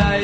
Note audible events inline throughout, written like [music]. I.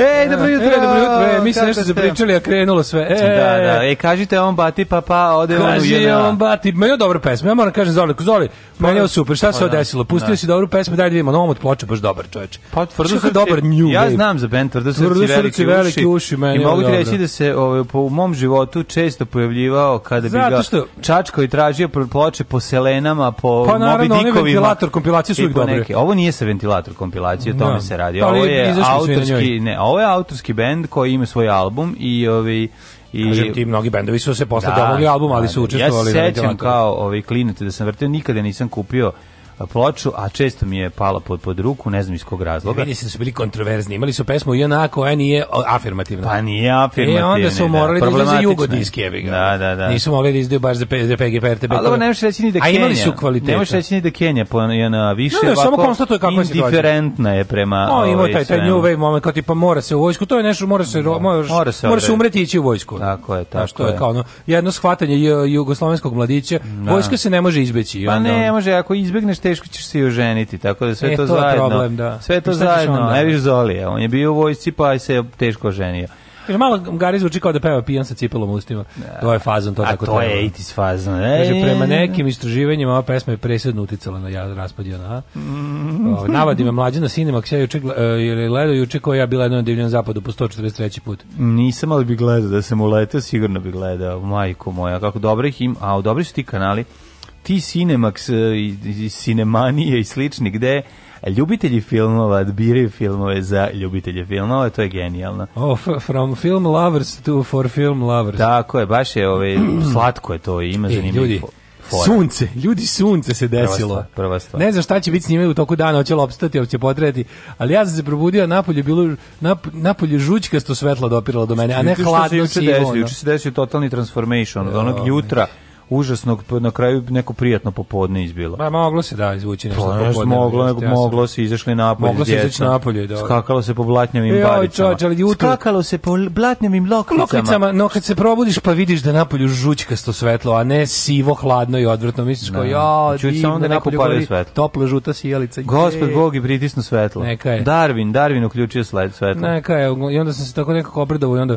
Ej, dobro jutro, dobro jutro sve, mi se nešto zapričali, a krenulo sve. E, da, da, e. e, kažite on bati, pa pa, ode on u jedna. on bati, ma je dobra pesma, ja moram kažem Zoli, Zoli, meni je super, šta se pa da, odesilo? Pustio da. si dobru pesmu, daj da vidimo, novom od ploče, baš dobar čoveč. Pa tvrdo srce, dobar new ja znam za band tvrdo srce, veliki, veliki uši. I mogu ti reći da se po mom životu često pojavljivao kada bi ga čačkao i tražio ploče po selenama, po pa, naravno, Moby Dickovima. ventilator kompilacije su uvijek dobre. Ovo nije sa ventilator kompilacije, o tome da. se radi. Ovo je autorski, ne, ovo je autorski bend koji svoje ime, svoj album i ovi ovaj, i Kažem ti, mnogi bendovi su se posle da, ovog ali su da, da. učestvovali. Ja sećam kao ovi ovaj, klinac da sam vrteo, nikada nisam kupio ploču, a često mi je pala pod, pod ruku, ne znam iz kog razloga. Vidi se da su bili kontroverzni, imali su pesmu Jona koja nije afirmativna. Pa nije afirmativna. E onda su da, morali da, da izlaze jugodiske. Da, da, da. Nisu mogli da izdaju baš za PGP, RTB. Ali ovo nemaš možeš reći ni da Kenja. A imali su kvaliteta. Ne reći ni da Kenja po Jona više. No, ne, samo konstatuje kako je situacija. Indiferentna je prema... O, ima taj, taj new wave moment, kao tipa mora se u vojsku, to je nešto, mora se, mora se, mora se umreti i ići u vojsku. Tako je, tako što je. kao ono, jedno shvatanje jugoslovenskog mladića, da. vojska se ne može izbeći. Pa ne, može, ako izbegneš te teško ćeš se i oženiti, tako da sve e, to, to zajedno. Problem, da. Sve to zajedno. Ne viš Zolija, on je bio u vojsci pa se teško oženio. Kaže malo Gari zvuči kao da peva pijan sa cipelom u ustima. Da. To je fazon to A tako. A to je 80s fazon. Kaže e. prema nekim istraživanjima ova pesma je presedno uticala na ja raspad Jona. Mm -hmm. Navadi me mlađa na Cinemax ja juče uh, ili e, gledao juče koja ja bila na divljem zapadu po 143. put. Nisam ali bi gledao da sam uleteo sigurno bi gledao. Majko moja, kako dobrih im, a dobri su ti kanali ti Cinemax e, i, i Cinemanije i slični, gde ljubitelji filmova biraju filmove za ljubitelje filmova, to je genijalno. Oh, from film lovers to for film lovers. Tako je, baš je ovaj, [clears throat] slatko je to ime, e, zanimljivo. Ljudi, Fora. Sunce, ljudi sunce se desilo. Prva stvar, prva stvar. Ne znam šta će biti s njima u toku dana, hoće li opstati, hoće potreti, ali ja sam se probudio, napolje bilo nap, napolje žućkasto svetlo dopiralo do mene, a ne hladno sivo. Juče se desio totalni transformation, od onog jutra znači užasnog pa na kraju neko prijatno popodne izbilo. Ma moglo se da izvući nešto pa, popodne. Moglo, nego, moglo se izašli napolje. Moglo se izaći napolje, da. Skakalo se po blatnjavim e, baricama. Čoč, ali jutro... Skakalo se po blatnjavim lokvicama. lokvicama. No kad se probudiš pa vidiš da napolju žućkasto svetlo, a ne sivo, hladno i odvrtno, misliš kao da. ja, pa čuj samo da neko pali svetlo. Topla žuta sijalica. Gospod Bog i pritisnu svetlo. Neka je. Darwin, Darwin uključio svetlo. Neka je, i onda sam se tako nekako obradovao i onda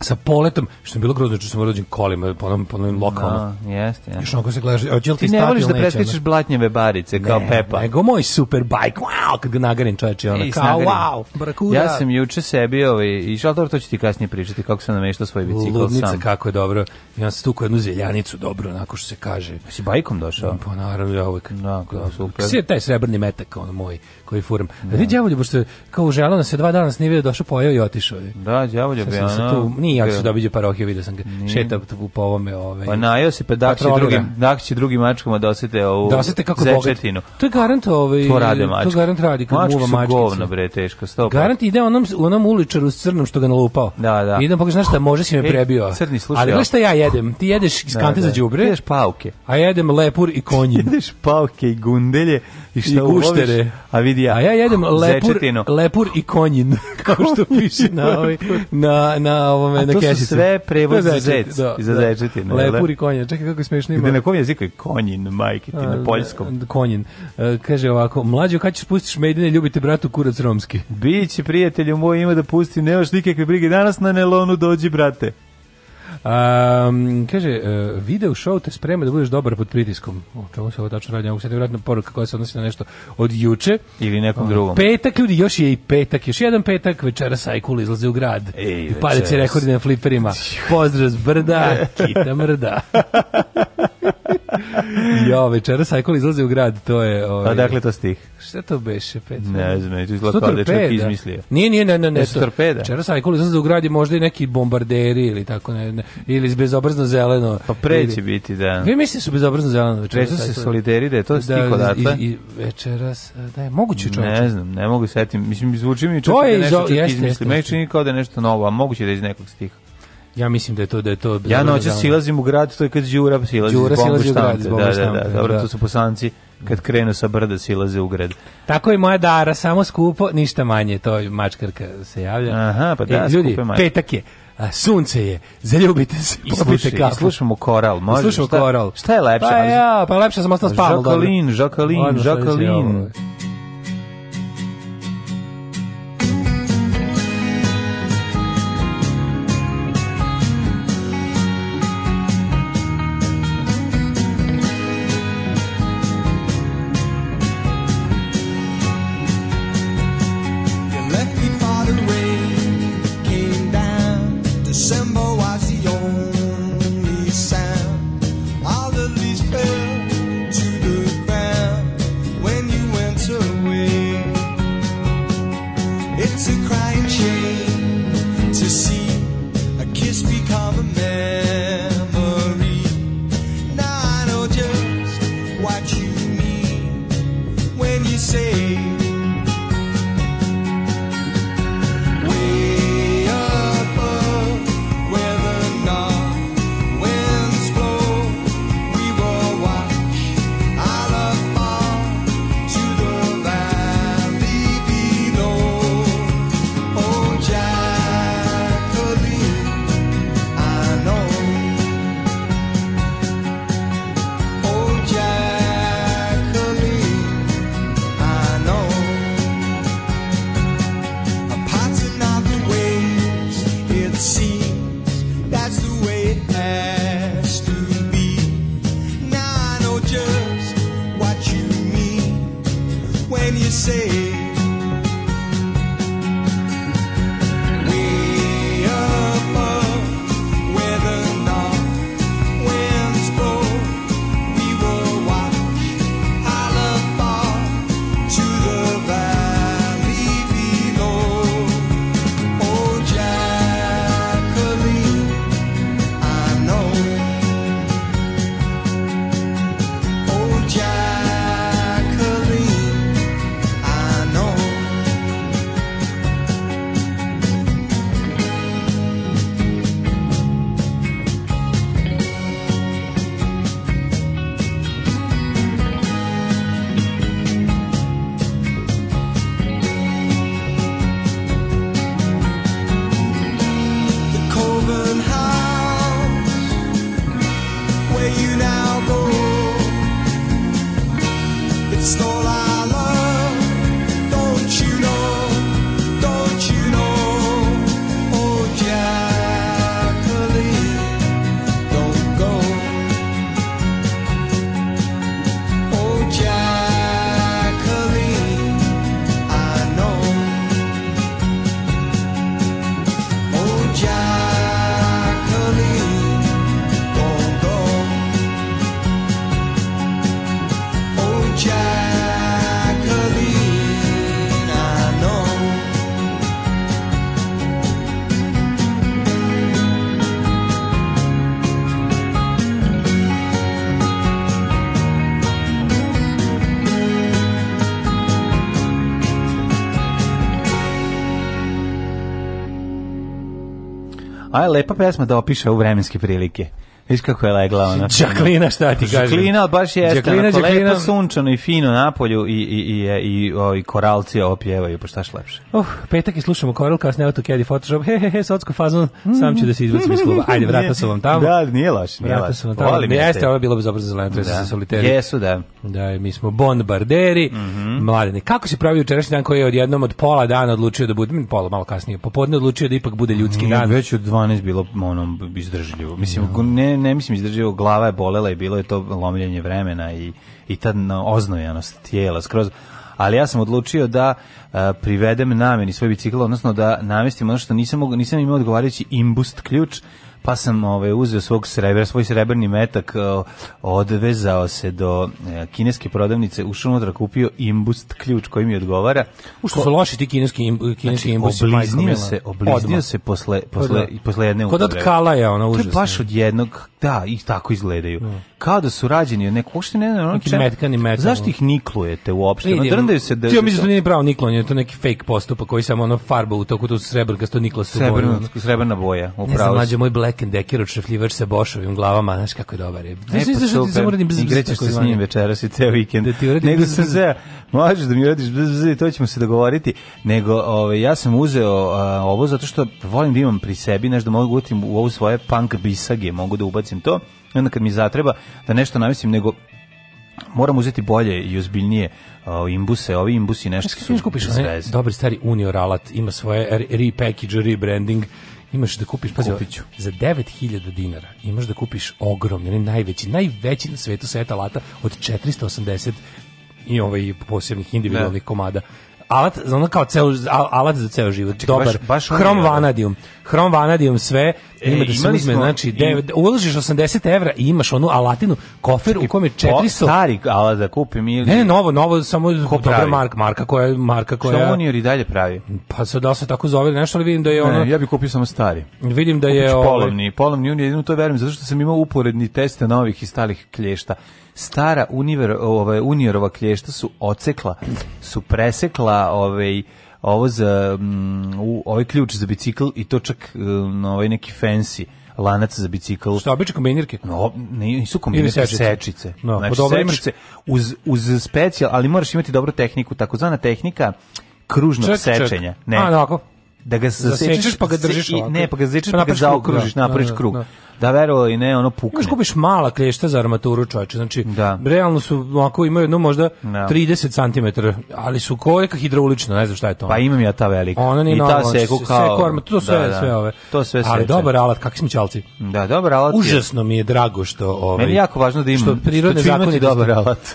sa poletom, što je bilo grozno, što sam rođen kolima, po onom, po onom lokalno. No, da, jeste, jeste. Još onako se gledaš, hoće li ti, ti ne voliš da preskačeš blatnjeve barice, kao ne, Pepa. Nego moj super bajk, wow, kad ga nagarim čoveče, ono, e, kao, nagarim. wow, brakuda. Ja sam juče sebi, ovaj, i šal, dobro, to ću ti kasnije pričati, kako sam nameštao svoj bicikl Ludnica, sam. kako je dobro. I on se tukao jednu zjeljanicu, dobro, onako što se kaže. Pa si bajkom došao? Pa naravno, ja uvek. Da, kao, da. super. Svi taj srebrni metak, on moj, koji furam. Da. Vidi, djavolje, pošto kao uželao nas se dva dana nas nije da došao, pojao i otišao. Da, djavolje, bi, ono. Nije, ako se dobiđe parohije, video sam ga. Šeta po ovome. Ove, pa najao se, pa drugim, dak drugim mačkama da osete ovu da osete kako zečetinu. Bogat. To je garant, ovaj, to, rade mačke. to garant radi kad mačke muva mačkice. Mačke su govna, bre, teško, stopa. Garant ide onom, onom uličaru s crnom što ga nalupao. Da, da. I idem, pogledaš pa šta, oh, može si me e, prebio. Crni, slušaj. Ali gledaj šta ja jedem. Ti jedeš iz da, kante da, za đubre? Jedeš pauke. A jedem lepur i konjin. [laughs] jedeš pauke i gundelje i šta uloviš. A vidi ja. A ja jedem lepur, lepur i konjin, [laughs] kao što piše na, ovaj, na, na ovome na, na kesici. To su sve prevod za zec, da, za da. zečetine. Da. Lepur i čekaj kako je smešno ima. Gde na kom jeziku je konjin, majke ti, na poljskom? Konjin. E, kaže ovako, mlađo, kad ćeš pustiš medine, ljubite bratu kurac romski. Biće, prijatelju moj, ima da pusti, nemaš nikakve brige, danas na Nelonu dođi, brate. Um, kaže, uh, video show te sprema da budeš dobar pod pritiskom. O čemu se ovo tačno radi? Ovo se nevjerojatno poruka koja se odnosi na nešto od juče. Ili nekom drugom. Petak, ljudi, još je i petak. Još jedan petak, večera Sajkul izlazi u grad. Ej, I palice rekordi na fliperima. Pozdrav s brda, kita [laughs] mrda. [laughs] [laughs] jo, večera Sajkol izlaze u grad, to je... Ovaj, A dakle to stih? Šta to beše, pet? Ne znam, to izgleda kao da dečak izmislio. Nije, nije, ne, ne, ne. To, torpeda. Večera Sajkol izlaze u grad je možda i neki bombarderi ili tako, ne, ne ili bezobrazno zeleno. Pa pre će ili, biti, da. Vi mislite da su bezobrazno zeleno večera Rezu se solideri da je to da, stih da, odatle. I, i večeras, e, da je moguće čovječe. Ne znam, ne mogu setim. Mislim, zvuči mi čak da nešto čak izmisli. Meni čini kao da je nešto novo, a moguće da je iz nekog stiha. Ja mislim da je to da je to Ja noćas silazim u grad, to je kad Đura silazi. Đura silazi u grad, da, da, da, da, dobro, to su posanci kad krenu sa brda silaze u grad. Tako i moja Dara, samo skupo, ništa manje, to je mačkarka se javlja. Aha, pa e, da, e, ljudi, petak je. A, sunce je, zaljubite se, I popite kafu. slušamo koral, može? Slušamo koral. Šta je lepše? Pa ja, pa lepše sam ostao spavao. Žakalin, Žakalin, Žakalin. Aj lepa pesma da opiše u vremenske prilike. Viš kako je legla ona. Đaklina, šta ti kažem? Đaklina, baš je Đaklina, lepo sunčano i fino napolju i, i, i, i, o, i koralci opjevaju, pa šta lepše. Uh, petak i slušamo koral, kasne AutoCAD kedi, Photoshop. He, he, he, socko fazon, mm. sam ću da se izbacim iz kluba. Ajde, vrata sam vam tamo. Da, nije laš, nije vrata sam vam tamo. Jeste, ovo je bilo bezobrazno zeleno, da. se soliteri. Jesu, da. Da, mi smo bombarderi, mm -hmm. mladeni. Kako si pravio jučerašnji dan koji je od odjednom od pola dana odlučio da bude, pola malo kasnije, popodne odlučio da ipak bude ljudski dan? Već od 12 bilo onom izdržljivo. Mislim, da. ne, ne mislim izdrživo, glava je bolela i bilo je to lomljenje vremena i, i ta oznojanost tijela skroz ali ja sam odlučio da a, e, privedem nameni svoj bicikl, odnosno da namestim ono što nisam, nisam imao odgovarajući imbust ključ, pa sam ovaj, uzeo svog srebra, svoj srebrni metak, e, odvezao se do e, kineske prodavnice, ušao unutra, kupio imbust ključ koji mi odgovara. U što su loši ti kineski, im, kineski znači, imbusti? Obliznio se, obliznio Odmah. se posle, posle, Odmah. posle jedne upotrebe. Kod od kalaja, ono užasno. To baš od jednog da, i tako izgledaju. Mm. Kao da su rađeni od nekog, uopšte ne znam, ono čemu. Zašto ih niklujete uopšte? Vidim, drndaju se da... Ti mislim da nije pravo niklanje, je to neki fake postupak koji samo ono farba u toku, tu srebrkasto nikla se Srebrna, srebrna boja, upravo. Ne znam, mlađe, moj Black and Decker odšefljivač sa Bošovim glavama, znaš kako je dobar. Je. Ne, ne, pa super, da igrećeš se s njim večeras i ceo vikend. Da ti uradim Nego sam se, možeš da mi radiš, to ćemo se dogovoriti, nego ove, ovaj, ja sam uzeo a, ovo zato što volim da imam pri sebi, nešto da mogu utim u ovu svoje punk bisage, mogu da ubacim to, i onda kad mi zatreba da nešto namislim, nego moram uzeti bolje i ozbiljnije o, imbuse, ovi imbusi nešto Znaš, su kupiš ne, dobri stari Unior alat, ima svoje repackage, rebranding, imaš da kupiš, pazi, Kupiću. za 9000 dinara imaš da kupiš ogromni, najveći, najveći na svetu set alata od 480 i ovaj posebnih individualnih da. komada alat, za ono kao ceo, alat za ceo život, Čekaj, dobar, baš, baš hrom vanadium hrom vanadijom sve, e, ima da se uzme, smo, znači, dev, uložiš 80 evra i imaš onu alatinu, kofer u kome je 400... Stari alat da kupim ili... Ne, novo, novo, samo Ko dobra marka, marka koja... Marka koja Što Unior i dalje pravi? Pa se da se tako zove nešto, ali vidim da je ono... Ne, ja bih kupio samo stari. Vidim da je... Kupiš ovaj- polovni, polovni Unior, jedino to verujem, zato što sam imao uporedni teste novih i stalih klješta stara univer, ovaj, Uniorova klješta su ocekla, su presekla ovaj, ovo za mm, u, ovaj ključ za bicikl i to čak um, ovaj neki fancy lanac za bicikl. Šta, obične kombinirke? No, nisu kombinirke, sečice. sečice. No, znači, sečice uz, uz specijal, ali moraš imati dobru tehniku, takozvana tehnika kružnog ček, sečenja. Ček. Ne. A, no, da, da ga zasečeš pa ga držiš ovako. Ne, pa ga zasečeš pa, pa ga zaokružiš, napraviš krug. Da, da, da, da. da verovali ne, ono pukne. Možeš kupiš mala klješta za armaturu, čoveče. Znači, da. realno su, ako imaju jedno možda da. 30 cm, ali su kojeka hidraulična, ne znam šta je to. Pa ono. Pa imam ja ta velika. Ona nije I ta se znači, kao... Seku korma, to sve, da, da. sve ove. To sve sve. Ali dobar alat, kakvi smo čalci. Da, dobar alat. Užasno mi je drago što... Ovaj, Meni je ovaj, jako važno da imam. Što prirodne zakone... dobar da alat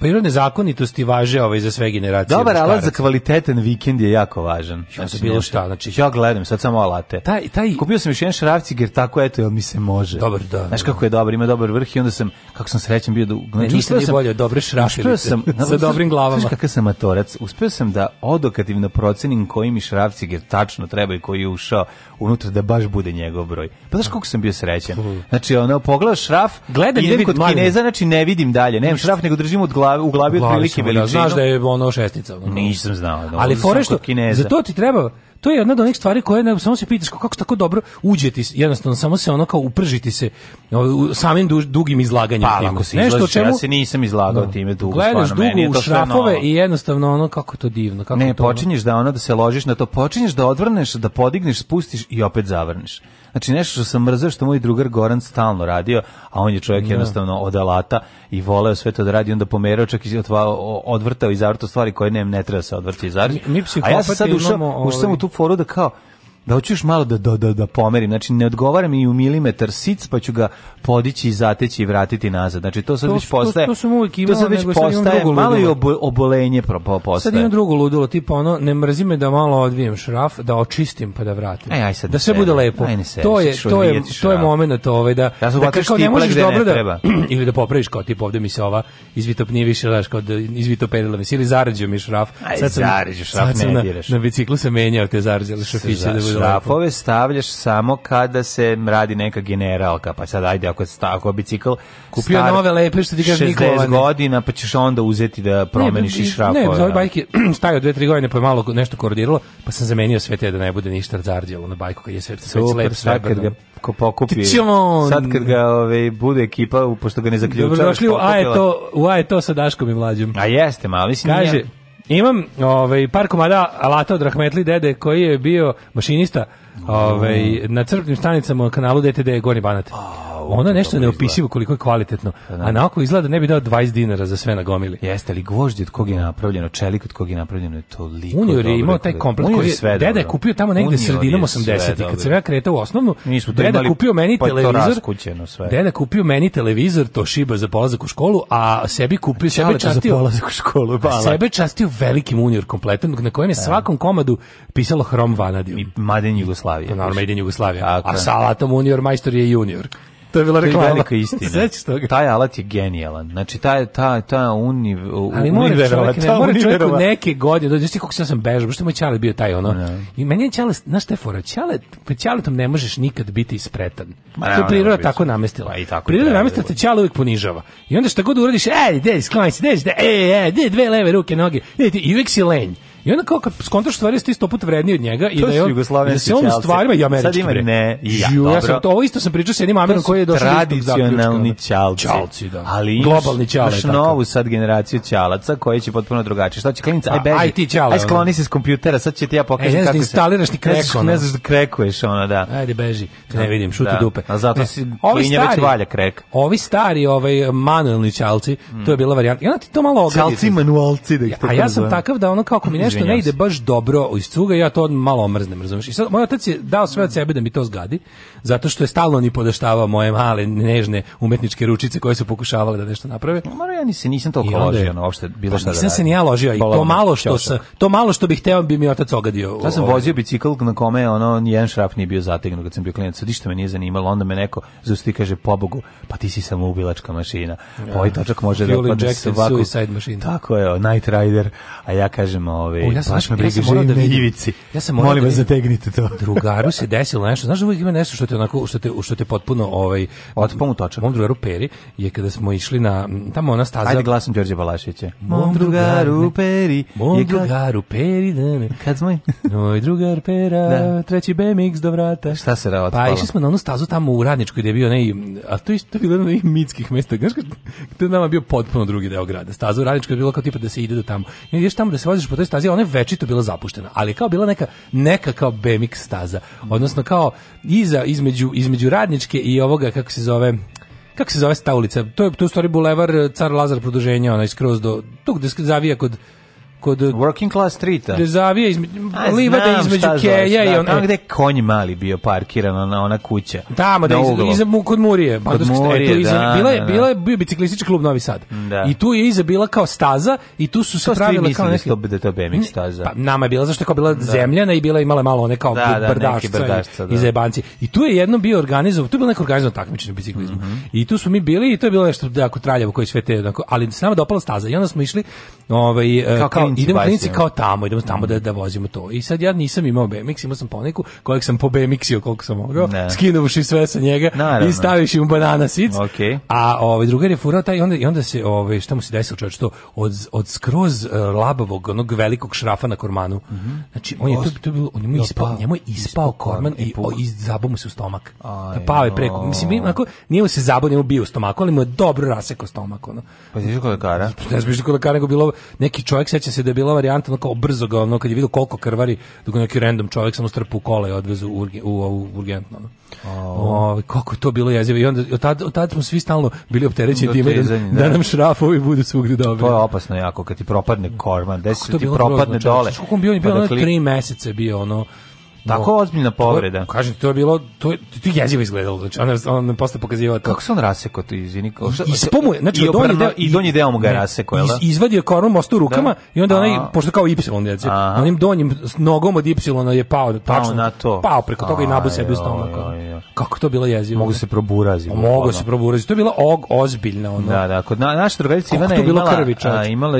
prirodne zakonitosti važe ovaj za sve generacije. Dobar alat za kvalitetan vikend je jako važan. Ja znači, bilo šta, znači ja gledam sad samo alate. Taj taj kupio sam još jedan šrafcik jer tako eto jel mi se može. Dobar, da. Znaš da. kako je dobar, ima dobar vrh i onda sam kako sam srećan bio da znači, ništa nije bolje dobre šrafke. sam [laughs] sa dobrim glavama. Znaš kakav sam amatorac, uspeo sam da odokativno procenim koji mi šrafci jer tačno treba i koji je ušao unutra da baš bude njegov broj. Pa znaš kako sam bio srećan. Znači ono pogledaš šraf, gledam kod Kineza, znači ne vidim dalje, nemam šraf nego držim od glavi, u glavi, glavi otprilike da, veličinu. Znaš da je ono šestica. Ono. Nisam znao. Da Ali fore što, za to ti treba, to je jedna od onih stvari koje ne, samo se pitaš kako tako dobro uđe ti, jednostavno samo se ono kao upržiti se u, samim duž, dugim izlaganjem. Pa, ako se Nešto čemu, ja se nisam izlagao no, da. time dugo. Gledaš stvarno, dugo u šrafove i jednostavno ono kako to divno. Kako ne, to počinješ ono? da ono da se ložiš na da to, počinješ da odvrneš, da podigneš, spustiš i opet zavrneš. Znači nešto što sam mrzeo što moj drugar Goran stalno radio, a on je čovjek da. jednostavno od alata i voleo sve to da radi, onda pomerao čak i odvrtao i zavrtao stvari koje ne, ne treba se odvrti i zavrti. Mi, mi a ja sam sad ušao, imamo, ušao sam u ovaj- tu foru da kao, da hoćeš malo da, da, da, da pomerim, znači ne odgovara mi i u milimetar sic, pa ću ga podići, i zateći i vratiti nazad. Znači to sad to, već postaje... To, to sam uvijek imao, to sad već postaje malo i obo, obolenje pro, po, postaje. Sad imam drugo ludilo, tipa ono, ne mrzi me da malo odvijem šraf, da očistim pa da vratim. Aj, e, aj sad da sve bude lepo. Aj, se, to je, to je, to je moment ovaj da, da, da kao ne možeš dobro da... [clears throat] Ili da popraviš kao tip, ovde mi se ova izvitop nije više, daš kao da izvitopedila mi se, ili zarađio mi šraf. Aj, zarađio šraf, ne diraš. Na biciklu se menjao te zarađale šrafiće da šrafove stavljaš samo kada se radi neka generalka, pa sad ajde ako tako bicikl kupio star, nove lepe što ti kaže Nikola. 60 godina, pa ćeš onda uzeti da promeniš ne, i šrafove. Ne, za da. bajke [clears throat] stajao 2-3 godine pa je malo nešto kordiralo, pa sam zamenio sve te da ne bude ništa zarđalo na bajku kad je sve sve lep sve kad ga ko pokupi. Sad kad ga ove, ovaj, bude ekipa, pošto ga ne zaključavaš. Dobrodošli u A je to, u A je to sa Daškom i mlađim. A jeste, malo mislim. Kaže, nije Imam ovaj, par komada alata od Rahmetli dede koji je bio mašinista ovaj, na crpnim stanicama na kanalu DTD Gornji Banat ona nešto neopisivo koliko je kvalitetno. Da, da. A naoko izgleda ne bi dao 20 dinara za sve na gomili. Jeste li gvožđe od kog je da. napravljeno, čelik od kog je napravljeno je liko. Unior je imao taj komplet koji sve. deda je kupio tamo negde sredinom 80-ih kad se ja kretao u osnovnu. Deda kupio meni televizor. Deda kupio meni televizor Toshiba za polazak u školu, a sebi kupio sebi častio za polazak u školu. Sebe častio velikim Unior kompletom na kojem je svakom komadu pisalo Hrom Vanadium. I Maden Jugoslavije. Jugoslavije. Naravno, Jugoslavije. A, a Salatom Unior majstor je junior to je bila reklama. To je velika istina. [laughs] Sećaš toga? Taj alat je genijalan. Znači, taj, taj, taj univ, Ali mora čovjek, ne, mora čovjek neke godine, dođe, ti koliko sam, sam bežao, što moj Čale bio taj ono. No. Da. I meni je Čale, znaš šta je fora? Čale, pa Čaletom ne možeš nikad biti ispretan. Ma, to je priroda tako namestila. Pa, i tako priroda namestila te Čale uvijek ponižava. I onda šta god uradiš, ej, ide, sklanj se, ide, ej, ej, e, dve leve ruke, noge, ej, i uvijek si lenj. I onda kao kad skontaš stvari da ti sto puta vredniji od njega i to da je on, da se on u stvarima i američki. Sad ima ne, i ja, ja sam, to, ovo isto sam pričao s jednim Amerom koji je došao tradicionalni čalci. čalci da. Ali imaš, globalni ćale. Imaš novu sad generaciju čalaca koji će potpuno drugačije. Šta će klinica? Aj pa, beži. Aj ti ćale. Aj skloni se s kompjutera, sad će ti ja e, pokažem kako se... instaliraš ti kreko. Ne znaš da krekuješ ona, da. Ajde beži. Ne da, vidim, šuti da. dupe. A zato si klinja već valja krek. Ovi stari, ovaj manuelni čalci, to je mm. bila varijanta. I onda ti to malo ogadi. Ćalci manualci da ih A ja sam takav da ono kako mi [laughs] nešto ne ide baš dobro iz cuga, ja to malo omrznem, razumiješ? I sad, moj otac je dao sve od sebe da mi to zgadi, zato što je stalno ni podaštavao moje male, nežne umetničke ručice koje su pokušavale da nešto naprave. Mora ja ni se nisam to ložio, ono, uopšte pa bilo šta da Nisam se ni ja ložio, i to malo što sam, to malo što bih teo bi mi otac ogadio. Ja sam vozio bicikl na kome ono, jedan šraf nije bio zategnut kad sam bio klinac, ništa me nije zanimalo, onda me neko zausti kaže, pobogu, pa ti si samo ubilačka mašina. Pa ovaj točak može da... Tako je, Night Rider, a ja kažem, ovaj, O, ja sam, baš me briga, ja živim da vidim. Ivici. Ja sam Molim da vas, zategnite to. [laughs] drugaru se desilo nešto, znaš da uvijek ima nešto što te, onako, što te, što te potpuno ovaj, otpom utoča. Mom drugaru Peri je kada smo išli na, tamo ona staza. Ajde glasom Đorđe Balašića. Mom drugaru Peri. Mom drugaru Peri. Da ne. Kad smo? Moj drugar Pera, da. treći BMX do vrata. Šta se rao Pa išli smo na onu stazu tamo u Radničkoj gdje je bio ne, a to je to bilo na nekih mitskih mesta. Znaš kad, je nama bio potpuno drugi deo grada. Staza u Radničkoj je bilo kao tipa da se ide do tamo. I ideš tamo da se voziš po toj stazi, ona je večito bila zapuštena, ali kao bila neka neka kao BMX staza. Odnosno kao iza između između radničke i ovoga kako se zove kako se zove ta ulica? To je to u stvari bulevar Car Lazar produženja, onaj skroz do tu gde zavija kod kod Working Class Streeta. Rezavija između livada između Keja i on. Tamo gde konj mali bio parkiran ona ona kuća. Tamo da iz, iza mu kod Murije, kod Murije, e, da, bila je da, da. bila je bio biciklistički klub Novi Sad. Da. I tu je iza bila kao staza i tu su se pravile kao neki da to da BMX staza. Pa nama je bila zašto kao bila da. zemljana i bila imala malo one kao da, da, brdašca, brdašca i, da. jebanci. I tu je jedno bio organizovao, tu je bilo neko organizovano takmičenje biciklizma. Mm -hmm. I tu su mi bili i to je bilo nešto jako traljavo koji sve te ali s nama dopala staza i onda smo išli ovaj kao e, klinici idemo klinici kao tamo, idemo tamo mm. da, da vozimo to. I sad ja nisam imao BMX, imao sam poneku kojeg sam po BMX-io koliko sam mogao, ne. sve sa njega Naravno. i staviš mu banana sic. Okay. A ovaj, drugar je furao taj i onda, i onda se, ovaj, šta mu se desilo čovječ, to od, od skroz uh, labavog, onog velikog šrafa na kormanu. Mm -hmm. Znači, on je, to, to je bilo, on je mu ispao, njemu je ispao korman i, e, o, i zabao mu se u stomak. Aj, pa Pao je preko. Mislim, onako, nije mu se zabao, nije mu bio u stomaku, ali mu je dobro rasekao stomak. Ono. Pa ti kod lekara? Ne znam, kod lekara, nego bilo neki čovjek, seća se da je bila varijanta ono kao brzo ga, ono kad je vidio koliko krvari, dok neki random čovjek samo strpu kola i odvezu u, u, u urgentno. Oh. O, ovaj, kako je to bilo jezivo. I onda, od tad, od tad smo svi stalno bili opterećeni time da, da, da, nam šrafovi budu svugdje dobri. To je opasno jako, kad ti propadne korma, desi ti propadne grozno, dole. Kako on bio, on je pa bio pa ono tri meseca bio ono, Tako no, ozbiljna povreda. To, kažem, to je bilo, to je, to je jezivo izgledalo. Znači, on, on me posle pokazivao. Kako se on rasekao to izvini? Kao, šta, Ispomu, znači, i, donji deo, i donji deo mu ga rasekao, raseko, jel da? Iz, izvadio je koronu mostu da. rukama da? i onda onaj, pošto kao Y, djece, onim donjim nogom od Y je pao, tačno, na to. pao preko toga i nabu sebi u stomak. Kako to bilo jezivo? Mogu se proburazi. Mogu se proburazi. To je bila og, ozbiljna. Ono. Da, da, kod na, naša drugarica Ivana je imala,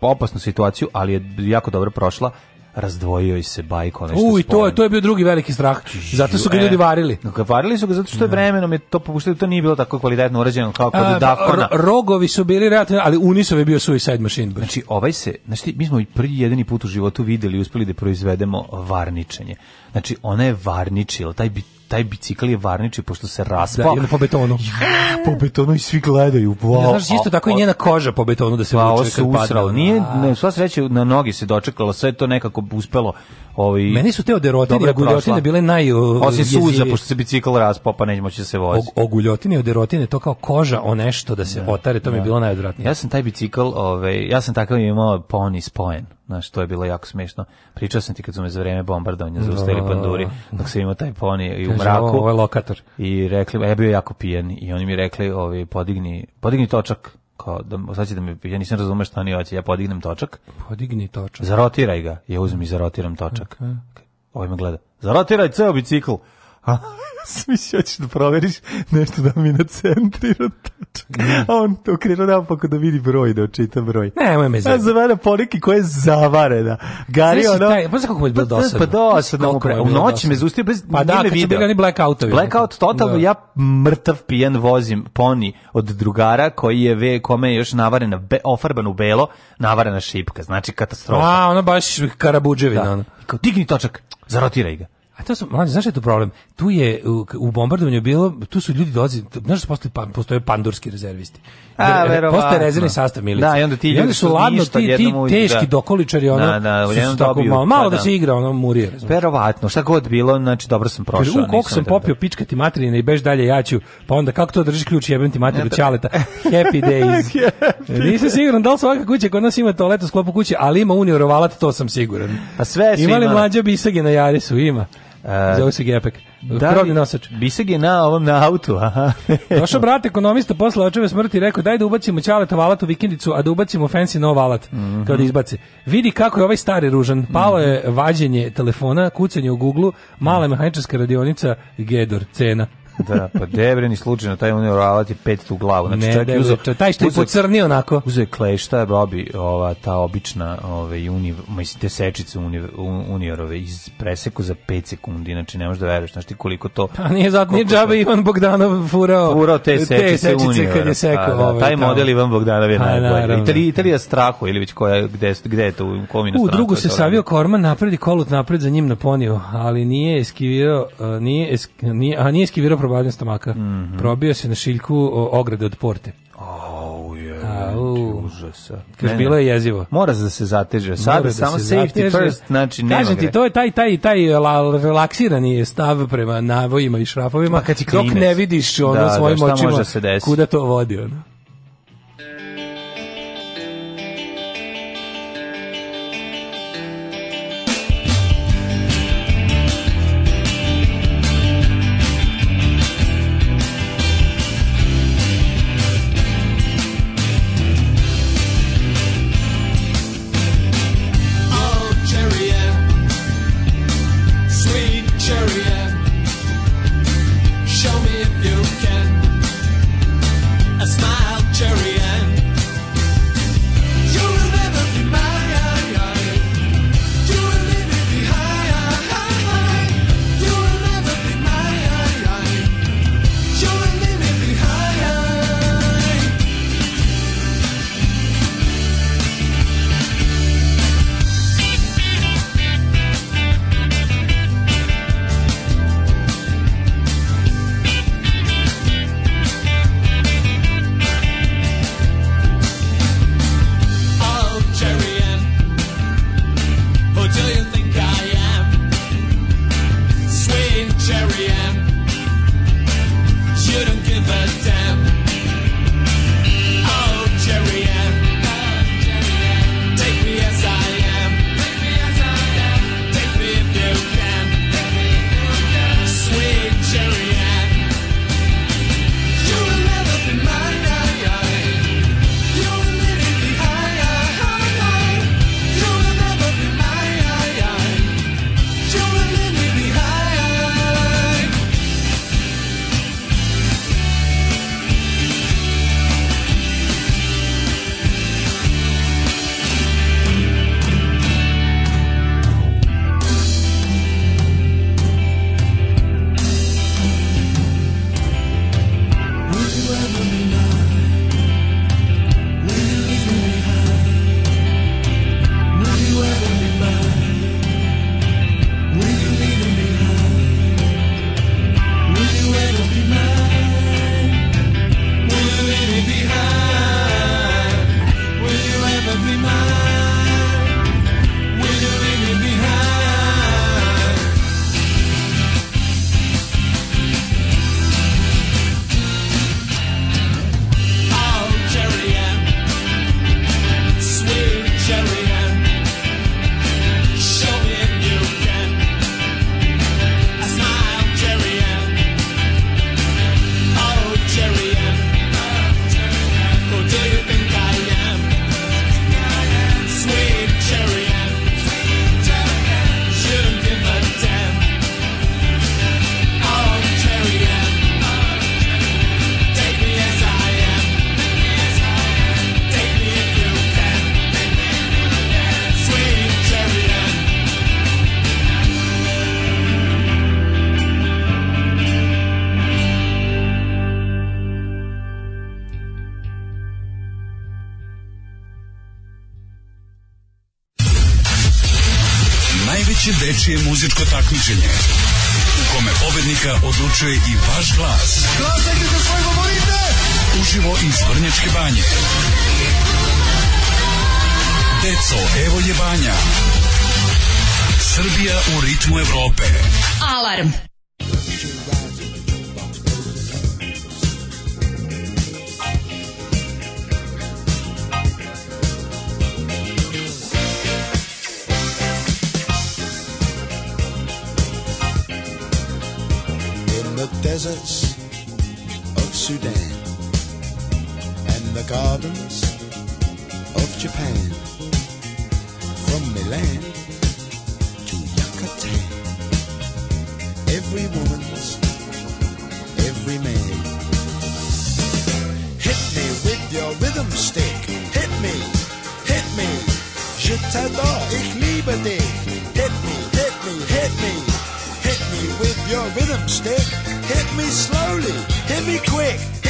opasnu situaciju, ali je jako dobro prošla razdvojio se bajko nešto. Uj, to je to je bio drugi veliki strah. Zato su ga ljudi varili. No, varili su ga zato što je da. vremenom je to popuštalo, to nije bilo tako kvalitetno urađeno kao kod Dafkona. Rogovi su bili relativno, ali Unisov je bio suicide machine. Znači, ovaj se, znači mi smo prvi jedini put u životu videli i uspeli da proizvedemo varničenje. Znači, ona je varničila, taj bi taj bicikl je varniči pošto se raspao. Da, po betonu. po betonu i svi gledaju. Wow. Ja, znaš, isto tako i njena koža po betonu da se pa, vuče kad usralo. Nije, da. ne, sva sreća na nogi se dočekalo, sve to nekako uspelo. Ovaj Meni su te oderotine i guljotine bile naj uh, osim suza pošto se bicikl raspao pa nećemo će se voziti. Oguljotine i oderotine to kao koža o nešto da se da, otare, to da. mi je da. bilo najodvratnije. Ja sam taj bicikl, ovaj ja sam takav imao poni spojen. Znaš, to je bilo jako smešno. Pričao sam ti kad su me za vreme bombardovanja zaustavili da, panduri, da, da. dok sam imao taj poni i u mraku. Ovo je lokator. I rekli, e, ja bio jako pijen i oni mi rekli, ovi, podigni, podigni točak. Kao, da, sad će da mi, ja nisam razumeo šta oni hoće, ja podignem točak. Podigni točak. Zarotiraj ga. Ja uzmem i zarotiram točak. Okay. Ovo me gleda. Zarotiraj ceo bicikl a [laughs] svi hoćeš da proveriš nešto da mi na centri a on to krenuo napako da vidi broj, da očita broj. Nemoj me zavara. Zavara poneki koja je zavarena. Gari ono... Taj, pa, pa, pa znaš kako mi je bilo dosadno? Pa dosadno mu pre. U noći me zustio bez... Pa da, kad su bili oni blackoutovi. Blackout totalno, da. ja mrtav pijen vozim poni od drugara koji je ve, kome je još navarena, be, ofarban u belo, navarena šipka. Znači katastrofa. A, ono baš karabuđevina. Da. Digni točak, zarotiraj ga. A to su, mlađe, znaš je tu problem? Tu je u, u bombardovanju bilo, tu su ljudi dolazi, znaš da pa, postoje, postoje pandurski rezervisti. A, verovatno. Postoje rezervni sastav milice. Da, i onda ti ljudi I onda su ladno, ti, ti teški da. dokoličari, ono, da, da, su, su tako dobiju, malo, malo pa da, da se igra, ono, murije. Verovatno, šta god bilo, znači, dobro sam prošao. Kaže, u, koliko sam popio da- pička ti materine i bež dalje jaću, pa onda kako to da držiš ključ, jebem ti materinu čaleta. Happy [laughs] days. Nisam siguran da li svaka kuća kod nas ima toalet u sklopu kuće, ali ima unio rovalat, to sam siguran. Pa sve su imali. Imali mlađe bisage na Jarisu, ima. Uh, Zove se Gepek. Da, Krovni nosač. Biseg je na ovom na autu, aha. [laughs] Došao brat ekonomista posle očeve smrti i rekao daj da ubacimo Ćaleta Valat u vikendicu, a da ubacimo Fancy No Valat, mm -hmm. kao da izbaci. Vidi kako je ovaj stari ružan. Palo mhm. je vađenje telefona, kucanje u Google, mala mhm. mehaničarska radionica, Gedor, cena da, pa debreni slučajno, taj on je orala ti 500 u glavu. Znači, ne, čak je uzo, taj što je pocrni onako. Uzeo je klešta, je robi ova, ta obična ove, univ, mislim, te sečice univ, uniorove iz preseku za 5 sekundi, znači ne možeš da veruješ, znači koliko to... Pa nije zato, nije džabe Ivan Bogdanov furao, furao te sečice, te sečice uniora. kad je sekao. Da, ovaj, taj tamo. model Ivan Bogdanov je pa, najbolji. Italija, Italija strahu, ili već koja, gde, gde je to, u kom U drugu se savio Korman napred i kolut napred za njim na poniju, ali nije eskivirao, nije, esk, nije, a nije eskivirao probavanjem stomaka. Mm -hmm. Probio se na šiljku ograde od porte. Au, je, užasa. Kaže, bilo je jezivo. Mora da se zateže. Sada da samo se safety zateže. first, znači nema Kažem ti, to je taj, taj, taj la, relaksirani stav prema navojima i šrafovima, pa kad dok ne vidiš ono da, svojim da, očima da kuda to vodi. Ono. biće dečije muzičko takmičenje u kome pobednika odlučuje i vaš glas. Glasajte za svoj govorite! Uživo iz Vrnjačke banje. Deco, evo je banja. Srbija u ritmu Evrope. Alarm! deserts of Sudan and the gardens of Japan. From Milan to Yucatan, every woman's, every man. Hit me with your rhythm stick. Hit me, hit me. Je t'adore, ich liebe dich. Hit me, hit me, hit me. Hit me with your rhythm stick. Hit Hit me slowly, hit me quick.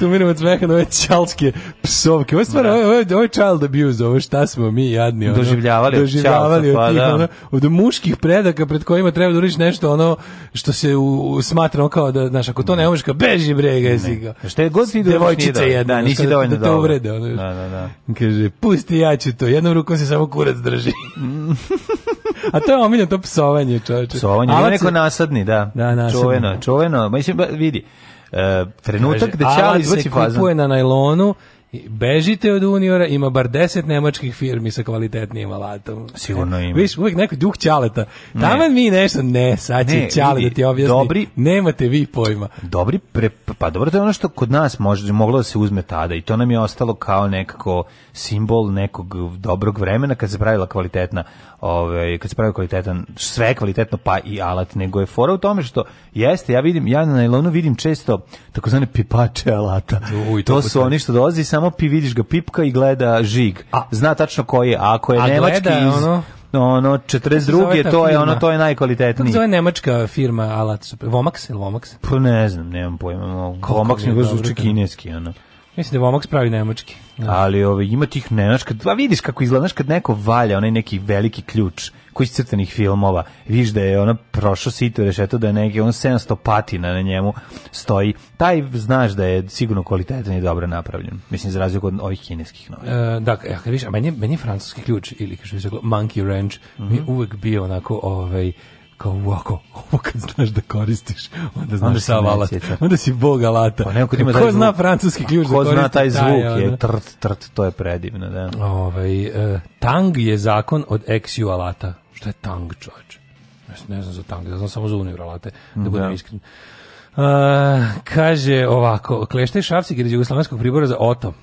Što umiram od smeha na ove čalske psovke. Ovo je stvar, da. ovo je child abuse, ovo šta smo mi jadni. Ono, doživljavali, doživljavali čalca, od pa tih, pa, ono, od muških predaka pred kojima treba da uriš nešto ono što se u, smatramo kao da, znaš, ako to ne umeš, kao beži ga jesi ga. Što je god ti devojčica jedna, da, nisi da- dovoljno da, da te uvrede. Ono, da, da, da. Kaže, pusti ja ću to, jednom rukom se samo kurac drži. Mm. [laughs] A to je omiljeno to psovanje, čoveče. Psovanje, ali neko nasadni, da. Da, nasadni. Čoveno, čoveno, mislim, vidi, E, trenutak gde Ćale izbaci fazan. kupuje na najlonu Bežite od Uniora, ima bar 10 nemačkih firmi sa kvalitetnim alatom. Sigurno e, ima. Viš, uvek neko duh ćaleta. Taman mi nešto, ne, sad će ne, ćale da ti objasni. Dobri, Nemate vi pojma. Dobri, pre, pa dobro, to je ono što kod nas može, moglo da se uzme tada i to nam je ostalo kao nekako simbol nekog dobrog vremena kad se pravila kvalitetna, ovaj, kad se pravila kvalitetan, sve kvalitetno pa i alat, nego je fora u tome što jeste, ja vidim, ja na najlonu vidim često takozvane pipače alata. Uj, to, to su oni što dolazi samo samo pi vidiš ga pipka i gleda žig. Zna tačno koji je, ako je a nemački iz... Ono, ono 42. to je ono to je najkvalitetniji. To je nemačka firma Alat Vomax ili Vomax? Pa ne znam, nemam pojma. Vomax nego zvuči kineski ono. Mislim da je momak spravi nemački. Ja. Ali ove, ovaj, ima tih nemačka, a vidiš kako izgleda, znaš kad neko valja onaj neki veliki ključ koji iz crtenih filmova, vidiš da je ona prošao sito rešeto, da je neki on 700 patina na njemu stoji. Taj znaš da je sigurno kvalitetan i dobro napravljen. Mislim, za razliku ovih kineskih novih. E, da, ja, e, kad vidiš, a meni, meni je francuski ključ, ili kao što je monkey wrench, mm -hmm. mi je mhm. uvek bio onako, ovaj, kao ovako, ovo kad znaš da koristiš, onda znaš onda sav alat. Onda si bog alata. Pa neko ko zna zvuk, francuski ključ ko da koristi? zna taj zvuk, taj, je da? trt, trt, to je predivno, da. Ovaj, eh, tang je zakon od eksiju alata. Što je tang, čovječ? Ne znam za tang, ja znam samo za univra alate, da budem da. iskren. Uh, kaže ovako, kleštaj šarci iz jugoslovenskog pribora za otom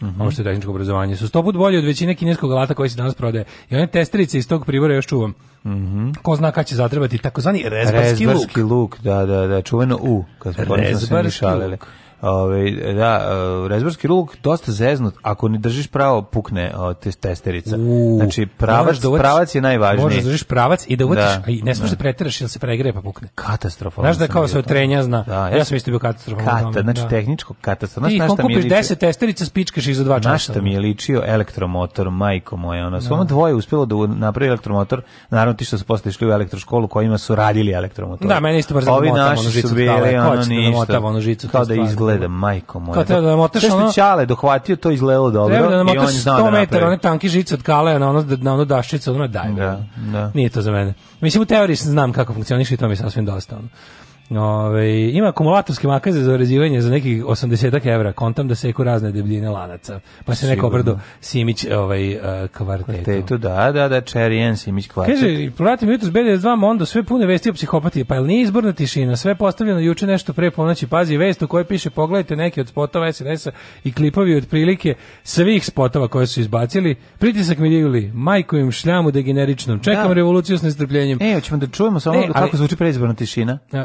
mm -hmm. ono što je tehničko obrazovanje, su sto put bolje od većine kineskog alata koji se danas prodaje. I one testerice iz tog pribora još čuvam. Mm -hmm. Ko zna kada će zatrebati, takozvani rezbarski, rezbarski luk. luk. da, da, da, čuveno U, kad smo rezbarski luk. Ove, ovaj, da, eh, rezbarski luk dosta zeznut, ako ne držiš pravo pukne o, eh, te, testerica. U, znači pravac, da uvač, pravac je najvažniji. Možeš da držiš pravac i da uđeš da, i ne smeš da, da preteraš ili se pregreje pa pukne. Katastrofa. Znaš da kao se otrenja zna. Da, ja, ja sam isto bio katastrofa. Kata, znači da. tehničko katastrofa. Znaš, šta mi je 10 testerica, spičkaš ih za dva časa. šta mi je ličio elektromotor, majko moje ona da. samo dvoje uspelo da napravi elektromotor, naravno ti što su posle išli u elektroškolu kojima su radili elektromotor. Da, meni isto brzo Ovi naši su bili, ono ništa. Kao da izgleda izgleda, majko moja. Kao treba da nam otešao. Sve što Čale dohvatio, to izgledalo dobro. Treba da nam otešao da 100 metara, one tanki žice od kale na ono, na ono daščice, ono daj. Da, da. Nije to za mene. Mislim, u teoriji znam kako funkcioniše i to mi je sasvim dosta. Ono. Ove, ima akumulatorske makaze za orezivanje za nekih 80 evra, kontam da seku razne debljine lanaca. Pa se neko obrdo Simić ovaj, uh, kvartetu. kvartetu. da, da, da, Čerijen, Simić kvartet. Kaže, pratim jutros s BD2, onda sve pune vesti o psihopatiji, pa jel nije izborna tišina, sve postavljeno juče nešto pre ponoći, pazi vest u kojoj piše, pogledajte neke od spotova SNS-a i klipovi od prilike svih spotova koje su izbacili, pritisak mi divili, majku im šljamu degeneričnom, čekam da. revoluciju s nestrpljenjem. E, hoćemo da čujemo samo e, kako zvuči preizborna tišina. A,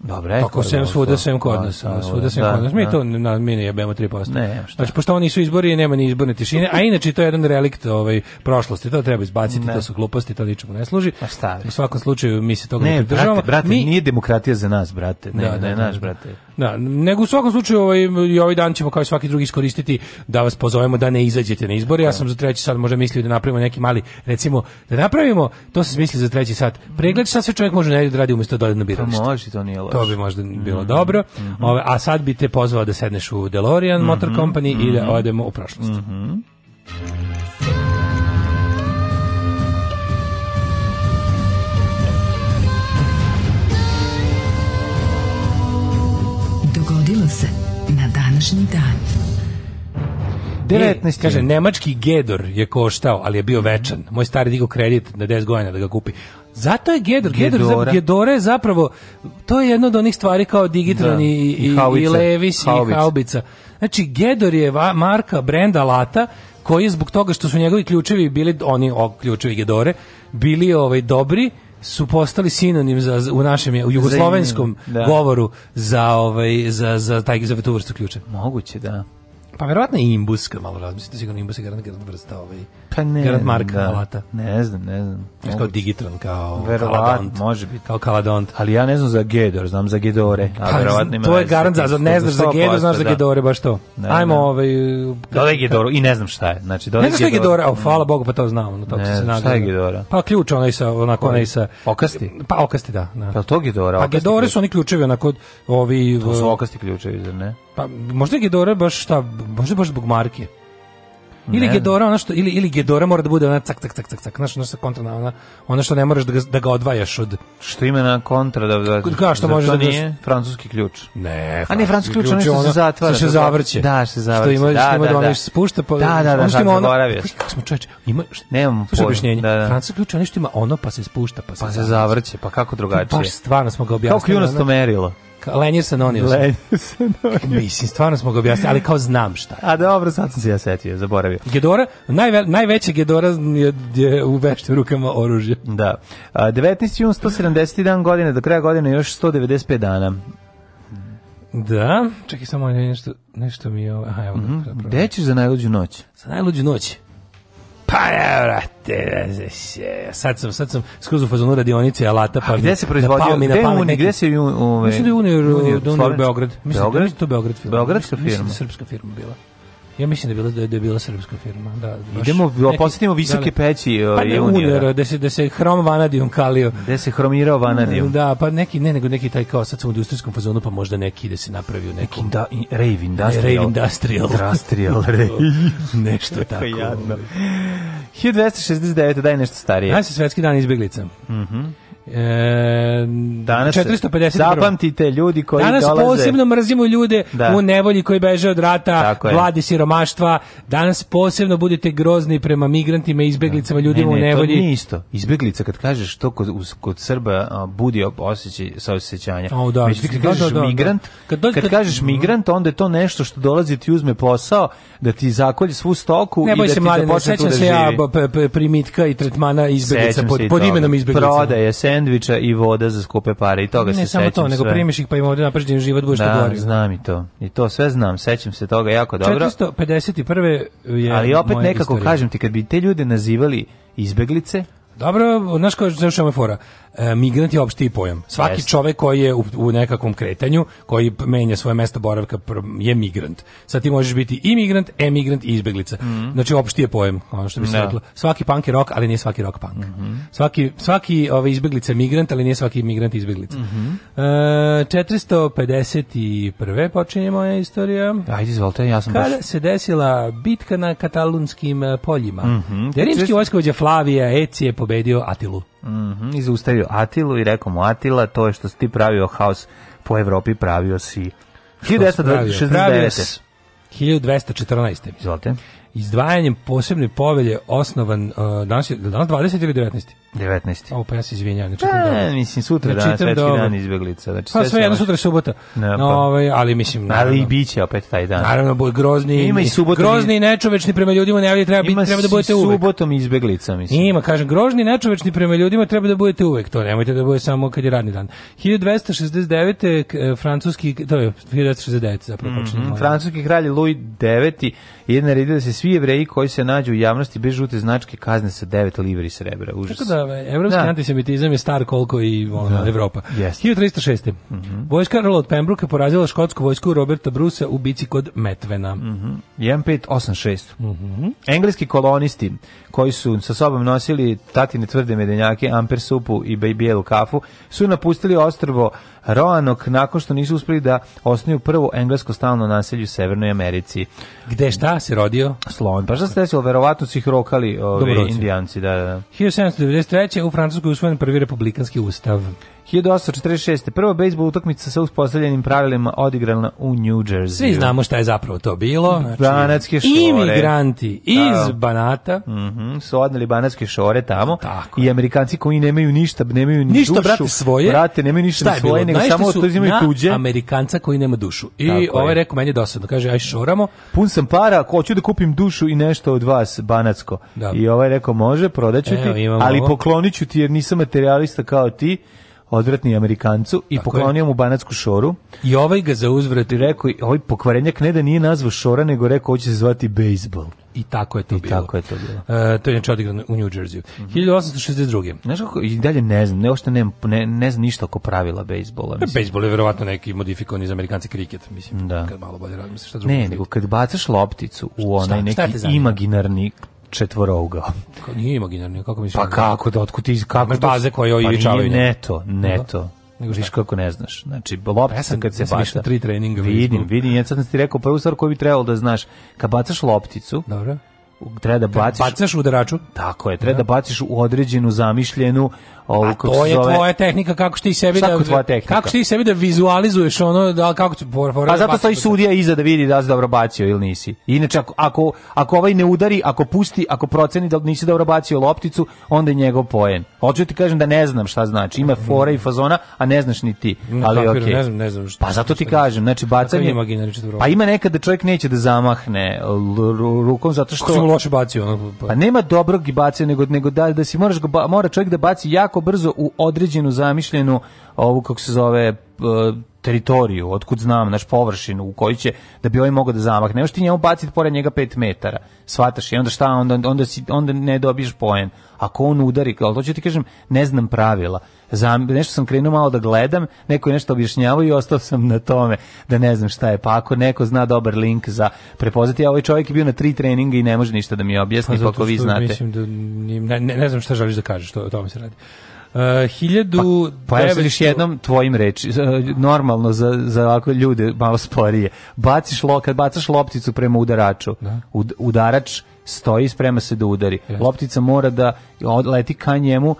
Dobre, Tako sem svuda, sem kod pa, nas. Pa, svuda da, sem kod nas. Mi da. to na, mi ne jebemo 3%. Ne, šta. Znači, pošto oni su izbori, nema ni izborne tišine, a inače to je jedan relikt ovaj, prošlosti, to treba izbaciti, ne. to su gluposti, to ničemu ne služi. Pa U svakom slučaju mi se toga ne, ne pridržavamo. Brate, brate, mi... nije demokratija za nas, brate. Ne, da, da ne, da, ne, naš, da. brate. Da, nego u svakom slučaju ovaj, i ovaj dan ćemo kao i svaki drugi iskoristiti da vas pozovemo da ne izađete na izbore. Ja sam za treći sat možda mislio da napravimo neki mali, recimo, da napravimo, to se misli za treći sat, pregled šta sve čovjek može ne da radi umjesto da ode na pa biralište. To može, to nije loše. To bi možda mhm. bilo mm -hmm. dobro. Mhm. Ove, a sad bi te pozvao da sedneš u DeLorean mm -hmm. Motor mhm. Company mm -hmm. i da odemo u prošlost. današnji dan. 19. E, kaže, nemački Gedor je koštao, ali je bio večan. Moj stari digo kredit na 10 godina da ga kupi. Zato je Gedor, Gedor Gedora. Gedore je zapravo, to je jedna od onih stvari kao digitalni da. i, i, i, haubica. i Levis haubica. i Haubica. Znači, Gedor je va, marka brenda Lata, koji je zbog toga što su njegovi ključevi bili, oni o, ključevi Gedore, bili ovaj dobri, su postali sinonim za, u našem u jugoslovenskom da. govoru za ovaj za za taj za tu vrstu Moguće, da. Pa verovatno i imbuska, malo razmislite, sigurno imbuska je vrsta ovaj Pa ne. Gerard Mark da. Alata. Ne znam, ne znam. Znaš kao Digitron, kao Verovatno, može biti. Kao Kaladont. Ali ja ne znam za Gedor, znam za Gedore. A pa, verovatno ima. To je garant za, ne znaš za Gedor, znaš da. za Gedore, baš to. Ne, Ajmo ne. ovaj... Uh, dole Gedoru i ne znam šta je. Znači, dole ne znaš Gedora, o, hvala Bogu, pa to znamo. No, ne, se šta je Gedora? Pa ključ onaj sa, onako, onaj sa... Okasti? Pa okasti, da. da. Pa to Gedora? Pa Gedore su oni ključevi, onako, ovi... To su uh, okasti ključevi, zar ne? Pa možda Gedora baš šta, možda baš zbog marke. Ili Gedora, ono što ili ili Gedora mora da bude ona cak cak cak cak cak, znaš, ono kontra na ona, ono što ne možeš da ga, da ga odvajaš od što ima na kontra da da Ka, što može da nije francuski ključ. Ne, a ne francuski ključ, ključ ono što se zatvara, što se zavrće. Da, se zavrće. Što ima da, što ima da, da, da. spušta pa Da, da, da, što ima ono, kako smo čoveče, ima nemam objašnjenje. Da, da. Francuski ključ ono što ima ono pa se spušta pa se pa zavrće, pa kako drugačije? Pa stvarno smo ga objasnili. Kao kljunasto merilo. Lenjer Sanonius. Lenjer Sanonius. Mislim, stvarno smo ga objasnili, ali kao znam šta. A dobro, sad sam se ja setio, zaboravio. Gedora, najve, najveća Gedora je, je u veštim rukama oružje. Da. A, 19. jun, 171 godine, do kraja godine još 195 dana. Da, čekaj samo nešto, nešto mi je ovo... Aha, evo mm -hmm. Gde ćeš za najluđu noć? Za najluđu noć? Pa ja, e, vrate, sad sam, sad sam skroz u fazonu radionice alata, pa... A da gde se proizvodio? Mi gde, uni, gde se Uni? Mislim da je Uni, Beograd. Mislim, Beograd? Mislim, to Beogradska firma. Beogradska firma. Mislim da je da da srpska firma bila. Ja mislim da je bila da je da bila srpska firma. Da, Idemo neki, posjetimo visoke da, da. peći pa ovaj, ne, unero, da se da se hrom vanadijum kalio. Da se hromirao vanadijum. Da, pa neki ne nego neki taj kao sad u industrijskom fazonu pa možda neki da se napravio neki da rave industrial. Rave industrial. Industrial [laughs] rave. nešto tako. jadno. 1269 daj nešto starije. Danas je svetski dan izbeglica. Mhm. Mm E, danas 450 zapamtite ljudi koji danas dolaze. Danas posebno mrzimo ljude da. u nevolji koji beže od rata, vladi siromaštva. Danas posebno budite grozni prema migrantima, izbeglicama, da. ljudima ne, ne, u nevolji. To nije isto. Izbeglica kad kažeš to kod, kod Srba budi osjećaj sa osjećanja. Oh, da. Međutim, kad da, da, kažeš da, da, migrant, kad, kad, kad, kažeš mhm. migrant, onda je to nešto što dolazi ti uzme posao da ti zakolje svu stoku ne, i da ti započne tu da živi. Ne boj se mlade, ne sećam se ja primitka i tretmana izbeglica pod, pod imenom izbeglica. Prodaje se sendviča i voda za skupe pare i toga ne, se sećam. Ne samo to, sve. nego primiš ih pa im ovde napražnjen život budeš da, gori. znam i to. I to sve znam, sećam se toga jako dobro. 451. je Ali opet nekako istorija. kažem ti kad bi te ljude nazivali izbeglice, Dobro, znaš koja je što fora? E, migrant je opšti pojam. Svaki čovek koji je u, u, nekakvom kretanju, koji menja svoje mesto boravka, je migrant. Sad ti možeš biti i migrant, emigrant i izbeglica. Mm -hmm. Znači, opšti je pojam, ono što bi se da. reklo. Svaki punk je rock, ali nije svaki rock punk. Mm -hmm. Svaki, svaki ove, izbeglica je migrant, ali nije svaki migrant izbeglica. Mm -hmm. e, 451. počinje moja istorija. Ajde, izvolite, ja sam Kada baš... se desila bitka na katalunskim poljima. Mm -hmm. Derimski vojskovođa Flavija Ecije pobedio Atilu. Mm -hmm, I zaustavio Atilu i rekao mu Atila, to je što si ti pravio haos po Evropi, pravio si... 1969. 1214. Izvolite. Izdvajanjem posebne povelje osnovan uh, danas, danas 20 ili 19. 19. O, pa ja se izvinjam, ne čekam da. Ne, mislim sutra da, svetski dan izbeglica. Znači, pa sve jedno sutra je subota. Ne, pa. ovaj, ali mislim... Naravno, ali i biće opet taj dan. Naravno, boj grozni, ima i subotom, grozni i nečovečni prema ljudima, ne treba, biti, treba da budete uvek. Ima subotom izbeglica, mislim. Ima, kažem, grozni i nečovečni prema ljudima treba da budete uvek, to nemojte da bude samo kad je radni dan. 1269. Eh, eh, francuski, to je 1269 zapravo mm -hmm, Francuski kralj Louis IX je naredio da se svi jevreji koji se nađu u javnosti bez žute značke kazne sa 9 livri srebra. Užas. Tako da Ovaj, evropski da. antisemitizam je star koliko i ono, da. Evropa. Yes. 1306. Mm -hmm. Vojska Rola od Pembroke porazila škotsku vojsku Roberta Brusa u bici kod Metvena. Mm -hmm. 1586. Mm -hmm. Engleski kolonisti koji su sa sobom nosili tatine tvrde medenjake, amper supu i bijelu kafu, su napustili ostrvo Roanok nakon što nisu uspeli da osnuju prvo englesko stalno naselje u Severnoj Americi. Gde šta se rodio? Slon. Pa šta se desilo? Verovatno su ih rokali ove, indijanci. Da, da. 1790. 1943. u Francuskoj usvojen prvi republikanski ustav. 1846. Prva bejsbol utakmica sa uspostavljenim pravilima odigrana u New Jersey. Svi znamo šta je zapravo to bilo. Znači, banatske šore. Imigranti da. iz da. Banata. Mm -hmm, su odneli banatske šore tamo. Tako. I Amerikanci koji nemaju ništa, nemaju ni ništa, dušu. Ništa, brate, svoje. Brate, nemaju ništa šta je svoje, bilo? nego samo to uzimaju tuđe. Amerikanca koji nema dušu. I Tako ovaj je. rekao, meni je dosadno. Kaže, aj šoramo. Pun sam para, hoću da kupim dušu i nešto od vas, banatsko. Da. I ovaj rekao, može, prodaću Evo, ti, ali poklonit ću ti jer nisam materijalista kao ti odvratni Amerikancu i Tako poklonio je. mu banatsku šoru. I ovaj ga zauzvrat i rekao, ovaj pokvarenjak ne da nije nazvao šora, nego rekao, hoće se zvati bejsbol. I tako je to I bilo. tako je to bilo. E, to je inače odigrano u New Jerseyu. Mm -hmm. 1862. Znaš kako, i dalje ne znam, ne, ošte ne, ne, ne znam ništa oko pravila bejsbola. Mislim. Bejsbol je verovatno neki modifikovan iz Amerikanci kriket, mislim, da. kad malo bolje razmisliš šta drugo. Ne, nego kad bacaš lopticu u onaj šta, neki imaginarni četvorougao. Ka, nije imaginarni, kako misliš? Pa kako, da otkuti ti, kako... Imaš baze koje ovi pa ne to, da. ne to. Nego Viš kako ne znaš. Znači, loptica ja sam, kad se ja sam bata. tri treninga. Vidim, vidim. Ja sad sam ti rekao prvu stvar koju bi trebalo da znaš. Kad bacaš lopticu, Dobro treba da baciš bacaš udaraču tako je treba da baciš u određenu zamišljenu ovu kako to je zove... tvoja tehnika kako što i sebi da tvoja kako što i sebi da vizualizuješ ono da kako ti for, for, pa da zato stoji sudija iza da vidi da si dobro bacio ili nisi inače ako, ako, ako ovaj ne udari ako pusti ako proceni da nisi dobro bacio lopticu onda je njegov poen hoću da ti kažem da ne znam šta znači ima fora i fazona a ne znaš ni ti ali okej okay. ne znam ne znam šta pa zato ti kažem znači bacanje pa ima nekada da čovjek neće da zamahne rukom zato što loše bacio ono. Pa. pa nema dobrog i bacio nego nego da da se moraš ga mora čovjek da baci jako brzo u određenu zamišljenu ovu kako se zove teritoriju, otkud znam, naš površinu u kojoj će, da bi ovaj mogao da zamak. Nemoš ti njemu baciti pored njega 5 metara. Svataš i onda šta, onda, onda, si, onda ne dobiješ poen. Ako on udari, ali to ću ti kažem, ne znam pravila. Zam, nešto sam krenuo malo da gledam, neko je nešto objašnjavao i ostao sam na tome da ne znam šta je. Pa ako neko zna dobar link za prepoznati, a ovaj čovjek je bio na tri treninga i ne može ništa da mi objasni, pa, pa ako vi znate. Mislim da, ne, ne, ne znam šta želiš da kažeš, to, o tome se radi. E, hiljadu... Pa, pojasniš pa jednom tvojim reči, normalno za, za ovako ljude malo sporije. Baciš lo, kad bacaš lopticu prema udaraču, da. Ud, udarač stoji sprema se da udari. Yes. Loptica mora da leti ka njemu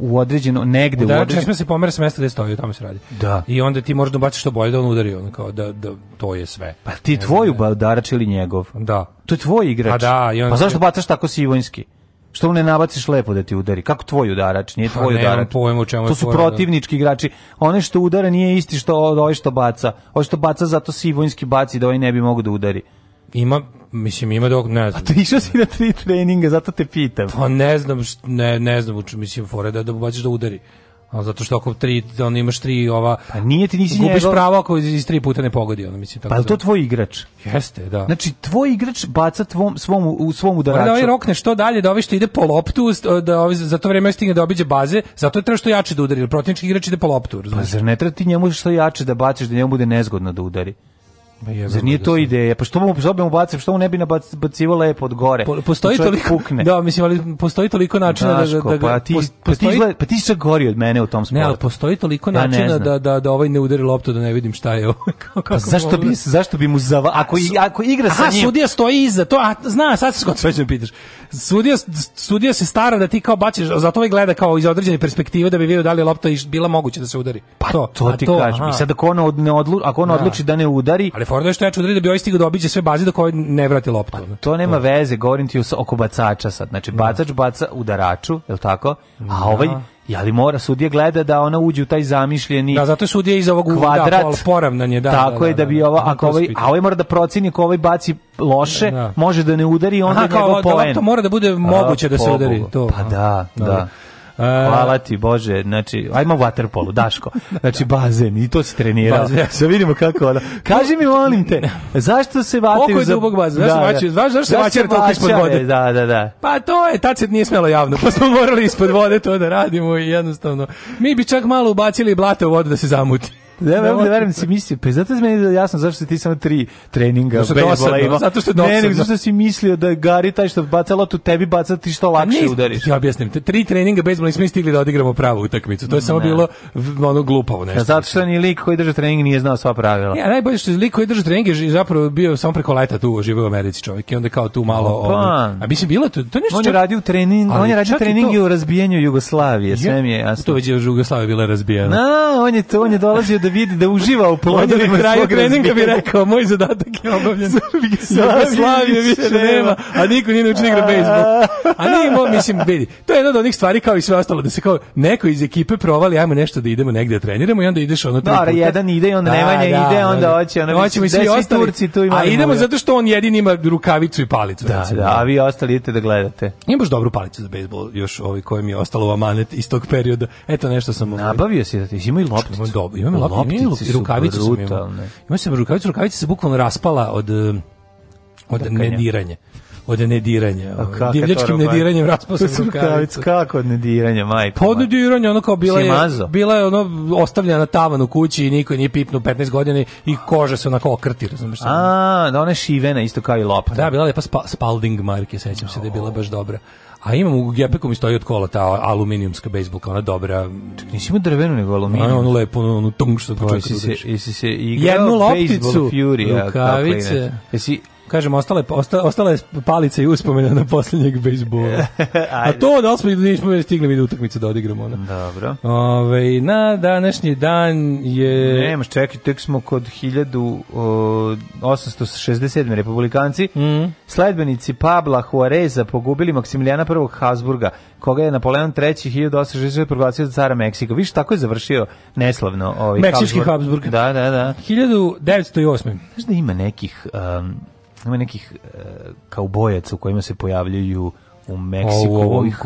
u određeno negde udarač, u određeno. Da, ja se pomera sa mesta gde stoji, tamo se radi. Da. I onda ti možeš da baciš što bolje da on udari, on kao da, da to je sve. Pa ti tvoj udarač ili njegov? Da. To je tvoj igrač. Pa da, i on Pa zašto bacaš tako Sivojski? Što mu ne nabaciš lepo da ti udari? Kako tvoj udarač? Nije pa tvoj ha, udarač. to su pojma, protivnički igrači. One što udara nije isti što ovaj što baca. Ovo ovaj što baca zato Sivojnski baci da ovaj ne bi mogu da udari. Ima Mislim, ima dok, ne znam. A ti išao si na tri treninga, zato te pitam. Pa ne znam, ne, ne znam, mislim, fore da, da baciš da udari. A zato što ako tri, on imaš tri ova... Pa nije ti nisi Gubiš njegov... pravo ako iz tri puta ne pogodi, ono mislim. Tako pa je da- to tvoj igrač? Jeste, da. Znači, tvoj igrač baca tvom, svom, u svom udaraču. Da ovaj rokne što dalje, da ovi što ide po loptu, da ovi za to vreme stigne da obiđe baze, zato je treba što jače da udari, protivnički igrač ide po loptu. Razumiješ? Pa zar ne treba ti njemu što jače da baciš, da njemu bude nezgodno da udari? Zar nije to ideja? Pa što mu zobemo bacim, što mu ne bi nabacivo lepo od gore? Po, postoji toliko pukne. [laughs] Da, mislim ali postoji toliko načina da- da- Daško, da, da pa ti postoji, pa ti se gori od mene u tom sportu. Ne, ali postoji toliko ja načina da, da da ovaj ne udari loptu da ne vidim šta je. [laughs] Kako, pa kako zašto bi da- zašto bi mu za... ako ako igra sa aha, njim. sudija stoji iza to, a zna, sad se skoči pitaš. Sudija sudija se stara da ti kao baciš, zato ovaj gleda kao iz određene perspektive da bi video da li je lopta bila moguće da se udari. Pa to, to ti kažeš. I sad ako on ne odluči, ako on odluči da ne udari, ali Forda da je što ja čudri da bi ovaj stigao da obiđe sve baze do koje ne vrati loptu. Pa, to nema to. Da. veze, govorim ti oko bacača sad. Znači, da. bacač baca udaraču, je li tako? A ovaj ja li mora sudija gleda da ona uđe u taj zamišljeni Da, zato je sudija iz ovog kvadrat, da, poravnanje, da. Tako da, da, je da bi ova, ako ovaj, a ovaj mora da proceni ako ovaj baci loše, može da ne udari, onda Aha, kao, njegov poen. Da, to mora da bude moguće a, da se udari. To. Pa da, da. Hvala ti, Bože, znači, ajmo waterpolu, Daško. Znači, bazen, i to se trenira. Bazen, ja. Sad da vidimo kako ono. Kaži mi, molim te, zašto se vataju... Koliko za... dubog bazen? Da, da, da. zašto se vaćer toliko ispod vode? Da, da, da. Pa to je, tad nije smelo javno, pa smo morali ispod vode to da radimo i jednostavno. Mi bi čak malo ubacili blate u vodu da se zamuti. Ne, ne, ne verujem da si mislio, pa zato je meni da jasno zašto si ti samo tri treninga zato da bejsbola imao. Zato što je dosadno. Ne, nego zato si mislio da Gari taj što baca loptu tebi baca ti što pa lakše ne, udariš. Ja objasnim, te tri treninga bejsbola nismo stigli da odigramo pravu utakmicu. To je samo ne. bilo ono glupavo pa nešto. Ja, zato što ni lik koji drži trening nije znao sva pravila. Ja, najbolje što je lik koji drži trening je zapravo bio samo preko leta tu, živeo u Americi čovjek i onda kao tu malo... Pa. On, a mislim, bilo to, to nešto... On je radio trening, on je radio treninge u razbijanju Jugoslavije, sve mi je jasno. To već je Jugoslavija bila razbijena. Na, on je to, on je dolazio da vidi, da uživa u plodovima kraju treninga bi rekao, moj zadatak je obavljen. Slavije, Slavije više nema, a niko nije naučio igra bejsbol. A nije mo, mislim, vidi, to je jedna od onih stvari kao i sve ostalo, da se kao neko iz ekipe provali, ajmo nešto da idemo negde da treniramo i onda ideš ono tri puta. jedan ide i onda da, Nemanja da, ide, da, onda da. hoće, onda hoćemo i svi ostali. Turci tu ima. A idemo zato što on jedini ima rukavicu i palicu. Da, da, a vi ostali idete da gledate. Imaš dobru palicu za bejsbol, još ovi koji mi je ostalo u amanet iz tog perioda. Eto nešto sam nabavio si da ti ima i lopticu. Imam dobro, imam lopticu, loptice su rukavice su brutalne. Imao sam rukavicu, rukavica se bukvalno raspala od, eh, od Dakanja. nediranja od nediranja. Ovaj, divljačkim nediranjem raspao sam [laughs] rukavicu. Kako od nediranja, majko? Pa od nediranja, ono kao bila Simazo. je, bila je ono ostavljena na tavan u kući i niko nije pipnu 15 godina i koža se onako okrti, razumiješ? A, da ona je šivena, isto kao i lopta. Da, bila je pa spa, Spalding marke, sećam se da je bila baš dobra. A imam u gepeku mi stoji od kola ta aluminijumska bejsbolka, ona dobra. Ček, nisi imao drvenu nego aluminijum. Ono, ono lepo, ono, ono tung što pa počeo. Da jesi se, se igrao Jednu lopticu, Fury, rukavice. Jesi Kažem, ostale, osta, ostala je palica i uspomena na posljednjeg bejsbola. [laughs] A to da smo nismo stigli mi utakmice da odigramo. Ona. Dobro. Ove, na današnji dan je... Nemaš, čekaj, tek smo kod 1867. republikanci. Mm. Sledbenici Pabla Juareza pogubili Maksimilijana I. Habsburga, koga je Napoleon III. 1860. proglasio za cara Meksika. Viš, tako je završio neslavno ovaj Meksički Habsburg. Habsburg. Da, da, da. 1908. Znaš da ima nekih... Um, ima nekih e, kaubojaca u kojima se pojavljuju u Meksiku ovih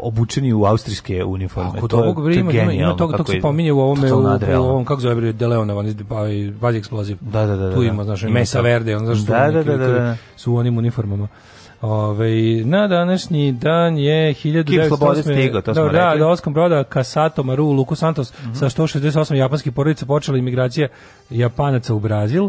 obučeni u austrijske uniforme. Ako to, to, vremena ima, to je ima tog, tog se pominje u ovome u, u, ovom kako zove bre De Leona van vazi eksploziv. Da, da, da, tu ima znaš ima Mesa Verde, on znaš da, da, da, da, su u onim uniformama. Ove, na današnji dan je 1908. Da, da, da, Oskom broda Kasato Maru Luku Santos mm -hmm. sa 168 japanskih porodica počela imigracija Japanaca u Brazil.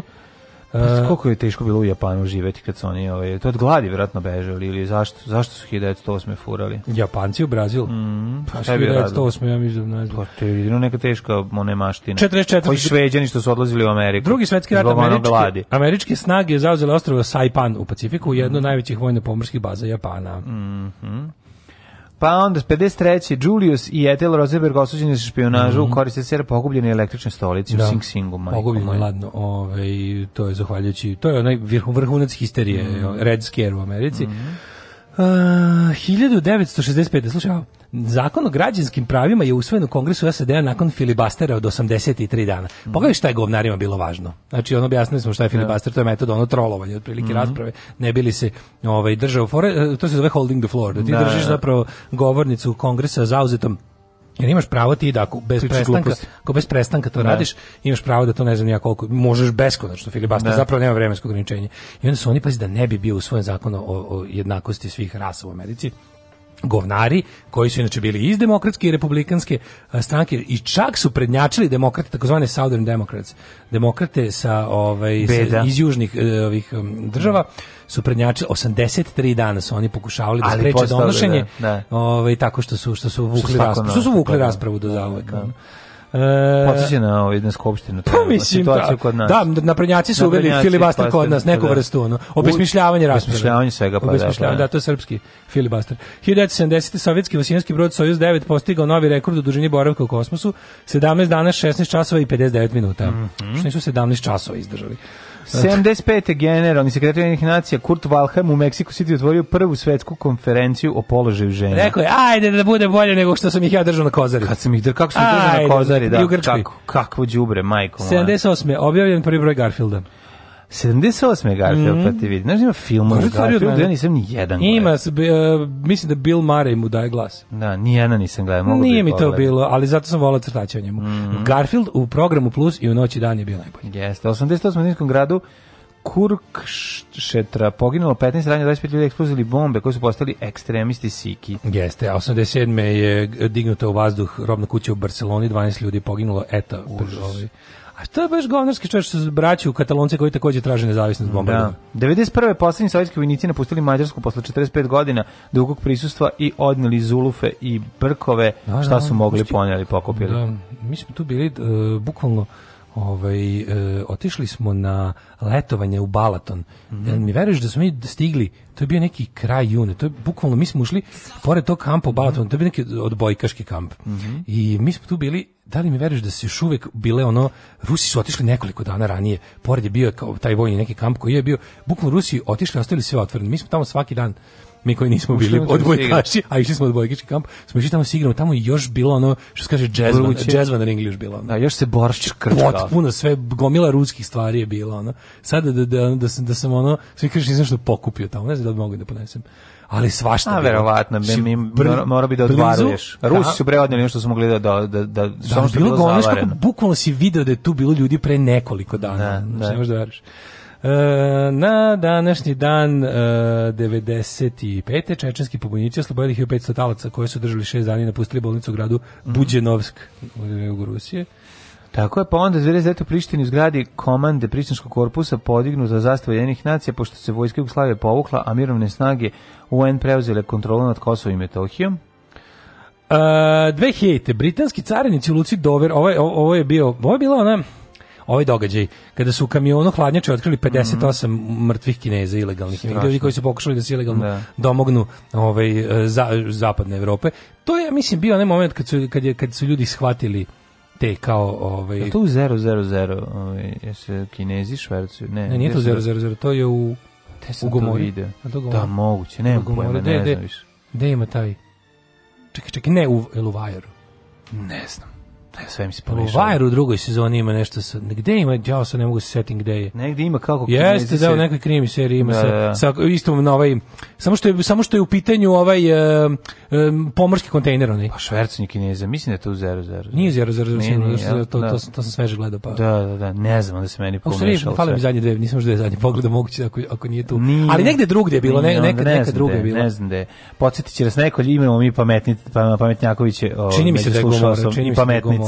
Pa e, koliko je teško bilo u Japanu živeti kad su oni, ovaj, to od gladi vjerojatno bežali ili zašto, zašto su 1908. furali? Japanci u Brazil? Mm, pa šta je bilo 1908. ja mislim, da ne znam. Pa to je jedino neka teška monemaština. 44. Koji šveđani što su odlazili u Ameriku. Drugi svetski rat američki, američke snage zauzele ostrvo Saipan u Pacifiku, jedno mm. najvećih vojno-pomorskih baza Japana. Mm -hmm. Pa onda 53. Julius i Ethel Rosenberg osuđeni za špionažu, mm -hmm. koriste se pogubljene električne stolice da. u Sing Singu. Pogubljeno, ladno. Ove, ovaj, to je zahvaljujući, to je onaj vrhunac histerije, mm -hmm. Red Scare u Americi. Mm -hmm. Uh, 1965, da slušaj, Zakon o građanskim pravima je usvojen u Kongresu SAD-a nakon filibastera od 83 dana. Pogledaj šta je govnarima bilo važno. Znači, ono objasnili smo šta je da. filibaster, to je metod ono trolovanje, otprilike mm -hmm. rasprave, ne bili se ovaj, držao fore, e, to se zove holding the floor, da ti da, držiš da. zapravo govornicu Kongresa zauzetom Jer imaš pravo ti da ako bez Priči prestanka, ako bez prestanka to ne. Da. radiš, imaš pravo da to ne znam ja koliko, možeš beskonačno filibasta, da. ne. zapravo nema vremenskog ograničenja. I onda su oni pazi da ne bi bio usvojen zakon o, o jednakosti svih rasa u Americi, govnari koji su inače bili iz demokratske i republikanske e, stranke i čak su prednjačili demokrate takozvane Southern Democrats demokrate sa ovaj sa, iz južnih e, ovih um, država su prednjačili 83 dana su oni pokušavali da spreče donošenje da, da. ovaj tako što su što su vukli raspravu što su vukli da, da, da. raspravu do zauvek E, Podsjeća na ovaj na skupštinu. Pa situaciju da. Kod nas. Da, naprednjaci su uveli filibaster pa kod nas, neku da. vrstu ono, obesmišljavanje rasprave. Obesmišljavanje svega pa da. Pa da. da, to je srpski filibaster. 1970. sovjetski vasijanski brod Sojuz 9 postigao novi rekord u dužini boravka u kosmosu, 17 dana 16 časova i 59 minuta. Mm -hmm. Što nisu 17 časova izdržali. 75. generalni sekretar jednih nacija Kurt Valheim u Meksiku City otvorio prvu svetsku konferenciju o položaju žena. Rekao je, ajde da bude bolje nego što sam ih ja držao na kozari. Kad sam ih držao, kako sam ih držao na kozari, da. Kako, kakvo đubre, majko. 78. objavljen prvi broj Garfielda. 78. Garfield, mm -hmm. pa ti vidi. Znaš, da ima film o Garfieldu, ja nisam ni jedan gledao. Ima, uh, mislim da Bill Murray mu daje glas. Da, ni jedan nisam gledao. Mogu Nije mi pogledati. to bilo, ali zato sam volao crtaće o njemu. Mm -hmm. Garfield u programu Plus i u noći dan je bio najbolji. Jeste, 88. Ninskom gradu Kurkšetra poginulo 15 ranije 25 ljudi eksplozili bombe koji su postali ekstremisti Siki. Jeste, a 87. je dignuta u vazduh robna kuća u Barceloni, 12 ljudi poginulo, eta. Užas. Ovaj, A to je baš govnarski čovjek što u Katalonce koji takođe traže nezavisnost bombardovanja. Da. 91. poslednji sovjetski vojnici napustili Mađarsku posle 45 godina dugog prisustva i odneli zulufe i brkove, da, šta su da, mogli da, poneli, pokupili. Da, mi smo tu bili uh, bukvalno ovaj, e, otišli smo na letovanje u Balaton. Mm -hmm. mi veruješ da smo mi stigli, to je bio neki kraj june, to je bukvalno, mi smo ušli pored tog kampa u Balaton, mhm. to je bio neki odbojkaški kamp. Mm -hmm. I mi smo tu bili, da li mi veruješ da se još uvek bile ono, Rusi su otišli nekoliko dana ranije, pored je bio kao taj vojni neki kamp koji je bio, bukvalno Rusi otišli, ostavili sve otvoreno, mi smo tamo svaki dan mi koji nismo bili da odbojkaši, a išli smo odbojkaški kamp, smo išli tamo s igramo, tamo još bilo ono, što se kaže, jazzvan, jazzvan ring još bilo. Ono. Da, još se boršč krčka. Potpuno sve, gomila ruskih stvari je bilo. Ono. Sad da, da, da, sam, da, da, da sam ono, svi kažeš nisam što pokupio tamo, ne znam da li mogu da ponesem ali svašta. A verovatno, mi, mi mora, bi da odvaruješ. Rusi su preodneli nešto smo gledali da da da, da samo što bilo, bilo zavareno. Bukvalno si video da je tu bilo ljudi pre nekoliko dana. Ne, ne. ne možeš da veriš. E, na današnji dan e, 95. čečenski pobunjici oslobodili 1500 talaca koji su držali 6 dana i napustili bolnicu u gradu mhm. Buđenovsk u Rusije. Tako je, pa onda zvezda u Prištini u zgradi komande Prištinskog korpusa podignu za zastavu jedinih nacija, pošto se vojska Jugoslavije povukla, a mirovne snage UN preuzele kontrolu nad Kosovo i Metohijom. Uh, e, hejte, Britanski carinici u Luci Dover, ovo ovaj, je, ovo je bio, ovo je bila ona, ovaj događaj kada su u kamionu hladnjače otkrili 58 mm -hmm. mrtvih Kineza ilegalnih ljudi koji su pokušali da se ilegalno da. domognu ovaj e, za, zapadne Evrope. To je mislim bio onaj moment kad su kad je kad su ljudi shvatili te kao ovaj to u 000 ovaj jesi Kinezi švercuju ne ne nije to 000 da- to je u te u Gomori da moguće ne, mogu ne znam više gde ima taj čekaj čekaj ne u Eluvajeru ne znam Sve mi se pomešalo. Wire u drugoj sezoni ima nešto sa gde ima, ja se ne mogu se setim gde je. Negde ima kako Jeste da u nekoj krimi seriji ima da, sa, da, da. sa istom na ovaj samo što je samo što je u pitanju ovaj um, um, pomorski kontejner onaj. Pa švercni Kineza, mislim da je to u 00. Nije 00, nije, nije, to, to, da. to, to sam sveže gledao pa. Da, da, da, ne znam da se meni pomešalo. Fale mi zadnje dve, nisam što je zadnje pogledao moguće ako ako nije tu. Nije, Ali negde drugde je bilo, ne, neka neka druga je bila. Ne znam gde. Podsetiće nas neko imamo mi pametni pa- pametnjakoviće. Ovaj, čini mi se da je čini mi se da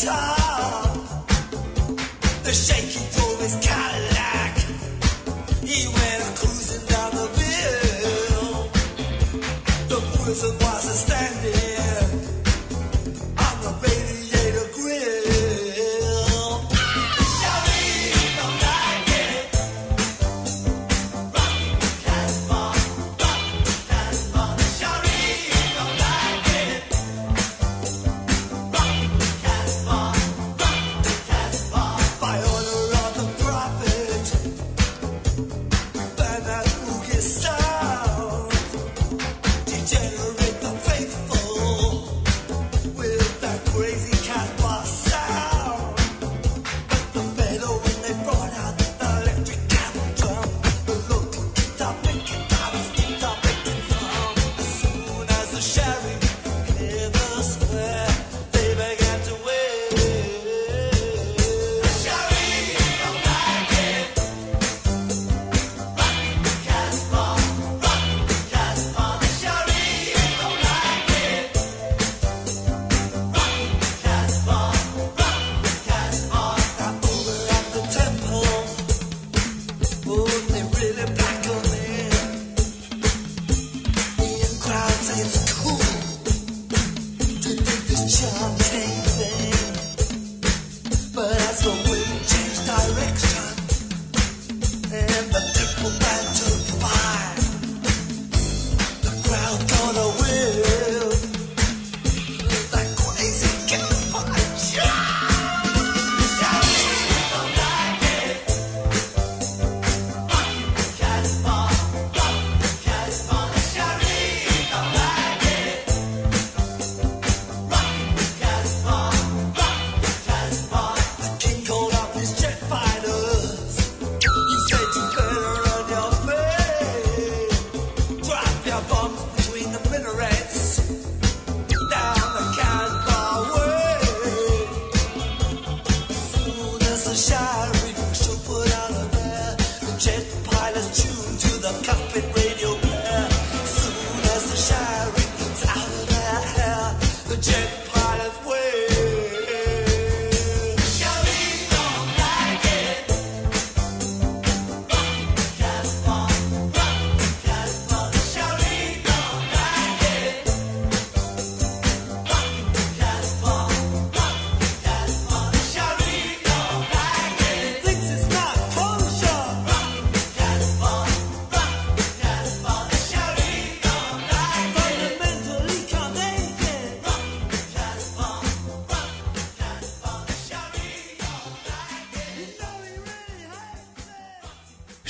time.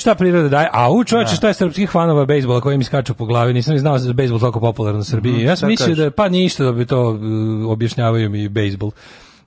Šta priroda daje? A u čoveče, da. šta je srpskih fanova bejsbola koji mi skaču po glavi? Nisam ni znao da je bejsbol toliko popularno u Srbiji. Mm, ja sam mislio da pa ništa da bi to uh, objašnjavaju mi bejsbol.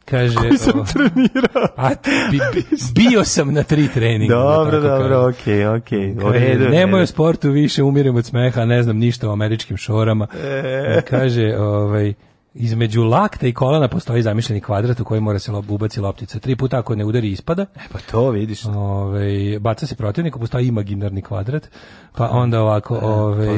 Kaže, koji sam o, trenirao. A, bi, bi, bio sam na tri treninga. Da dobro, dobro, okej, okej. Okay. Kaže, nemoj o sportu više, umirem od smeha, ne znam ništa o američkim šorama. E. e kaže, ovaj, između lakta i kolana postoji zamišljeni kvadrat u koji mora se ubaci loptica. Tri puta ako ne udari ispada. E pa to vidiš. Ove, baca se protivniku, postoji imaginarni kvadrat. Pa onda ovako, e, pa ove,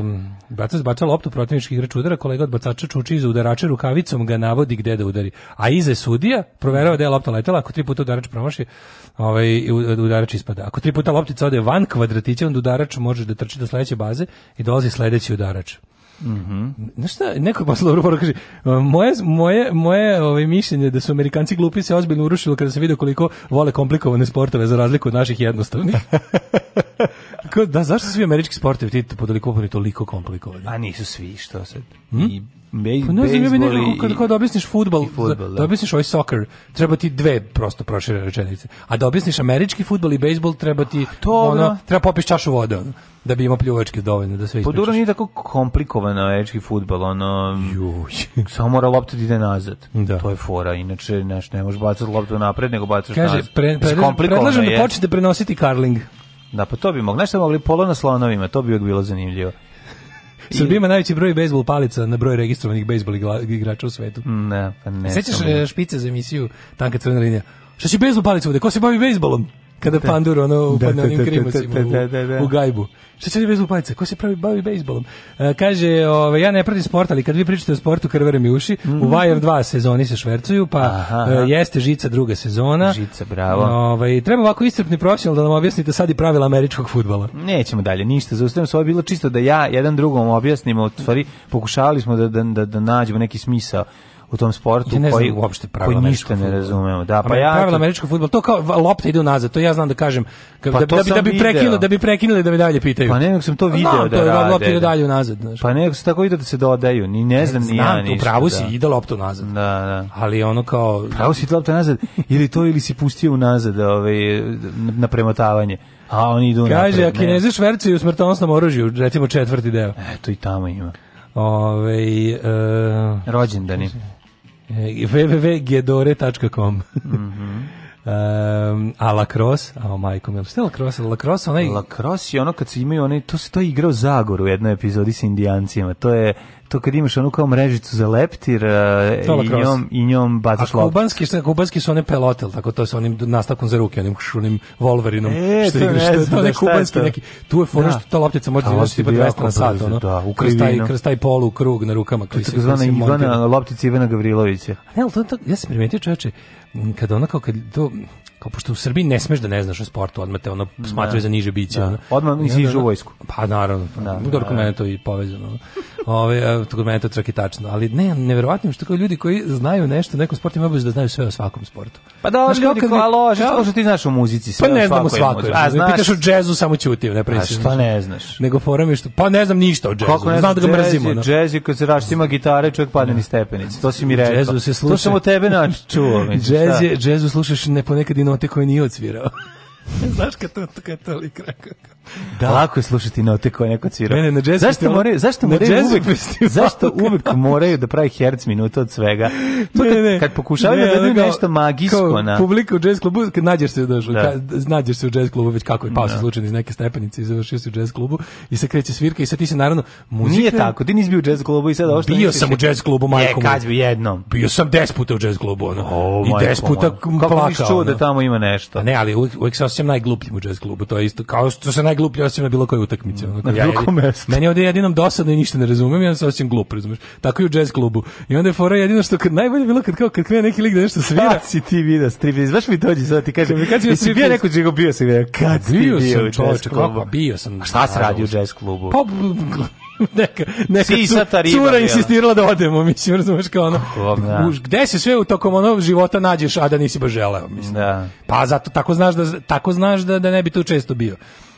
um, baca se baca loptu protivnički igrač udara, kolega od bacača čuči iz udarača rukavicom ga navodi gde da udari. A iza sudija proverava da je lopta letela, ako tri puta udarač promaši, ovaj udarač ispada. Ako tri puta loptica ode van kvadratića, onda udarač može da trči do sledeće baze i dolazi sledeći udarač. Mhm. Mm šta, neko baš dobro pora kaže, moje moje moje ovaj mišljenje da su Amerikanci glupi se ozbiljno urušilo kada se vidi koliko vole komplikovane sportove za razliku od naših jednostavnih. [laughs] da zašto svi američki sportovi ti podaliko toliko komplikovani? A nisu svi, što se. Hmm? I bej, pa ne znam, ja bih nekako, kad, kad objasniš futbal, futbol, da, da objasniš ovaj soccer, treba ti dve prosto proširene rečenice. A da objasniš američki futbal i bejsbol, treba ti, to, ono, treba popiš čašu vode, ono, da bi imao pljuvačke dovoljno da sve pa ispričaš. Poduro nije tako komplikovano američki futbal, ono, Juj. samo mora lopta da ide nazad. Da. To je fora, inače, znaš, ne možeš bacati loptu napred, nego bacaš Kaže, nazad. Pre, pre, predlažem da počnete prenositi karling. Da, pa to bi mogli. nešto mogli polo na slonovima, to bi bilo zanimljivo. Srbija ima najveći broj bejsbol palica na broj registrovanih bejsbol igrača u svetu. Mm, ne, pa ne. Sećaš e, špice za emisiju Tanka crvena linija? Šta će bejsbol palica ovde? Ko se bavi bejsbolom? kada da. pandur ono da, upadne da, onim krimusima u, u gajbu. Šta će bez lupajca? Ko se pravi bavi bejsbolom? E, kaže, ove, ja ne pratim sport, ali kad vi pričate o sportu, krvere mi uši. U Wire mhm. 2 sezoni se švercuju, pa e, jeste Žica druga sezona. Žica, bravo. Ove, treba ovako iscrpni profesional da nam objasnite sad i pravila američkog futbala. Nećemo dalje, ništa. Zaustavljamo se, ovo bilo čisto da ja jedan drugom objasnimo. pokušavali smo da, da, da, da nađemo neki smisao u tom sportu ja koji uopšte koji ništa ne razumemo. Da, pa ja pravila američkog fudbala, to kao lopta ide unazad, to ja znam da kažem da, pa da, da, bi da bi prekinuli, da bi prekinuli da me dalje pitaju. Pa ne, nego sam to da, video znam, da to Lopta ide da. dalje unazad, znači. Pa nego se tako ide da se dodaju, ni ne znam ni ja ni. ništa. Pravo da. si ide lopta unazad. Da, da. Ali ono kao pravo si lopta unazad ili to ili si pustio unazad, ovaj na premotavanje. A oni idu Kaže, napred. Kaže, a kineze švercaju u smrtonosnom oružju, recimo četvrti deo. Eto i tamo ima. Ove, ovaj, e, Rođendani. E, www.gedore.com Mhm. Um, a lacrosse, a oh, majko je šta je lacrosse? Lacrosse, onaj... Lacrosse je ono kad se imaju, onaj, to se to igrao Zagor u jednoj epizodi s indijancima, to je to kad imaš onu kao mrežicu za leptir uh, i njom, i njom bacaš loptu. A kubanski, šta, kubanski su one pelotel, tako to sa onim nastavkom za ruke, onim, onim volverinom, e, što igraš, ne znam, to da ne kubanski je to? neki, tu je fora da. što ta loptica može imaš tipa 200 na sat, ono, da, u kroz, taj, kroz taj polu krug na rukama. To je tako zvana Ivana, loptica Ivana Gavrilovića. Ne, ali to, to, ja sam primetio čoveče, kad ono kao kad to kao pošto u Srbiji ne smeš da ne znaš o sportu, odmah te ono da. smatraju za niže biće. Da. Ono. Odmah nisi u vojsku. Pa naravno, da, pa, da, dobro kod da. mene to i povezano. Ove, kod mene to čak i tačno. Ali ne, neverovatno što kao ljudi koji znaju nešto, nekom sportu imaju da znaju sve o svakom sportu. Pa da, znaš, ljudi koja lože, kao što ti znaš o muzici. Sve pa ne znam o svakoj. A, znaš, pitaš o džezu, samo ćutim, ne preciš. A šta ne znaš? Nego foram što, pa ne znam ništa o džezu. ne znam da ga mrzimo. Džez, džez je kad se ima gitare, čovjek padne ni stepenice. To si mi rekao. Džezu se sluša. To sam čuo. tebe načuo. [laughs] [laughs] džez je, džezu slušaš ne ponekad i note koje nije odsvirao. [laughs] Znaš kad to, kad to lik rekao? da. lako je slušati note koje neko cvira. Ne, ne, na jazz zašto moraju, zašto moraju uvek, zašto uvek moraju da pravi herc minuta od svega? To ne, kad, ne, kad pokušavaju ne, da daju nešto magijsko. Kao na... publika u jazz klubu, kad nađeš se, došlo, da. Kad, nađeš se u jazz klubu, već kako je pao da. se slučajno iz neke stepenice i završio se u jazz klubu i sad kreće svirka i sad ti se naravno muzika... Nije tako, ti nisi bio u jazz klubu i sad ovo što... Bio sam u da- jazz klubu, e, majkom. Je, kad jednom. Bio sam 10 puta u jazz klubu, ono. Oh, I 10 puta plakao. Kako nisi čuo da tamo ima nešto? Pa ne, ali uvijek, uvijek se osjećam najglupljim u jazz klubu, to je isto kao što se najglupljim najgluplji osim na bilo kojoj utakmici. Mm, na bilo kom mestu. Meni ovdje jedinom dosadno i ništa ne razumem, ja se osim glup, razumeš. Tako i u jazz klubu. I onda je fora jedino što kad, najbolje bilo kad, kao, kad krene neki lik da nešto svira. Kad si ti vidio striptease? Znaš mi dođe sad ti kažem, kad si bio striptease? Bio neko čega bio sam, kad si bio, bio sam, čoveče, kako bio sam. A šta se radi u jazz klubu? Pa, neka, neka Sisata riba, cura insistirala da odemo, mislim, razumeš kao ono. Ja. Da. Gde se sve u tokom onog života nađeš, a da nisi baš želeo, mislim. Da. Pa zato tako znaš da tako znaš da da ne bi tu često bio.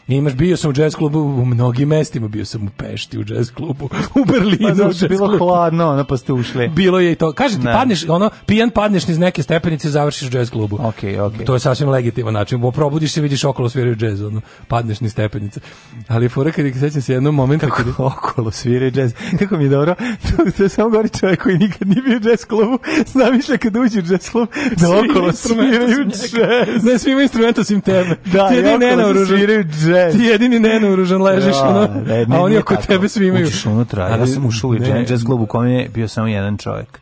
Imaš, bio sam u jazz klubu u mnogim mestima, bio sam u Pešti u jazz klubu, u Berlinu pa, znači, u bilo klubu. hladno, ono pa ste ušli. Bilo je i to. Kaže ti, ne. Da. padneš, ono, pijan padneš iz neke stepenice završiš u jazz klubu. Okay, okay. To je sasvim legitimno, znači probudiš se, vidiš okolo sviraju jazz, ono, padneš niz stepenice. Ali fora kad sećam se jednom momentu kako kada... okolo svira jazz. Kako mi je dobro. [laughs] to, se je samo gori čovjek koji nikad nije bio u jazz klubu. Zamišlja kad uđe u jazz klub da okolo sviraju jazz. Ne, svi imaju instrumenta sim tebe. Da, ti jedin nenaoružan. Sviraju jazz džez. Ti jedini nenaoružan ležiš, ja, ono, ne, ne, a oni oko tako. tebe svi imaju. Učiš ono traje. ja sam ušao u jazz klub u kome je bio samo jedan čovjek.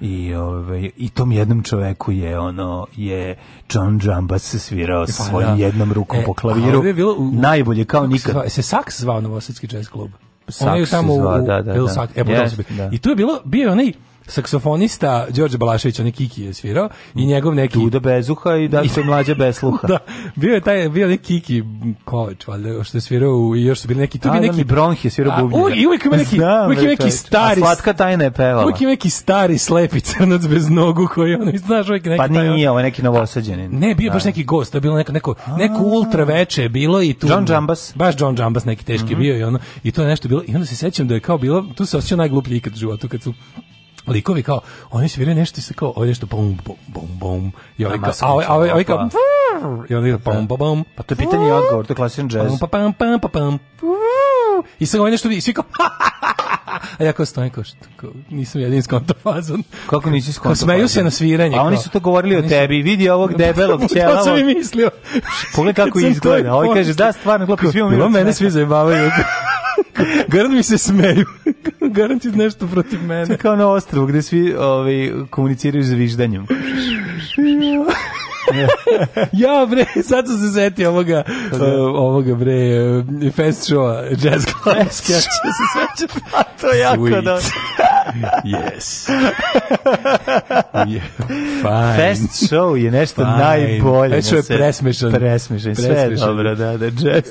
I, ove, ovaj, I tom jednom čoveku je ono je John Jambas svirao sa e, pa, svojim da. jednom rukom e, po klaviru. Je bilo, u, Najbolje kao nikad. Zva, se Saks zvao Novosadski jazz klub. Saks se zvao, da, da. da. Sak, e, yes, pa da. I tu je bilo, bio onaj saksofonista Đorđe Balašević, on je Kiki je svirao i njegov neki Duda Bezuha i da se [laughs] mlađa Besluha. da, bio je taj bio je neki Kiki Kovač, valjda što je svirao i još su bili neki tu da, bi da, neki Bronhi je svirao bubnje. Uvijek, uvijek ima neki, Znam, uvijek ima neki stari. A slatka tajna je pevala. Uvijek ima neki stari slepi crnac bez nogu koji on znaš uvijek neki. Pa nije, ovo neki novosađeni. Ne, bio da. baš neki gost, to je bilo neko neko neko ultra veče bilo i tu John Jambas. Baš John Jambas neki teški mhm. bio i ono i to je nešto bilo i onda se sećam da je kao bilo tu se osećao najgluplji ikad u životu kad su likovi kao oni sviraju nešto se kao ovdje što bom bom bom i ovaj kao a ovaj ovaj kao i onda bum da. bum bum pa to je pitanje i odgovor to je klasičan džez pa pam pam pa pam pa, pa, pa". i sad ovaj nešto i svi kao [laughs] a ja kao stojim kao što nisam jedin skonto fazon kako nisi skonto fazon smeju se na sviranje a oni su to govorili o tebi vidi ovog [laughs] debelog ćela to sam i mislio pogledaj kako izgleda ovaj kaže da stvarno klopi svi da mene svi zajebavaju [laughs] Garant [laughs] mi se smeju. [laughs] Garant je nešto protiv mene. To kao na ostrovu gde svi ovaj, komuniciraju za viždanjem. [laughs] ja bre, sad sam se setio ovoga, uh, ovoga bre, uh, fest showa, jazz club. Jazz club, se sećam. A pa to je jako da yes. [laughs] fine. Fest show je nešto fine. najbolje. Fest show je presmešan. Presmešan, sve je dobro, da, da, jazz. E,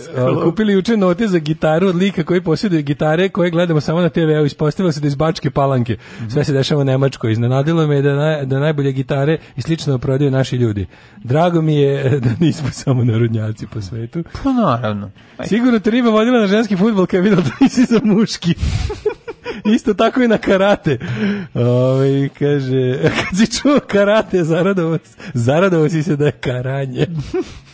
kupili juče note za gitaru od lika koji posjeduje gitare koje gledamo samo na tv evo Ispostavilo se da iz Bačke palanke. Mhm. Sve se dešava u Nemačkoj. Iznenadilo me da, naj, da najbolje gitare i slično prodaju naši ljudi. Drago mi je e, da nismo samo narodnjaci po svetu. Pa naravno. Sigurno te riba vodila na ženski futbol kada je vidjela da nisi za muški. [laughs] Isto tako i na karate. Ovaj kaže, [laughs] kad si čuo karate, zaradovo, zaradovo si se da je karanje.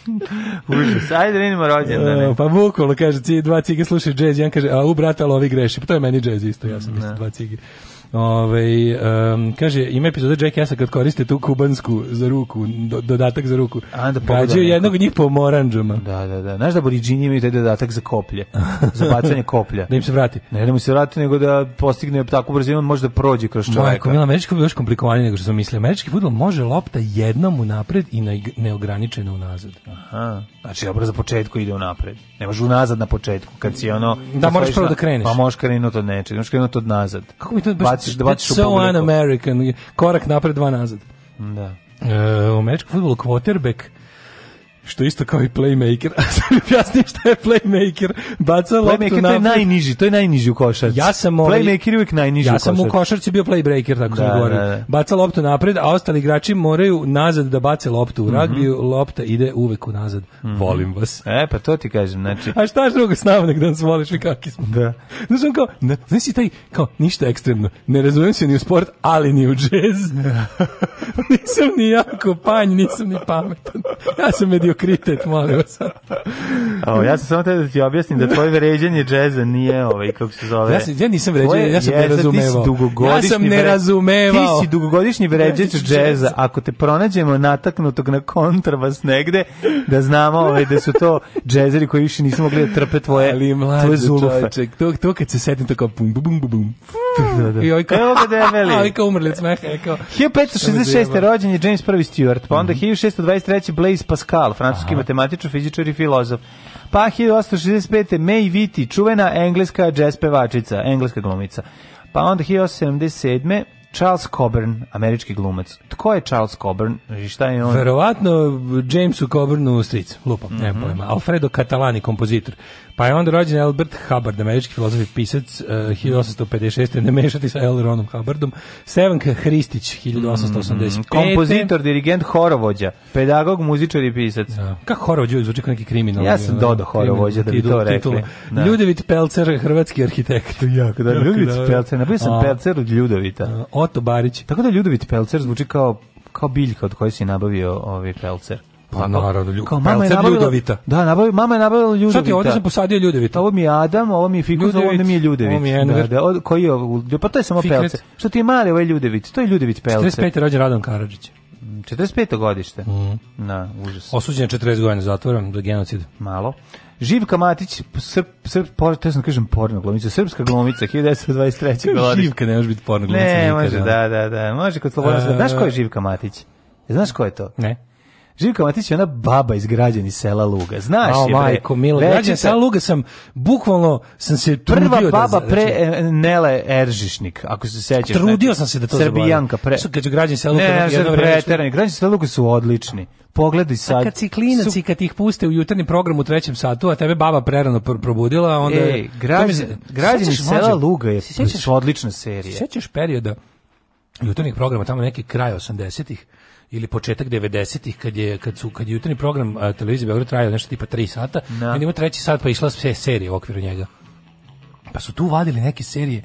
[laughs] Užas, ajde da vidimo rođendane. Uh, pa Vukolo kaže, dva cige slušaju džez, jedan kaže, a u brata lovi greši. Pa to je meni džez isto, ja sam isto da. dva cige. Ove, ovaj, um, kaže, ima epizoda Jackass-a kad koriste tu kubansku za ruku, do, dodatak za ruku. A, da Gađaju jednog njih po moranđama. Da, da, da. Znaš da Boriđini imaju taj dodatak za koplje, za bacanje [laughs] koplja. da im se vrati. Ne da mu se vrati, nego da postigne takvu brzinu, on može da prođe kroz čoveka. Majko, mila, američki je još komplikovanije nego što sam mislio. Američki futbol može lopta jednom unapred i neograničeno unazad. Aha. Znači, dobro, za početku ide unapred. Ne može unazad na početku, kad si ono... Da, moraš prvo da kreneš. Pa možeš krenuti od nečega, možeš krenuti od nazad. Kako mi to baš baciš, da baciš u so un-American. Korak napred, dva nazad. Da. E, u američkom futbolu quarterback što isto kao i playmaker. A [laughs] sad objasnim šta je playmaker. Baca loptu Playmaker to je najniži, to je najniži u košarci. Ja sam ovaj, playmaker je uvijek najniži ja u košarci. Ja sam u košarci bio playbreaker, tako da, sam Da, da. Baca loptu napred, a ostali igrači moraju nazad da bace loptu. U mhm. ragbiju mm -hmm. lopta ide uvek unazad. Mm -hmm. Volim vas. E, pa to ti kažem, znači. A šta je drugo s nama nek da voliš i kakvi smo? Da. Znaš, on kao, ne, znaš taj, kao, ništa ekstremno. Ne razumijem se ni u sport, ali ni u džez. [laughs] nisam ni jako panj, nisam ni pametan. Ja sam medio mediokritet, molim vas. Ovo, [laughs] ja sam samo te da ti objasnim da tvoje vređanje džeza nije ovaj, kako se zove. Ja, sam, ja nisam vređan, ja sam jeza, nerazumevao. Ja sam nerazumevao. Ti si dugogodišnji vređač džeza. Ako te pronađemo nataknutog na kontrabas negde, da znamo ovaj, da su to džezeri koji više nismo mogli da trpe tvoje, Ali mlađe, tvoje zulufe. Čovječek, to, to kad se setim, to kao bum, bum, bum, bum, bum. Da, da. I ovaj kao, Evo ga debeli. [laughs] Ovaj kao umrli od smeha. 1566. rođen je James I. Stewart, pa onda mm -hmm. 1623. Blaise Pascal, francuski Aha. matematičar, fizičar i filozof. Pa 1865. May Viti, čuvena engleska jazz pevačica, engleska glumica. Pa onda 1877. Charles Coburn, američki glumac. Ko je Charles Coburn? I šta je on? Verovatno Jamesu Coburnu stric, lupam, mm -hmm. ne pojma. Alfredo Catalani, kompozitor. Pa je onda rođen Albert Hubbard, američki filozof i pisac, uh, eh, 1856. Ne mešati sa L. Ronom Hubbardom. Sevenka Hristić, 1885. Mm -hmm. Kompozitor, dirigent, horovođa, pedagog, muzičar i pisac. Da. Kako horovođa zvuči kao neki kriminal? Ja sam dodao horovođa da bi to rekli. Da. Ljudevit Pelcer, hrvatski arhitekt. Jako da, Ljudevit Pelcer, napisao sam Pelcer od Ljudevita. O, Moto Barić. Tako da Ljudovit Pelcer zvuči kao, kao biljka od koje si nabavio ovaj Pelcer. Pa naravno, lju, kao mama je Ljudovita. Da, nabavio, mama je nabavila Ljudovita. Šta ti, ovdje sam posadio Ljudovita. Ovo mi je Adam, ovo mi je Fikus, Ljudevit. ovo mi je Ljudevit. Ovo mi je Enver. Da, da, koji je ovo, pa to je samo Fikret. Pelcer. Što ti je mali ovaj Ljudevit, to je Ljudevit Pelcer. 45. rođen Radon Karadžić. 45. Mm, godište. Mm. Na, da, užas. Osuđen 40 godina zatvora za genocid. Malo. Živka Matić, srp, srp, por, te sam kažem porno glumica, srpska glomica, 1923. godine. Živka ne može biti porno glumica. Ne, nikada. da, da, da, može kod Slobodana. Znaš ko je Živka Matić? Znaš ko je to? Ne. Živka Matić je ona baba iz građani sela Luga. Znaš je, Majko, milo, građani sela Luga sam, bukvalno sam se Prva da baba da, pre znači- e, Nele Eržišnik, ako se sećaš. Trudio znači, sam se da to zaboravim. Srbijanka pre. Su kad građani sela Luga ne, jedno vreme. Građani sela Luga su odlični. Pogledaj sad. A kad si klinac su... i kad ih puste u jutarnji program u trećem satu, a tebe baba prerano pr probudila, onda... Ej, građani, građani sela Luga je odlična serija. Sećaš perioda jutarnjih programa, tamo neki kraj 80-ih, ili početak 90-ih kad je kad su kad je jutarnji program televizije Beograd trajao nešto tipa 3 sata, da. no. ima treći sat pa išla sve serije u okviru njega. Pa su tu vadili neke serije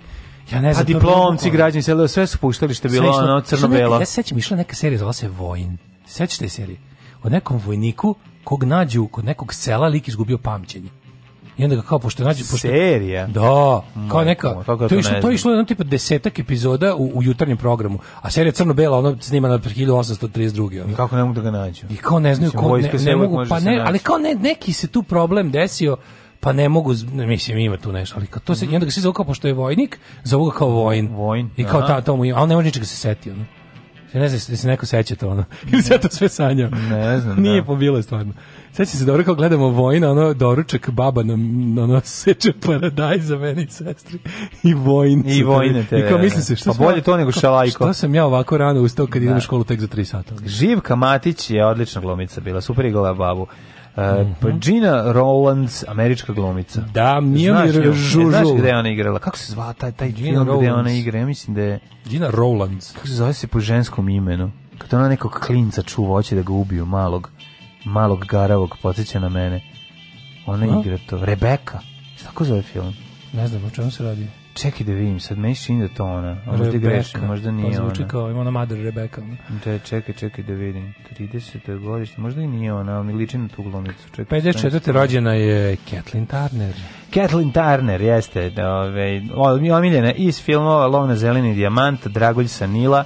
Ja ne pa znam. Pa diplomci, građani selo, sve su puštali što je bilo ono crno-belo. Ja se sećam, išla neka serija zvala se Vojin. Sećate serije? O nekom vojniku kog nađu kod nekog sela lik izgubio pamćenje. I onda ga kao pošto nađe pošto serija. Da, kao neka. to je to je išlo jedno tipa 10 epizoda u, u jutarnjem programu, a serija crno-bela ona snimana od 1832. Ono. Kako ne mogu da ga nađu? I kao ne znaju ko ne, ne mogu pa da ne, ali kao ne, neki se tu problem desio pa ne mogu, mislim ima tu nešto, ali kao to se, mm -hmm. i onda ga se zove kao pošto je vojnik, zove ga kao vojn. Vojn. I kao ta, to mu ima, ne može ničega se setio. Ono. Ne znam, se neko seća to ono. [laughs] Ili se ja to sve sanjao. Ne znam, Nije pobilo da. stvarno. Seća se dobro kao gledamo Vojna, ono doručak baba nam ono seče paradajz za meni i sestri. [laughs] I Vojn. I Vojne te. I kao mislim se što pa bolje to nego šalajko. Što sam ja ovako rano ustao kad idem u da. školu tek za 3 sata. Živka Matić je odlična glomica bila, super igrala babu. Uh, Gina Rowlands, američka glumica. Da, Mijomir e, Žužul. Znaš, znaš gde je ona igrala? Kako se zva taj, taj Gina film Rowlands. gde ona igra? Ja mislim da je... Gina Rowlands. Kako se zove se po ženskom imenu? Kad ona nekog klinca čuva, hoće da ga ubiju, malog, malog garavog, podsjeća na mene. Ona A? igra to. Rebeka. Šta ko zove film? Ne znam, o čemu se radi? Čekaj da vidim, sad meni čini da to ona. A možda grešim, možda nije pa ona. To zvuči kao ima ona Mother Rebecca. Da, čekaj, čekaj da vidim. 30. godište, možda i nije ona, ali mi liči na tu glomicu. Čekaj, 54. rođena je Kathleen Turner. Kathleen Turner, jeste. Da, Ove, ovaj, omiljena iz filmova Lovna zeleni dijamant, Dragolj sa Nila,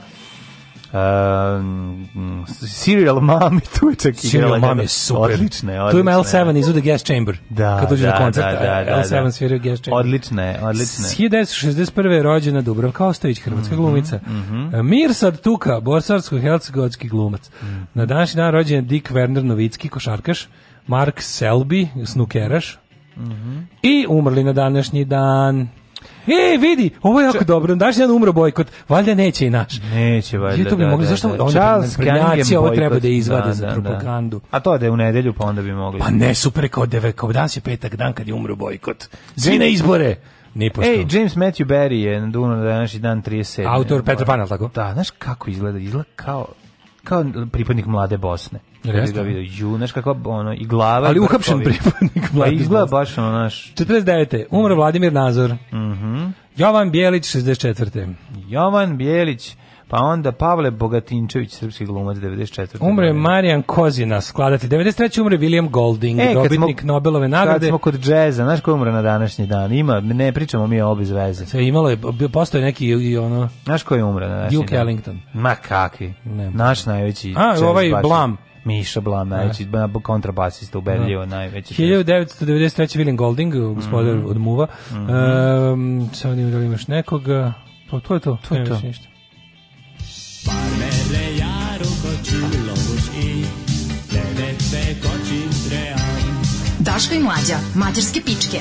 Um, Serial Mami [laughs] tu je čak igrala. Serial Mami je super. Odlične, odlične. Tu ima L7 iz The Guest Chamber. Da, kad dođe da, na koncert, da, da, da, L7 da. svira Guest Chamber. Odlične, odlične. 1961. rođena Dubravka Ostojić, hrvatska mm -hmm, glumica. Mm -hmm. Mirsad Tuka, bosansko-hercegovački glumac. Mm -hmm. Na današnji dan rođen je Dick Werner Novicki, košarkaš. Mark Selby, snukeraš. Mm -hmm. I umrli na današnji dan... E, vidi, ovo je jako Če... dobro. Naš jedan umro bojkot. Valjda neće i naš. Neće valjda. I to bi da, mogli, da, zašto da, Charles Kenjaci ovo treba da izvade da, za da, da. propagandu. Da. A to da je u nedelju, pa onda bi mogli. Pa ne, super kao deve, kao danas je petak dan kad je umro bojkot. Svi na izbore. Nipošto. Ej, James Matthew Berry je na današnji dan 37. Autor Petra Panel, tako? Da, znaš kako izgleda? Izgleda kao kao pripadnik mlade Bosne. Jeste. Ja ju, znaš kako ono i glava. Ali uhapšen pripadnik pa mlade. Pa izgleda baš ono naš. 49. Umro Vladimir Nazor. Mhm. Mm Jovan Bjelić 64. Jovan Bjelić pa onda Pavle Bogatinčević, srpski glumac, 94. Umre Marijan Kozina, skladati. 93. umre William Golding, e, dobitnik smo, Nobelove nagrade. Kad smo kod džeza, znaš ko umre na današnji dan? Ima, ne pričamo mi o obi zveze. Se imalo je, postoje neki i ono... Znaš ko je umre na današnji Duke dan? Ellington. Ma kakvi, naš najveći A, ovaj baš. Blam. Miša Blam, najveći ja. Da. kontrabasista ubedljivo ja. Da. najveći. 1993. William Golding, gospodar mm -hmm. od Muva. Mm -hmm. um, Samo ne da imaš nekoga. Pa to je to. To je to. Ništa. Farmerre jaruko čulo i tebe se kočim Daška i mlađa, mađarske pičke.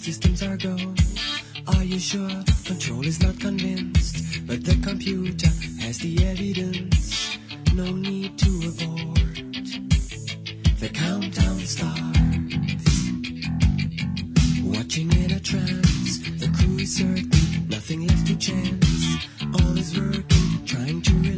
systems are go. Are you sure? Control is not convinced, but the computer has the evidence. No need to abort. The countdown starts. Watching in a trance, the crew is certain, nothing left to chance. All is working, trying to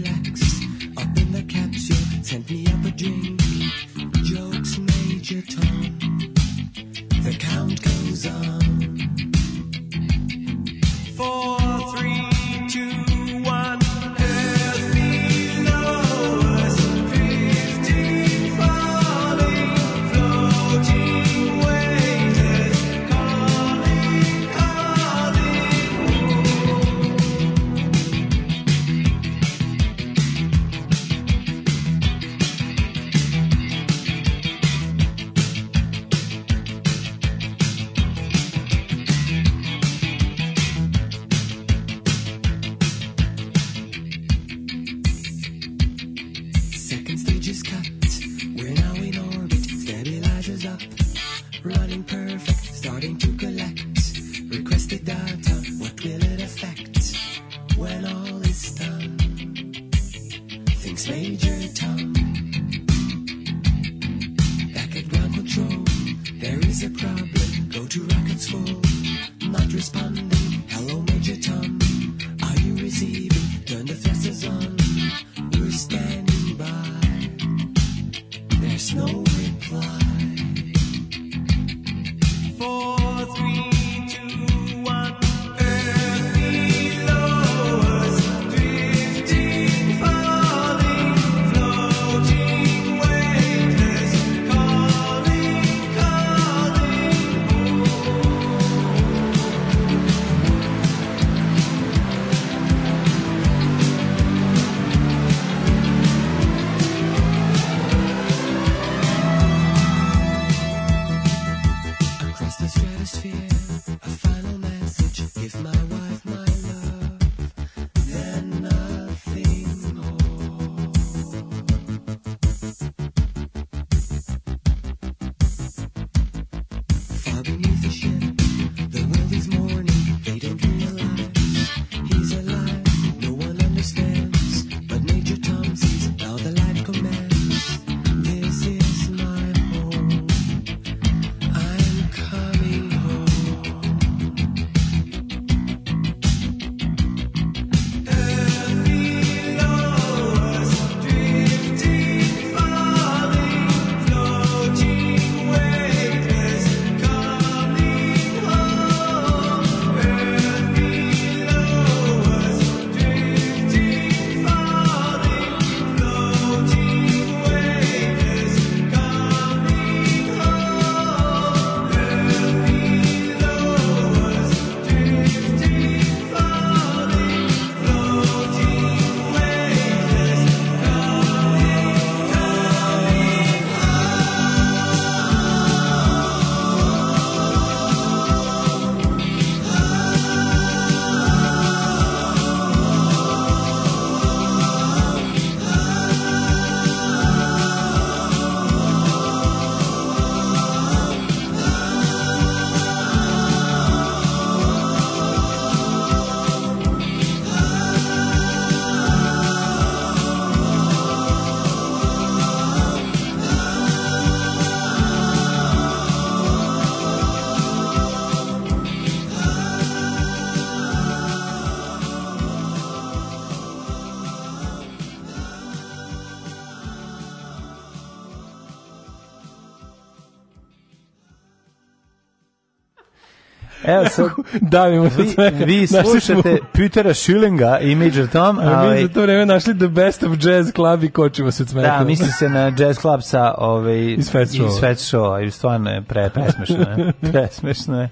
Evo sad, [laughs] davimo se vi, vi slušate Petera Schillinga i Major Tom. A mi ovaj- za to vreme našli the best of jazz club i kočimo se od Da, misli se na jazz club sa ovaj, iz Fat Show. Iz Fat Show, i stvarno je pre, presmešno. [laughs] presmešno je.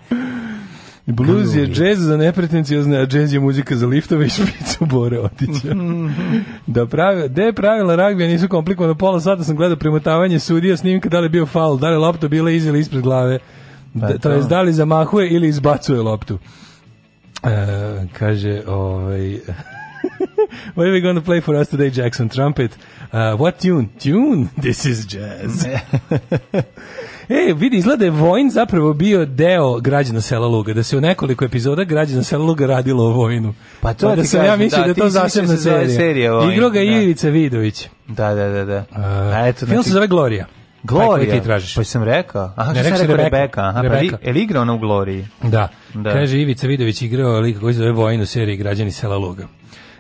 Blues je jazz za nepretencijozne, a džez je muzika za liftove i špicu Bore Otića. [laughs] da pravi, de pravila ragbija nisu komplikovane, pola sata sam gledao premotavanje sudija snimka da li je bio faul, da li je lopta bila iz ili ispred glave. Pa da, to je da li zamahuje ili izbacuje loptu. E, kaže, ovaj... [laughs] What are we going to play for us today, Jackson Trumpet? Uh, what tune? Tune? [laughs] This is jazz. [laughs] e, vidi, izgleda da je Vojn zapravo bio deo građana sela Luga, da se u nekoliko epizoda građana sela Luga radilo o Vojnu. Pa to pa da sam ja mislio da, da to da zasebna se serija. serija Igro ga da. Ivica Vidović. Da, da, da. da. Uh, A eto, film znači... se zove Gloria. Gloria. Pa, ti tražiš. Pa sam rekao. Aha, ne, rekao rekao Rebeka. Rebeka. Aha, Rebeka. Pa je li igrao ona u Gloriji? Da. da. Kaže, Ivica Vidović igrao lik koji zove Vojin u seriji Građani sela Luga.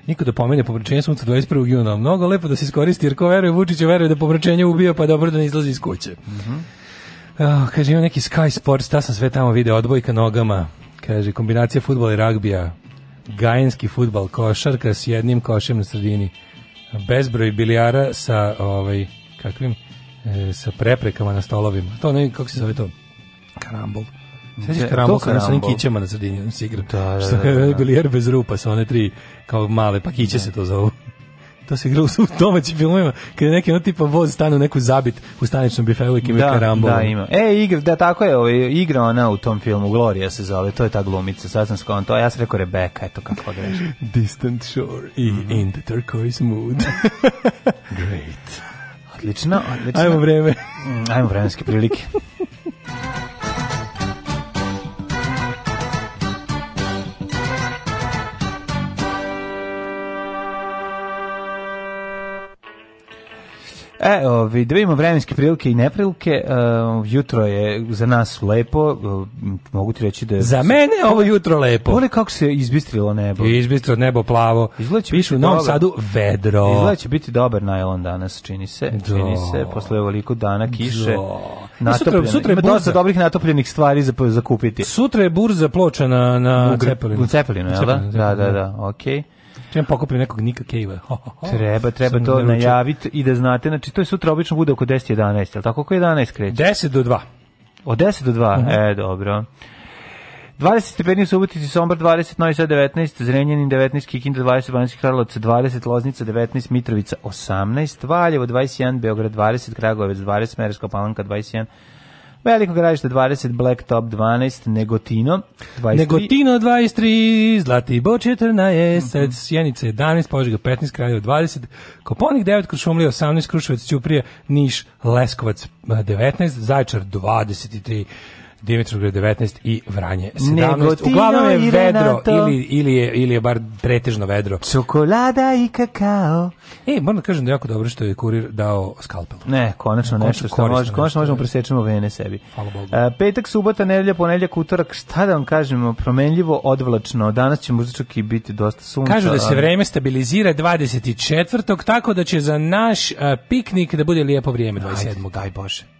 Niko da pomene pomračenje sunca 21. juna. Mnogo lepo da se iskoristi, jer ko veruje Vučića, veruje da pomračenje ubio, pa dobro da ne izlazi iz kuće. Mhm. Mm oh, kaže, ima neki Sky Sports, ta sam sve tamo video, odbojka nogama. Kaže, kombinacija futbola i ragbija. Gajenski futbal, košarka s jednim košem na sredini. Bezbroj bilijara sa, ovaj, kakvim, e, sa preprekama na stolovima. To ne, kako se zove to? Karambol. Mm. Sećaš e, karambol karambol. sa onim kićama na sredini, on se igra. Da, da, da, što da, je da. bez rupa sa one tri kao male pakiće da. se to zovu. [laughs] to se igralo u domaćim filmovima, kada neki ono tipa voz stane u neku zabit u staničnom bifeu i da, karambol. Da, ima. E, igra, da, tako je, ovaj, igra ona u tom filmu, Gloria se zove, to je ta glumica, sad sam skonto, to, ja sam rekao Rebeka, eto kako greš. [laughs] Distant Shore i mm -hmm. In the Turquoise Mood. [laughs] Great. Odlično, odlično. Ajmo vreme. Mm, ajmo vremenske prilike. [laughs] E, ovi, da vidimo vremenske prilike i neprilike. E, jutro je za nas lepo. E, mogu ti reći da je... Za mene je ovo jutro lepo. Pole kako se izbistrilo nebo. Izbistro nebo plavo. Izgledaće Pišu u Novom Sadu vedro. će biti dobar najlon danas, čini se. Do. Čini se, posle ovoliko dana kiše. Do. E, sutra, sutra je Ima burza. dosta dobrih natopljenih stvari za, za kupiti. Sutra je burza ploča na, na Cepelinu. U Cepelinu, jel da? Da, da, da, da, okej. Okay. Čem pokupim nekog Nika Cave-a. [laughs] Treba, treba Sam to najaviti i da znate, znači to je sutra obično bude oko 10 11, al tako oko 11 kreće. 10 do 2. Od 10 do 2. Uh -huh. E, dobro. 20 stepeni u Subotici, Sombor 20, Novi Sad 19, Zrenjanin 19, Kikinda 20, Banjski Karlovac 20, Loznica 19, Mitrovica 18, Valjevo 21, Beograd 20, Kragujevac 20, Merska Palanka 21, Veliko gradište 20, Blacktop 12, Negotino 23. Negotino 23, Zlatibor 14, mm -hmm. Sjenice 11, Požega 15, Kraljevo 20, Koponik 9, Krušumlija 18, Kruševac, Ćuprije, Niš, Leskovac 19, Zajčar 23, Dimitrovgrad 19 i Vranje 17. Uglavnom je vedro ili, ili, je, ili je bar pretežno vedro. Čokolada i kakao. E, moram da kažem da je jako dobro što je kurir dao skalpel. Ne, konačno ne, nešto što može, konačno možemo presečemo vene sebi. Hvala Bogu. A, e, petak, subota, nedelja, ponedeljak, utorak, šta da vam kažemo, promenljivo, odvlačno. Danas će muzičak i biti dosta sunca. Kažu da se vreme stabilizira 24. tako da će za naš a, e, piknik da bude lijepo vrijeme 27. Aj Bože.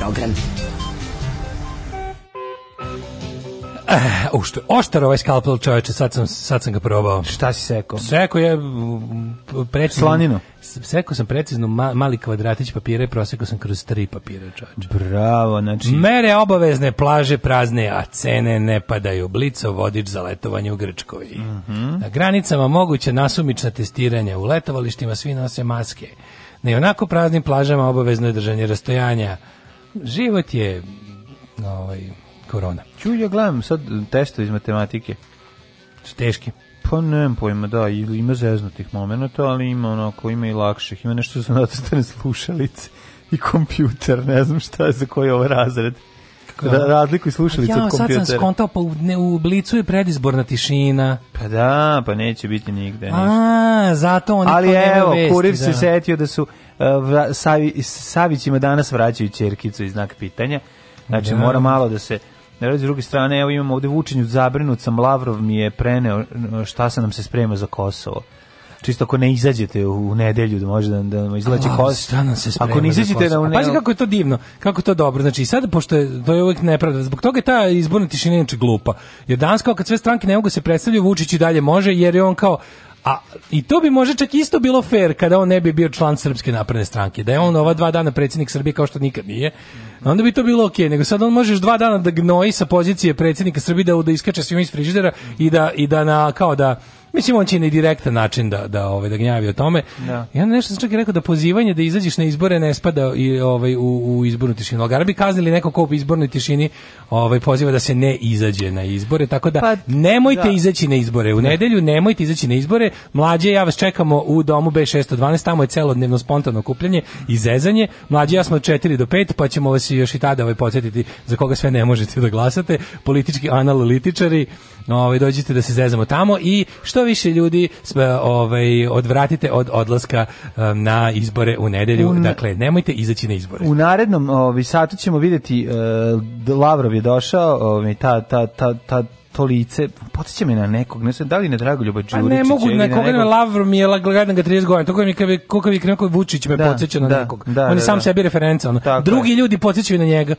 program. Uh, eh, što oštar ovaj skalpel čoveče, sad sam, sad sam ga probao. Šta si sekao? Sekao je precizno. Slaninu. Sekao sam precizno ma, mali kvadratić papira i prosekao sam kroz tri papira čoveče. Bravo, znači... Mere obavezne, plaže prazne, a cene ne padaju. Blico vodič za letovanje u Grčkoj. Mm -hmm. Na granicama moguće nasumična testiranja. U letovalištima svi nose maske. Na i onako praznim plažama obavezno je držanje rastojanja život je ovaj, korona. Ču ja gledam sad testo iz matematike. Su teški. Pa nemam pojma, da, ima zeznutih momenta, ali ima onako, ima i lakših. Ima nešto za nadostane slušalice i kompjuter, ne znam šta je za koji ovaj ovo razred. Da, razliku i slušalice ja, od kompjutera. Ja, sad sam skontao, pa u, ne, u blicu je predizborna tišina. Pa da, pa neće biti nigde. Ništa. A, zato oni Ali evo, Kurir se da. setio da su Savi, Savić ima danas vraćaju čerkicu i znak pitanja. Znači, mora da. malo da se... S druge strane, evo imamo ovde Vučinju zabrinut sam, Lavrov mi je preneo šta se nam se sprema za Kosovo čisto ako ne izađete u nedelju da može da da izlači kost. Ako ne izađete na ne... Pazi kako je to divno, kako to dobro. Znači sad pošto je to je uvek nepravda, zbog toga je ta izborna tišina inače glupa. Jer danas kao kad sve stranke ne mogu da se predstavljaju, Vučić i dalje može jer je on kao A i to bi možda čak isto bilo fair kada on ne bi bio član Srpske napredne stranke, da je on ova dva dana predsjednik Srbije kao što nikad nije. Onda bi to bilo okej, okay. nego sad on možeš dva dana da gnoji sa pozicije predsjednika Srbije da, da iskače svima iz frižidera i da, i da na, kao da Mislim, on će na direktan način da, da, ovaj, da gnjavi o tome. Da. Ja nešto sam čak i rekao da pozivanje da izađeš na izbore ne spada i, ovaj, u, u izbornu tišinu. Algar bi kaznili neko ko u izbornoj tišini ovaj, poziva da se ne izađe na izbore. Tako da pa, nemojte da. izaći na izbore. U da. nedelju nemojte izaći na izbore. Mlađe, ja vas čekamo u domu B612. Tamo je celodnevno spontano kupljanje i zezanje. Mlađe, ja smo od 4 do 5, pa ćemo vas još i tada ovaj, podsetiti za koga sve ne možete da glasate. Politički analitičari, ovaj, dođite da se zezamo tamo i što što više ljudi sve ovaj, odvratite od odlaska eh, na izbore u nedelju. U, dakle, nemojte izaći na izbore. U narednom ovaj, satu ćemo videti uh, Lavrov je došao, ovaj, ta, ta, ta, ta to lice podsjeća me na nekog, ne znam da li na Dragoljuba pa Đurića. A ne mogu na koga nekog... Lavro mi je gledam ga 30 godina. Tako mi kako kako mi Vučić me da, podsjeća na da, nekog. Da, On je da, sam da. sebi referenca. Ono. Drugi je. ljudi podsjećaju na njega.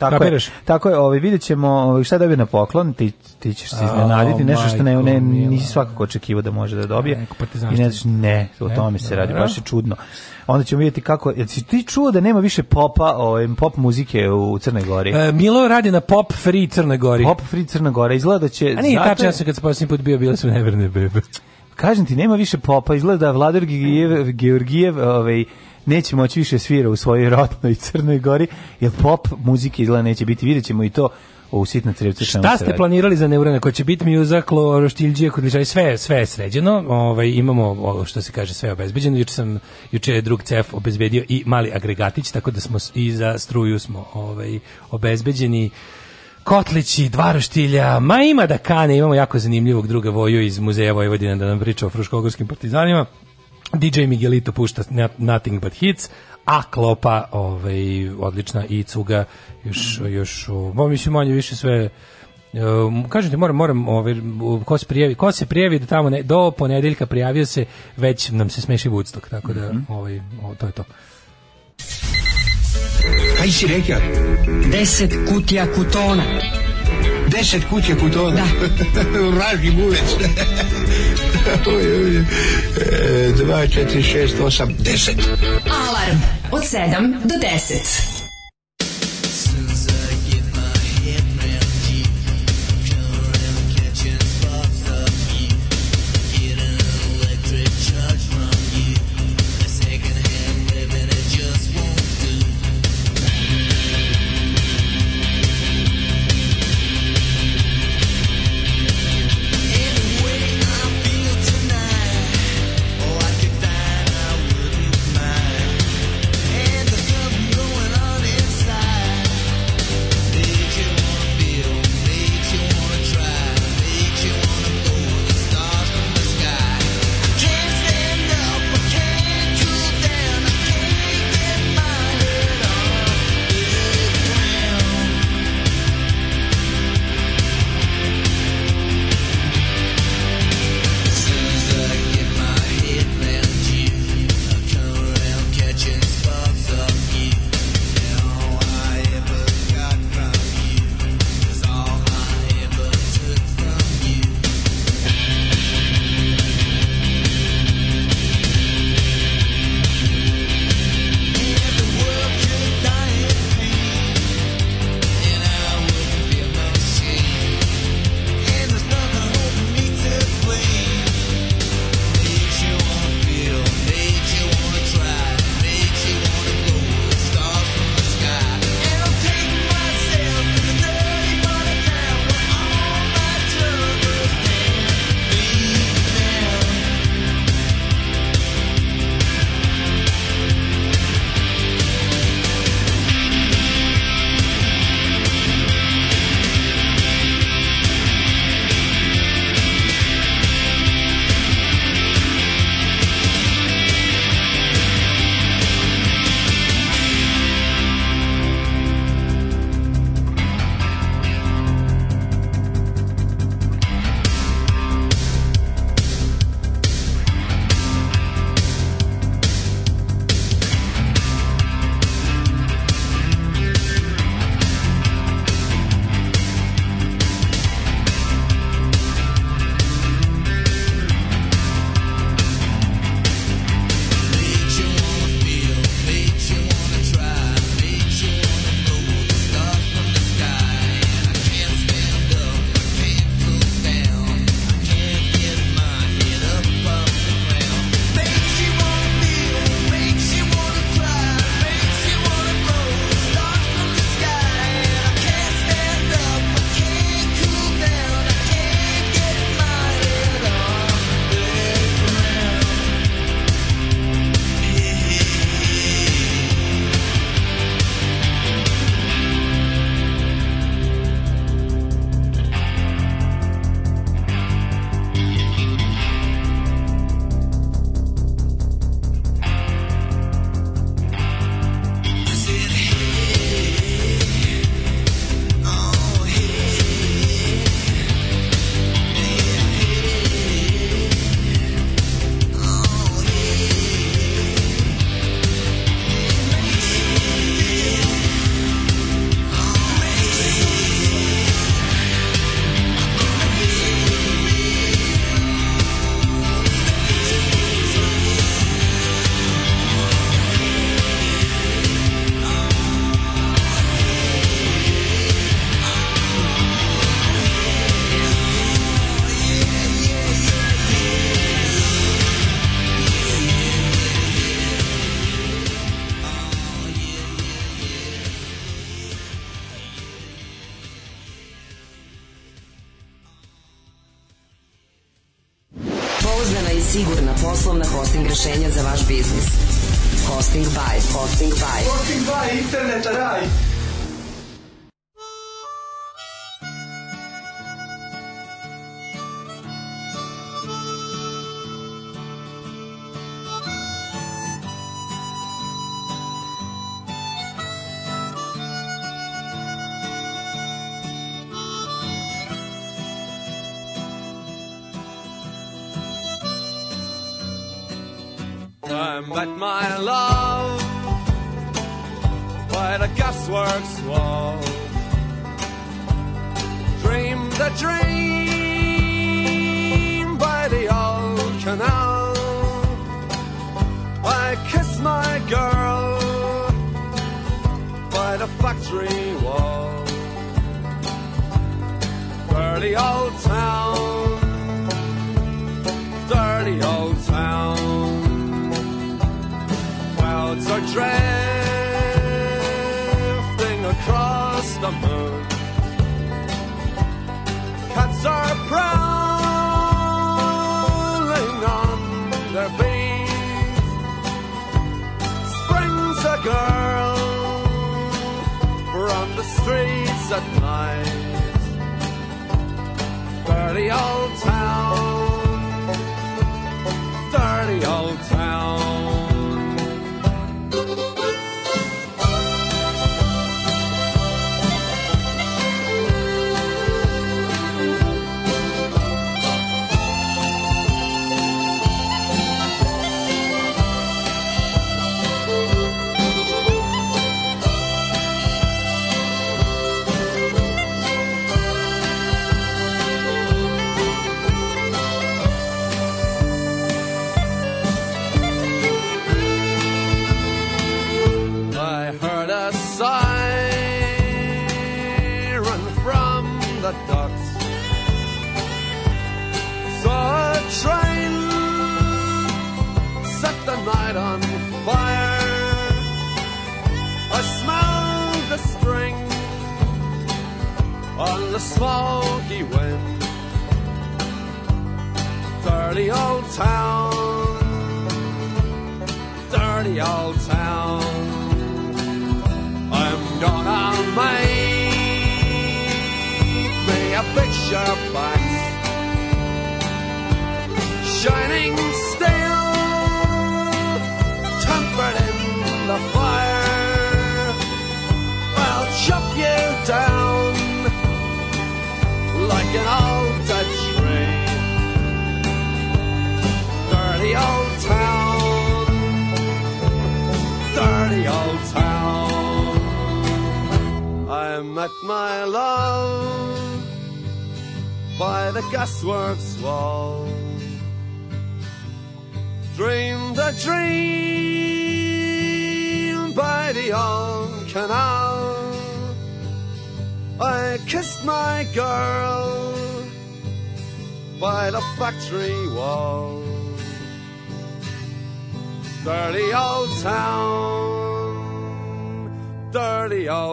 Tako Kapiraš? je. Tako je, ovaj videćemo, ovaj, šta dobije na poklon, ti, ti ćeš se iznenaditi, nešto što ne, ne nisi svakako očekivao da može da dobije. Ne, pa I ne, znaš, ne, o e, tome se radi, baš je čudno. Onda ćemo videti kako, jel si ti čuo da nema više popa, ovaj, pop muzike u Crnoj Gori? E, Milo radi na pop free Crnoj Gori. Pop free Crna Gora, izgleda da će... A nije, zato... tačno ja sam kad se posljednji put bio, bile su neverne bebe. Kažem ti, nema više popa, izgleda da Vladar Georgijev ovaj, neće moći više svira u svojoj rotnoj Crnoj Gori, jer pop muzike izgleda neće biti, vidjet ćemo i to u sitna crevca Šta ste planirali za neurene? koji će biti mi uzaklo roštiljđije kod ličaj sve sve je sređeno. Ovaj imamo ovo što se kaže sve obezbeđeno. Juče sam juče je drug cef obezbedio i mali agregatić tako da smo i za struju smo ovaj obezbeđeni kotlići, dva roštilja, ma ima da kane, imamo jako zanimljivog druga voju iz muzeja Vojvodina da nam priča o fruškogorskim partizanima. DJ Miguelito pušta Nothing But Hits, a Klopa, ovaj, odlična, i Cuga, još, još, bo, mislim, manje više sve, Um, kažete moram moram ovaj ko se prijavi ko se prijavi do da tamo ne, do ponedeljka prijavio se već nam se smeši Woodstock tako da mm -hmm. ovaj o, to je to Kaj si rekao 10 kutija kutona 10 kuće kod ona. Da. [laughs] U Raži Buvec. [laughs] E, dva, četiri, šest, osam, deset. Alarm od sedam do deset.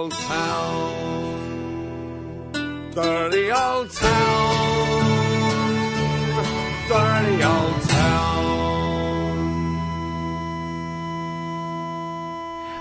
old town. Dirty old town. Dirty old town.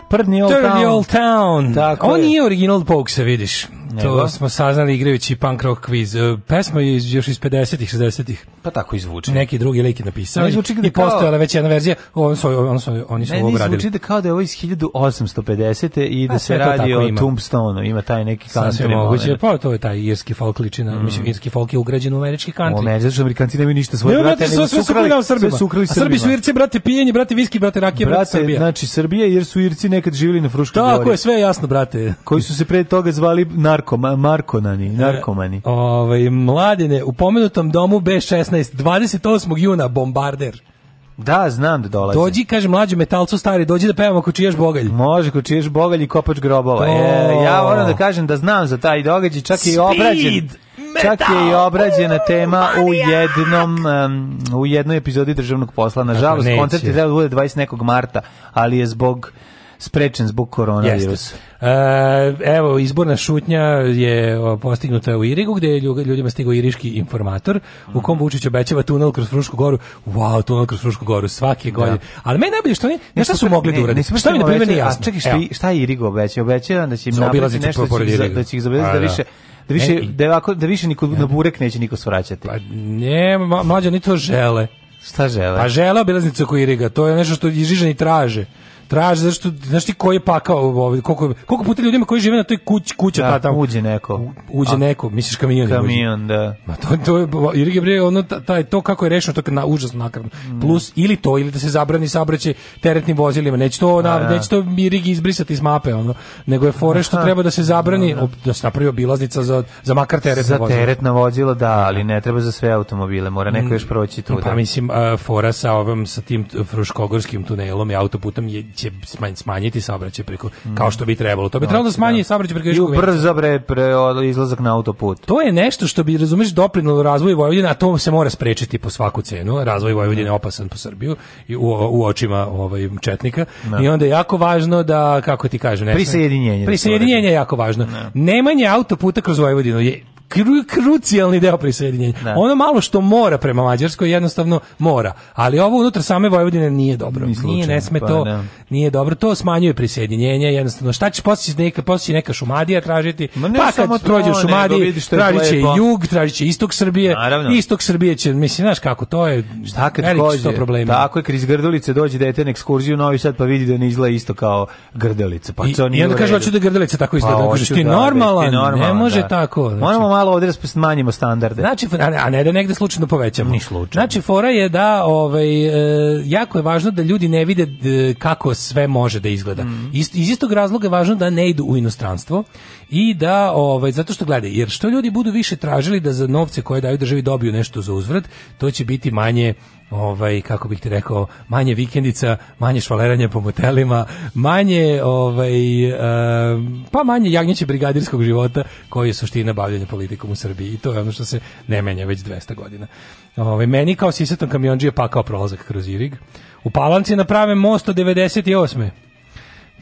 Prdni old Dirty town. old town. Tako On je. nije original Pokesa, vidiš. Nego? To smo saznali igrajući punk rock quiz. E, pesma je još iz 50-ih, 60-ih pa tako izvuče. Neki drugi lik je napisao. Ne, zvuči da I kao... postojala već jedna verzija, on su, on su, oni su ne, ovo obradili. zvuči da kao da je ovo iz 1850. i da A, se radi o ima. Tombstone, ima taj neki country. Sasvim moguće, pa to je taj irski folk ličina, mm. mislim, irski folk je ugrađen u američki country. U američki, da amerikanci nemaju ništa svoje, ne, brate, brate, nego su ukrali, sve su ukrali Srbima. Srbi su Irci, brate, pijenje, brate, viski, brate, rakije, brate, Srbija. Znači, Srbija, jer su Irci nekad živjeli na Fruškoj gori. Tako je, sve jasno, brate. Koji su se pre toga zvali narko, markonani, e, narkomani. Ovaj, mladine, u pomenutom domu B16 16, 28. juna, bombarder. Da, znam da dolazi. Dođi, kaže mlađi metalcu stari, dođi da pevamo ko čiješ bogalj. Može, ko čiješ bogalj i kopač grobova. E, ja moram da kažem da znam za taj događaj, čak Speed. i obrađen. Čak je i obrađena tema u jednom um, u jednoj epizodi državnog posla. Nažalost, koncert je trebao da bude 20. nekog marta, ali je zbog sprečen zbog koronavirusa. E, evo, izborna šutnja je postignuta u Irigu, gde je ljudima stigao iriški informator, u kom Vučić obećava tunel kroz Frušku goru. Wow, tunel kroz Frušku goru, svake da. godine. Ali meni najbolje što oni, nešto su mogli da urade. Šta mi na primjer nije jasno? Čekaj, šta, šta je Irigo obećao? Obećao da će im napraviti nešto da će ih zabilaziti da, da, da više da više e, da, ovako, da više niko na burek neće niko svraćati. Pa ne, mlađa ni to žele. Šta žele? Pa žele obilaznicu oko Iriga, to je nešto što i Žižani traže. Traže zašto znaš ti koji je pakao ovaj koliko koliko puta ljudima koji žive na toj kući kuća da, ta tamo uđe neko. U, uđe A, neko, misliš kamion. Da kamion, da. Ma to to je Irige bre ono taj to kako je rešeno to kad na užas nakradno. Mm. Plus ili to ili da se zabrani saobraćaj teretnim vozilima. Neće to na, da. da. neće to Irige izbrisati iz mape ono, nego je fore što treba da se zabrani da, da. Da. da se napravi obilaznica za za makar teretna vozila. Za teretna vozila da, ali ne treba za sve automobile, mora neko mm. još proći tu. Pa mislim uh, fora sa ovim sa tim fruškogorskim tunelom i autoputom je će smanjiti saobraćaj preko kao što bi trebalo. To bi da, trebalo da, da smanji saobraćaj preko Južnog brzo bre pre izlazak na autoput. To je nešto što bi razumeš doprinelo razvoju Vojvodine, a to se mora sprečiti po svaku cenu. Razvoj Vojvodine je mm. opasan po Srbiju i u, u očima ovaj četnika no. Da. i onda je jako važno da kako ti kažem, ne, prisjedinjenje. Prisjedinjenje je jako važno. No. Nemanje autoputa kroz Vojvodinu je kru, krucijalni deo prisjedinjenja. Da. Ono malo što mora prema Mađarskoj jednostavno mora, ali ovo unutar same Vojvodine nije dobro. slučajno, nije ne sme pa, to, ne. Da. nije dobro. To smanjuje prisjedinjenje, jednostavno. Šta će posjeći neka, posjeći neka šumadija tražiti? Ne pa samo prođe šumadiji, tražit jug, tražit istok Srbije. Naravno. Istok Srbije će, mislim, znaš kako, to je šta kad kođe, problema. Tako je, kriz Grdelice dođe dete na ekskurziju Novi Sad pa vidi da ne izgleda isto kao Grdelica. Pa I, to nije I onda hoću da Grdelica tako pa izgleda. Pa, hoću, da, ti normalan, ne može tako. Znači, Moramo malo ovdje da smanjimo standarde. Znači, a ne, da negde slučajno povećamo. Ni slučajno. Znači, fora je da ovaj, e, jako je važno da ljudi ne vide kako sve može da izgleda. Mm. Iz, iz istog razloga je važno da ne idu u inostranstvo i da, ovaj, zato što gledaj, jer što ljudi budu više tražili da za novce koje daju državi dobiju nešto za uzvrat, to će biti manje ovaj kako bih ti rekao manje vikendica, manje švaleranja po motelima, manje ovaj e, pa manje jagnjeće brigadirskog života koji je suština bavljenja politikom u Srbiji i to je ono što se ne menja već 200 godina. Ovaj meni kao sisatom kamionđije pakao prolazak kroz Irig. U Palanci na pravem mostu 98.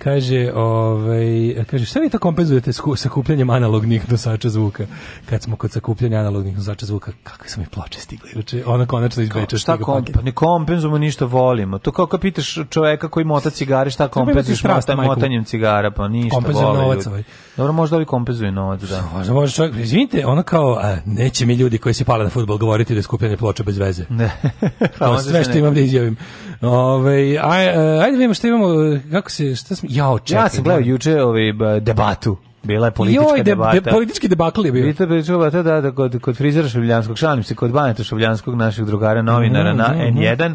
Kaže, ovaj, kaže, šta vi to kompenzujete sku, sakupljanjem analognih nosača zvuka? Kad smo kod sakupljanja analognih nosača zvuka, kakve su mi ploče stigle? Znači, ona konačno izbeča Šta komp, ne kompenzujemo ništa volimo. To kao kad pitaš čoveka koji mota cigare, šta kompenzuješ mota, motanjem cigara, pa ništa Kompenzujem vole. Novac, ovaj. Dobro, možda ovi kompenzuju novac, da. Možda može čovjek, izvinite, ono kao, a, neće mi ljudi koji se pale na futbol govoriti da je skupljanje ploče bez veze. Ne. [laughs] pa sve što imam da izjavim. Ove, aj, e, ajde da vidimo što imamo, kako se, šta smo, jao, čekaj. Ja sam gledao juče ovaj, debatu. Bila je politička Joj, de, debata. De, politički debakl je bio. Vidite, politička debata, da, da, kod, kod frizera Šavljanskog, šalim se, kod Baneta Šavljanskog, našeg drugara novinara mm -hmm, na da, N1,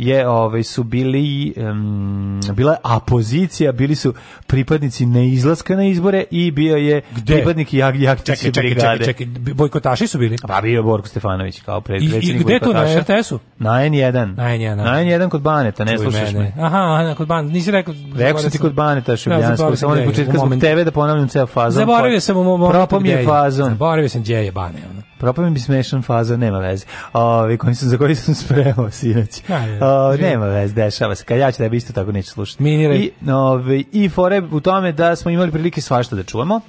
je ovaj su bili um, bila apozicija, bili su pripadnici neizlaska na izbore i bio je Gde? pripadnik jak jak čekaj, čekaj, brigade. Čekaj, čekaj, bojkotaši su bili. Pa bio Borko Stefanović kao predsednik I, i gde to na RTS-u? Na N1. Na N1. Na N1 kod Baneta, ne Čuj slušaš me. Aha, kod Baneta. Nisi rekao. Rekao sam ti kod Baneta Šubljanskog, samo od početka zbog tebe da ponavljam ceo fazon. Zaboravio sam u mom. Propom je fazon. Zaboravio sam gdje je Bane. Ono. Propao mi smešan faza, nema veze. Ovi koji sam, za koji sam spremao sinoć. Da, da, o, da, nema veze, dešava se. Kad ja ću tebi isto tako neću slušati. Miniraj. I, ovi, I fore u tome da smo imali prilike svašta da čujemo,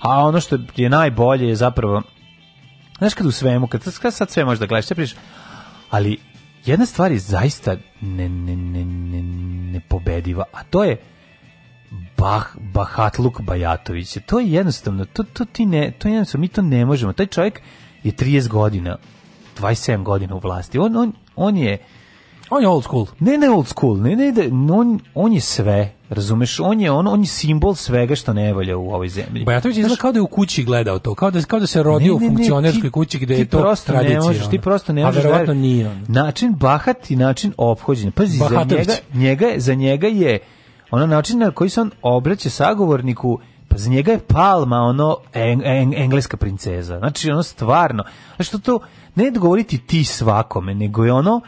a ono što je najbolje je zapravo, znaš kad u svemu, kad, kad sad sve možeš da gledaš, sve priš, ali jedna stvar je zaista ne, ne, ne, ne, nepobediva, a to je Bah, Bahatluk Bajatović. To je jednostavno, to, to ti ne, to je jednostavno, mi to ne možemo. Taj čovjek, je 30 godina, 27 godina u vlasti. On, on, on je... On je old school. Ne, ne old school, ne, ne, on, on je sve, razumeš, on je, on, on je simbol svega što ne valja u ovoj zemlji. Bajatović izgleda kao da je u kući gledao to, kao da, kao da se rodio ne, ne, ne, u funkcionerskoj kući gde je to tradicija. Ne možeš, ti prosto ne možeš. A da verovatno nije on. Način bahat i način ophođenja. Pazi, Bahatović. za njega, njega, za njega je ono način na koji se on obraća sagovorniku pa za njega je Palma ono eng, eng, engleska princeza. Znači ono stvarno, znači to, to ne govoriti ti svakome, nego je ono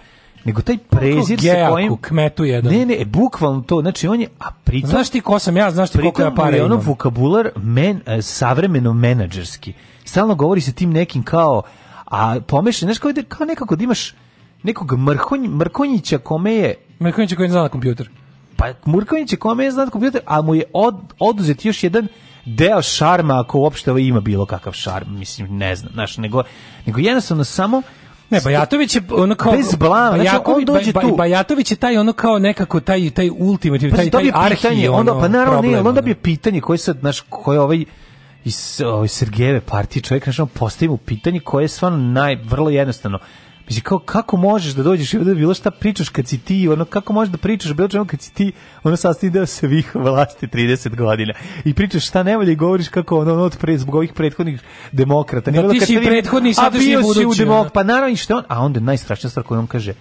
nego taj prezir se kojim kmetu jedan. Ne, ne, e, bukvalno to, znači on je a pritom Znaš ti ko sam ja, znaš ti koliko ja pare ono vokabular men e, savremeno menadžerski. Stalno govori se tim nekim kao a pomešaj, znaš kao, kao nekako da imaš nekog mrhonj, mrkonjića kome je Mrkonjića koji ne zna na kompjuter. Pa Murković je kome je znat kompjuter, ali mu je od, oduzet još jedan deo šarma, ako uopšte ima bilo kakav šarm, mislim, ne znam, znaš, nego, nego jednostavno samo ne, Bajatović je ono kao bez blama, znači on dođe ba, ba, tu. Bajatović je taj ono kao nekako taj taj ultimativni, pa taj taj arhi, onda ono, pa naravno problem, ne, onda bi pitanje koje se naš koji ovaj iz ovaj Sergejeve partije čovjek našao postavi mu pitanje koje je stvarno naj vrlo jednostavno Mislim, kao, kako možeš da dođeš i ovde da bilo šta pričaš kad si ti, ono, kako možeš da pričaš bilo čemu kad si ti, ono, sastavni deo svih vlasti 30 godina. I pričaš šta nevolje i govoriš kako, ono, ono, od pre, zbog ovih prethodnih demokrata. Da, ti si prethodni, sadašnji budući. Demok... Pa naravno, što on, a onda najstrašnija stvar koju on kaže,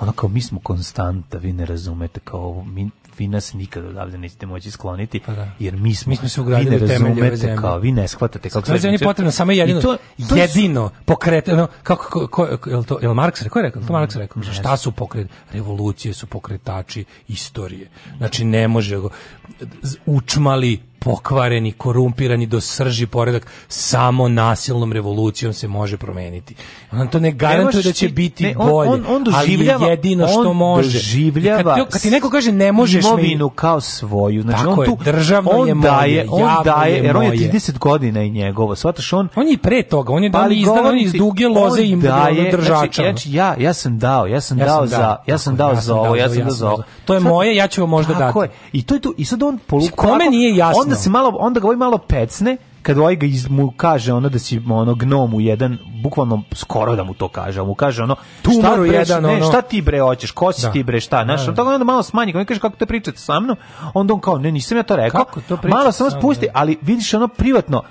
ono kao mi smo konstanta, vi ne razumete, kao mi vi nas nikada odavde nećete moći skloniti, pa da. jer mi smo, mi smo se ugradili vi ne razumete kao, vi ne shvatate kako se je potrebno samo jedino, I to, to jedino pokreteno, kako, ko, ko, ko, je li to, je Marks rekao, je rekao, to Marks rekao, šta su pokret, revolucije su pokretači istorije, znači ne može, učmali pokvareni, korumpirani do srži poredak samo nasilnom revolucijom se može promeniti. On to ne garantuje da će ti, biti ne, bolje, on, on doživljava, ali je jedino što on može. Doživljava kad, kad ti neko kaže ne možeš imovinu mi, kao svoju, znači tako on tu državno on je daje, moje, on daje, jer on je 30 godina i njegovo, shvataš on. On je i pre toga, on je dao izdan iz duge loze i daje, znači, držača. Znači, ja ja sam dao, ja sam dao za, ja sam dao za ovo, ja sam dao za ovo. To je moje, ja ću vam možda dati. I to je tu i sad on polako. Kome nije jasno? onda se malo, onda ga voj ovaj malo pecne, kad voj ovaj ga iz, mu kaže ono da si ono gnomu jedan bukvalno skoro da mu to kaže, a mu kaže ono šta bre, jedan, ne, šta ti bre hoćeš, ko si da. ti bre, šta, znači da, da. onda malo smanji, on kaže kako te pričate sa mnom, onda on kao ne, nisam ja to rekao, kako to malo samo spusti, da. ali vidiš ono privatno,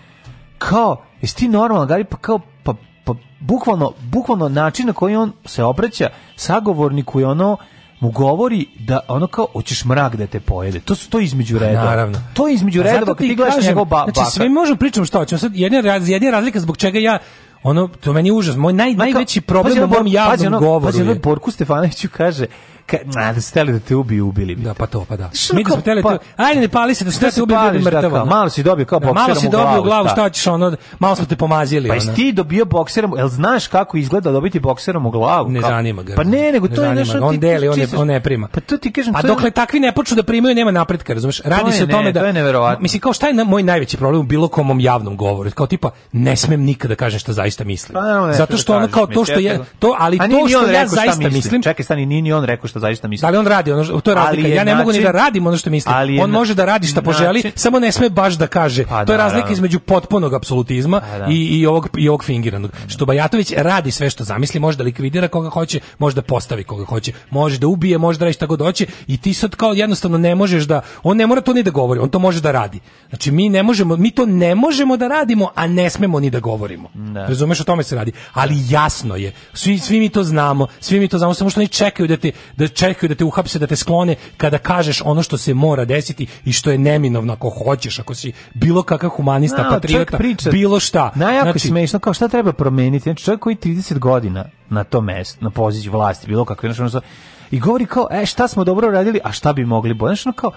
kao, jesi ti normalan, Gari, pa kao, pa, pa bukvalno, bukvalno način na koji on se obraća sagovorniku je ono, mu govori da ono kao hoćeš mrak da te pojede. To su to između pa reda. Naravno. To je između reda kad ti gledaš njegov ba, Znači, baka. svi možemo pričamo šta hoćemo. Sad jedina, raz, jedina razlika zbog čega ja ono to meni je užas. Moj naj, najveći problem pazi, u mom javnom pazi, ono, govoru. Pazi, ono, Borku Stefanoviću kaže ka, da su hteli da te ubiju, ubili bi. Da, pa to, pa da. Što Mi da smo hteli da pa, te, ajde ne pali se, da su da te ubili, pališ, da, malo si dobio kao bokserom da, malo si dobio u glavu, šta ćeš ono, malo smo te pomazili. Pa jesi ti dobio bokserom, jel znaš kako izgleda dobiti bokserom u glavu? Ne zanima ga. Pa ne, nego ne to je nešto on deli, on ne, on ne prima. Pa to ti kažem, Pa dokle takvi ne počnu da primaju, nema napretka, razumeš? Radi se o tome da to je neverovatno. Mislim kao šta je moj najveći problem u bilo kom mom javnom govoru, kao tipa ne smem nikada da kažem šta zaista mislim. Pa, Zato da što ono kao to što je to, ali to što ja zaista mislim. Čekaj, stani, nije ni on rekao što zaista misli. Da li on radi ono što, to je razlika. Je ja ne način, mogu ni da radim ono što mislim. Ali on može da radi šta poželi, način, samo ne sme baš da kaže. Pa, to je razlika da, između potpunog apsolutizma pa, da. i i ovog i ovog fingiranog. Što Bajatović radi sve što zamisli, može da likvidira koga hoće, može da postavi koga hoće, može da ubije, može da radi šta god hoće i ti sad kao jednostavno ne možeš da on ne mora to ni da govori, on to može da radi. Znači mi ne možemo, mi to ne možemo da radimo, a ne smemo ni da govorimo. Da. Razumeš o tome se radi. Ali jasno je, svi svi mi to znamo, svi mi to znamo, samo što oni čekaju da ti da čekaju da te uhapse, da te sklone kada kažeš ono što se mora desiti i što je neminovno ako hoćeš, ako si bilo kakav humanista, no, patriota, priča, bilo šta. Najjako znači, smešno, kao šta treba promeniti? Znači, čovjek koji 30 godina na to mesto, na poziciju vlasti, bilo kakve, znači, i govori kao, e, šta smo dobro radili, a šta bi mogli bolje? Znači, kao,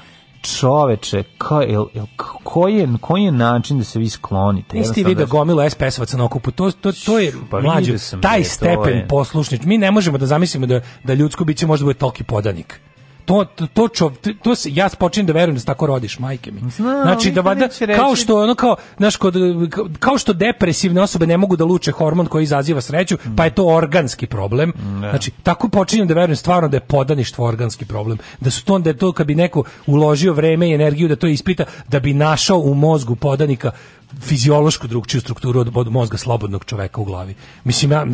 čoveče, ko, el, el, koji je, koji je način da se vi sklonite? Nisi vidio da gomila SPS-ovaca na okupu, to, to, to je pa mlađo, taj stepen je. poslušnič. Mi ne možemo da zamislimo da, da ljudsko biće može da bude toliki podanik to to to, to se ja počinjem da verujem da se tako rodiš majke mi. Znam, znači da vada kao što ono kao znaš kod kao što depresivne osobe ne mogu da luče hormon koji izaziva sreću, mm. pa je to organski problem. Ne. Mm, da. Znači tako počinjem da verujem stvarno da je podaništvo organski problem, da su to da je to kad bi neko uložio vreme i energiju da to ispita da bi našao u mozgu podanika fiziološku drugčiju strukturu od, od mozga slobodnog čoveka u glavi. Mislim, ja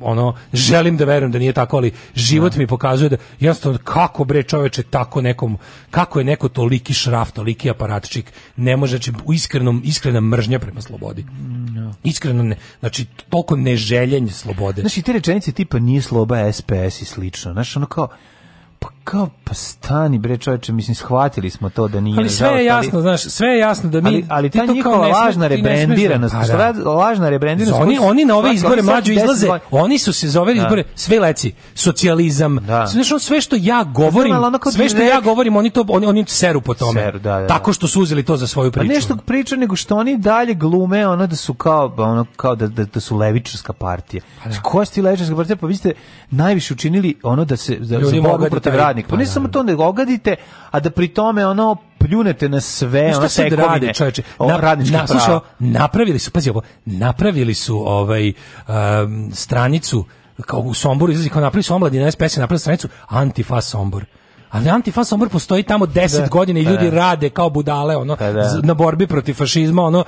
ono, želim da verujem da nije tako, ali život ja. Da. mi pokazuje da jednostavno kako bre čoveče tako nekom, kako je neko toliki šraf, toliki aparatčik, ne može, znači, u iskrenom, iskrena mržnja prema slobodi. Ja. Mm, da. Iskreno, ne, znači, toliko neželjenje slobode. Znači, te rečenice tipa nije sloba SPS i slično, znaš, ono kao, pa kao pa stani bre čoveče mislim shvatili smo to da nije ali sve je jasno znaš sve je jasno da mi ali, ali ta njihova da- pa da. lažna rebrendiranost da. lažna rebrendiranost oni oni na ove izbore mlađu izlaze oni su se za ove da. izbore sve leci socijalizam znaš on sve što ja govorim sve što ja govorim oni to oni oni seru po tome tako što su uzeli to za svoju pa priču pa nešto priča nego što oni dalje glume ono da su kao pa ono kao da da, su levičarska partija koja ste levičarska partija pa vi ste najviše učinili ono da se za borbu protiv radnik. Pa ne samo to, nego ogadite, a da pri tome ono pljunete na sve, ono se radi, čoveče. Na, na slušao, napravili su, pazi ovo, napravili su ovaj um, stranicu kao u Somboru izlazi kao napravi su omladina SPS napravi stranicu Antifa Sombor. Ali antifasombor postoji tamo 10 da, godina i da. ljudi da, rade kao budale ono pa da, na borbi protiv fašizma, ono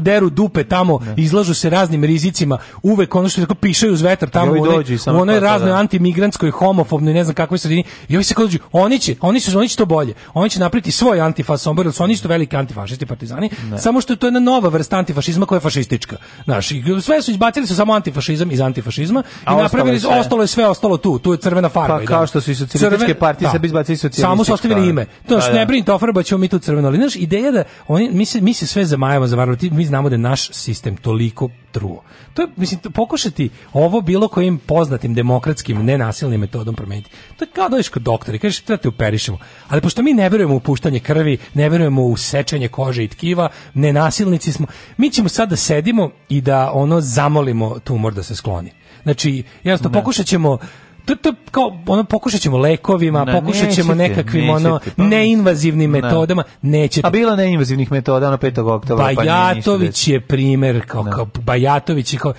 deru dupe tamo, da. izlažu se raznim rizicima, uvek ono što tako pišaju uz vetar tamo oni u onoj raznoj da. antimigrantskoj, homofobnoj, ne znam kakvoj sredini. I ovi se kao oni će, oni su oni će to bolje. Oni će napraviti svoj antifasombor, jer su oni isto veliki antifašisti, partizani, samo što to je na nova vrsta antifašizma koja je fašistička. naši sve su izbacili su samo antifašizam iz antifašizma A i napravili je, ostalo je sve ostalo tu, tu je crvena farba. Pa, kao što su i socijalističke partije sebe izbacili socijalisti. Samo su ostavili ime. To da, što da. ne brinite, ofarbaćemo mi tu crveno. Ali znaš, ideja da oni mi se mi se sve zamajamo, varvati, mi znamo da je naš sistem toliko truo. To je mislim pokušati ovo bilo kojim poznatim demokratskim nenasilnim metodom promeniti. To je kao dođeš da kod doktora i kažeš da te operišemo. Ali pošto mi ne verujemo u puštanje krvi, ne verujemo u sečenje kože i tkiva, nenasilnici smo. Mi ćemo sad da sedimo i da ono zamolimo tumor da se skloni. Znači, jasno, pokušat ćemo to, to kao ono pokušaćemo ćemo lekovima, pokušaćemo pokušat nećete, nekakvim nećete, ono pa, neinvazivnim ne. Da. metodama, neće. A bila neinvazivnih metoda na 5. oktobra Bajatović pa pa je primer kao, da. kao Bajatović pa je kao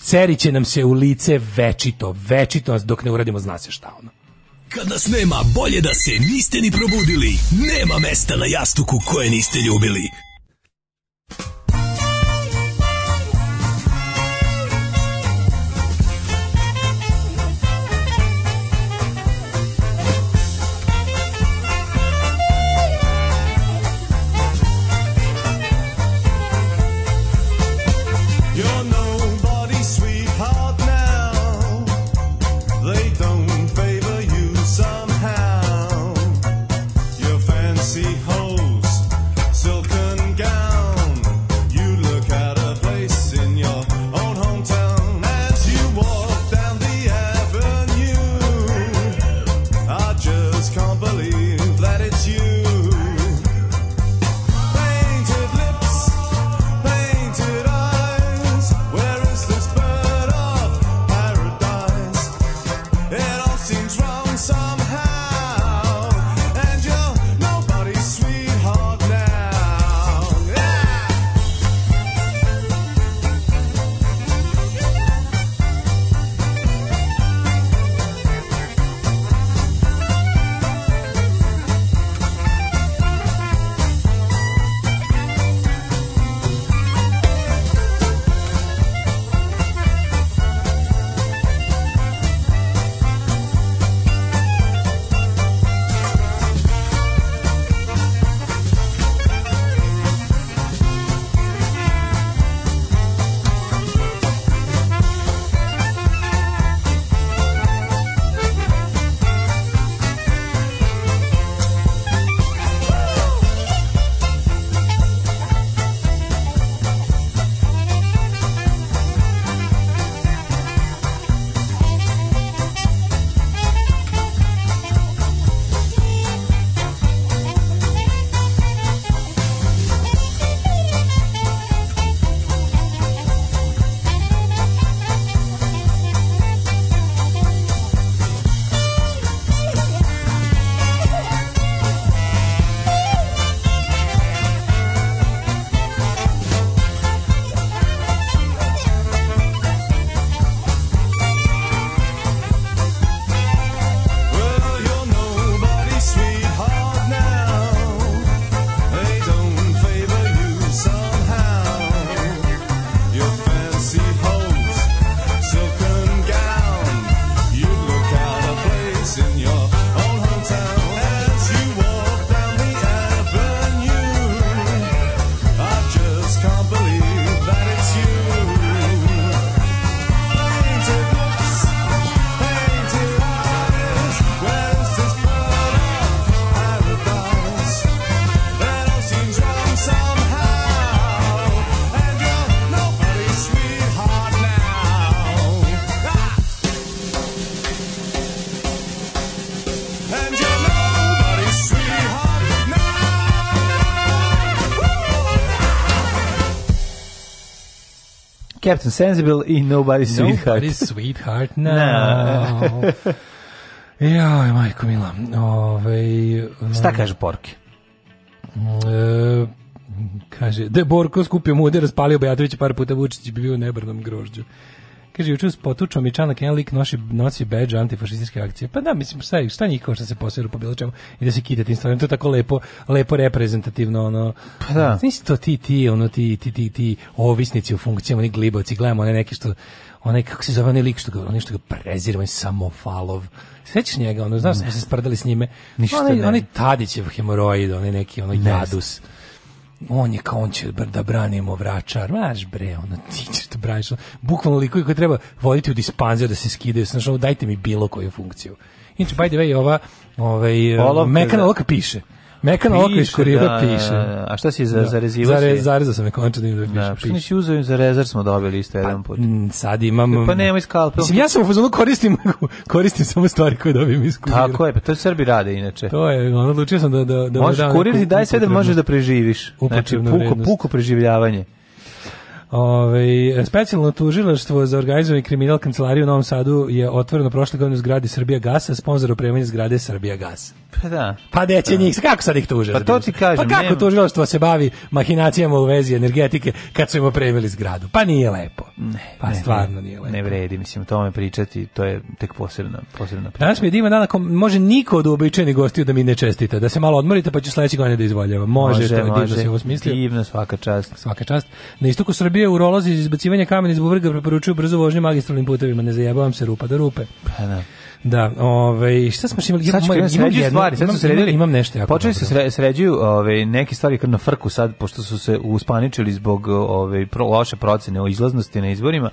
ceriće nam se u lice večito, večito dok ne uradimo zna se šta ono. Kad nas nema, bolje da se niste ni probudili. Nema mesta na jastuku koje niste ljubili. Captain Sensible i Nobody's Sweetheart. Nobody's Sweetheart now. no. [laughs] Joj, majko mila. Ove, ovaj, um, mm. Šta kaže porke? E, kaže, da Borko skupio mude, raspalio Bajatovića par puta Vučić bi bio u nebrnom grožđu. Kaže, juče potučao mi čanak, jedan lik nosi, nosi badge antifašističke akcije. Pa da, mislim, šta, šta njih kao što se posjeru po bilo čemu i da se kide tim stvarima. To je tako lepo, lepo reprezentativno, ono. Pa da. Nisi to ti, ti, ono, ti, ti, ti, ti ovisnici u funkcijama, oni gliboci, gledamo one neki što onaj kako se zove onaj lik što ga onaj što ga prezire, on samo falov. Sećaš njega, ono znaš, smo se sprdali s njime. Ništa onaj, ne. onaj Tadićev hemoroid, onaj neki onaj ne. jadus on je kao on će da branimo vračar, maš bre, ono ti ćeš da braniš, bukvalno likovi koji treba voditi u dispanzer da se skidaju, znaš, dajte mi bilo koju funkciju. Inače, by the way, ova ovaj, mekana loka piše. Mekan okoliš kurira da, piše. Da, da. A šta si za, da. zarezivo Zare, Zarezao sam je končno da im da piše. Da, što nisi uzeo im za rezar smo dobili isto pa, jedan put. sad imam... Pa nemoj skalpel. Mislim, ja sam u fazonu koristim, [laughs] koristim samo stvari koje dobijem iz kurira. Tako je, pa to Srbi rade inače. To je, on odlučio sam da... da, da možeš kurir ti daj sve da možeš da preživiš. Znači, puko, puko preživljavanje. Ove, specijalno tužilaštvo za organizovani kriminal kancelarije u Novom Sadu je otvoreno prošle godine u zgradi Srbija Gasa, sponsor opremanja zgrade Srbija Gasa. Pa da. Pa deće da. njih, kako sad ih tuže? Pa to ti kažem. Pa kako tužilaštvo se bavi mahinacijama u vezi energetike kad su im opremili zgradu? Pa nije lepo. Ne, pa ne, stvarno nije lepo. Ne vredi, mislim, o tome pričati, to je tek posebna, posebna priča. Danas mi je divan dan, može niko od uobičajenih gostiju da mi ne čestita, da se malo odmorite, pa ću sledeće godine da izvoljavam. Može, može, to je može. divno se osmislio. Divno, svaka čast. Svaka čast. Na istoku Srbije urolozi iz izbacivanja kamena iz buvrga preporučuju brzo vožnje magistralnim putevima, ne zajebavam se rupa do rupe. Pa da. Da, ovaj šta smo imali? Sad ću imam dvije stvari, sad su sredili. Imam nešto jako. Počeli su se sređuju, ovaj neki stvari kad na frku sad pošto su se uspaničili zbog ovaj pro, loše procene o izlaznosti na izborima.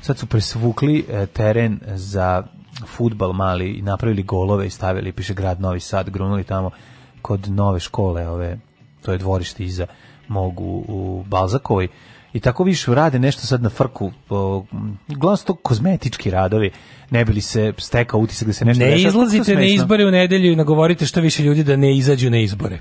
Sad su presvukli eh, teren za futbal mali i napravili golove i stavili piše grad Novi Sad, grunuli tamo kod nove škole, ove to je dvorište iza mogu u Balzakovoj i tako više rade nešto sad na frku, uglavnom to kozmetički radovi ne bili se stekao utisak da se nešto Ne dešava, izlazite na izbore u nedelju i nagovorite što više ljudi da ne izađu na izbore.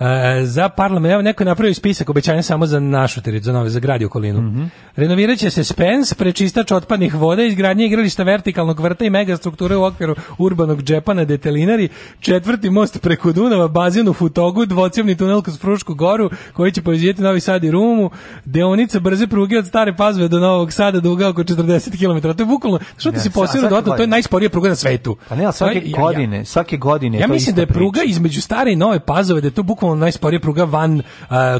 Uh, za parlament, evo neko je napravio spisak obećanja samo za našu teritoriju, za, nove, za grad i okolinu. Mm -hmm. Renovirat će se Spens, prečistač otpadnih voda, izgradnje igrališta vertikalnog vrta i megastrukture u okviru urbanog džepa na Detelinari, četvrti most preko Dunava, bazin u Futogu, dvocjevni tunel kroz Frušku goru, koji će povezivati Novi Sad i Rumu, deonica brze pruge od Stare Pazve do Novog Sada, duga oko 40 km. To je bukvalno, što ti ja, si posebno neverovatno, to je najsporija pruga na svetu. Pa ne, svake Aj, godine, ja, svake godine. Ja mislim da je pruga priča. između stare i nove Pazove, da je to bukvalno najsporija pruga van uh,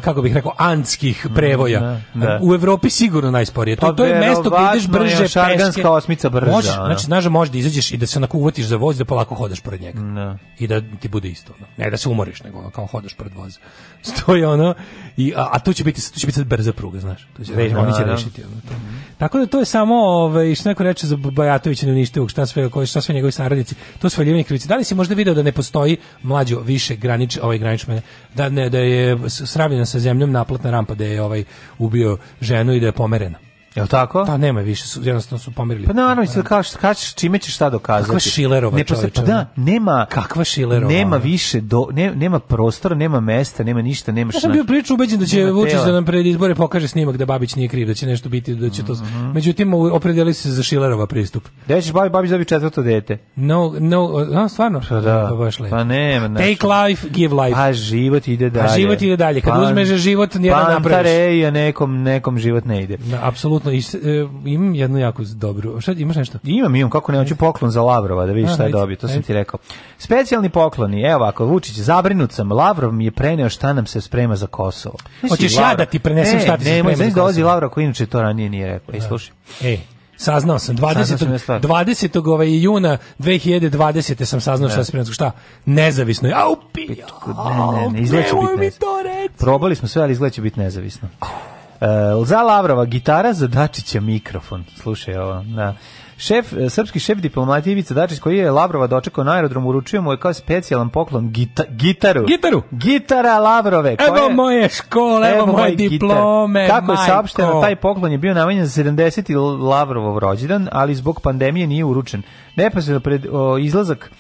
kako bih rekao andskih mm, prevoja. Ne, da, ne. Da. U Evropi sigurno najsporije. Pa, to, to je mesto gde ideš brže peške. osmica brže. Može, znači, znaš, da možeš da izađeš i da se onako uvatiš za voz da polako hodaš pored njega. Ne. I da ti bude isto. Ono. Ne da se umoriš, nego ono, kao hodaš pored voza. [laughs] To je ono i a, a to će biti to će biti brza pruga, znaš. To će reći, oni će rešiti ono, to. Tako da to je samo ovaj što neko reče za Bajatovića, ne Mištevu, šta sve, koji, šta sve njegovi saradnici, to svaljivanje krivice. Da li se možda video da ne postoji mlađu više granič, ovaj granič mene, da, ne, da je sravljena sa zemljom naplatna rampa da je ovaj ubio ženu i da je pomerena? Jel tako? Pa nema više, su, jednostavno su pomirili. Pa naravno, pa, kao ka, čime ćeš šta dokazati? Kakva Šilerova ne, čovječe, pa da, nema kakva Šilerova. Nema više do ne, nema prostora, nema mesta, nema ništa, nema šta. Ja sam bio priču ubeđen da će Vučić da nam pred izbore pokaže snimak da Babić nije kriv, da će nešto biti, da će to. Mm -hmm. Međutim opredeli se za Šilerova pristup. Da ćeš Babić Babić da četvrto dete. No, no, no stvarno. Pa da. Pa, baš lepo. pa nema, znači. Take life, give life. A pa život ide pa dalje. A život ide dalje. Kad pa, uzmeš život, nije jedan napraviš. Pa nekom nekom život ne ide. Da, apsolutno apsolutno i, e, imam jednu jako dobru. Šta imaš nešto? Imam, imam, kako ne, hoću poklon za Lavrova da vidiš Aha, šta je dobio, to sam ti rekao. Specijalni pokloni, evo ovako, Vučić, zabrinut sam, Lavrov mi je preneo šta nam se sprema za Kosovo. Hoćeš ja da ti prenesem ne, šta ti ne, se sprema. Ne, ne, dolazi Lavrov koji inače to ranije nije rekao. Ej, da. slušaj. Ej, Saznao sam 20. Saznao sam 20. Ovaj juna 2020. sam saznao šta se spremno šta nezavisno. Au, pi. Ne, ne, ne, izgleda će biti Probali smo sve, ali izgleda će biti nezavisno. Uh, eh, za Lavrova gitara, za Dačića mikrofon. Slušaj ovo, da. Šef, eh, srpski šef diplomatije Ivica Dačić koji je Lavrova dočekao na aerodromu uručio mu je kao specijalan poklon gita, gitaru. Gitaru. Gitara Lavrove. Koje, evo moje škole, evo, evo moje diplome. Gitar. Kako majko. je saopšteno, taj poklon je bio namenjen za 70. Lavrovov rođendan, ali zbog pandemije nije uručen. Neposredno pred o, izlazak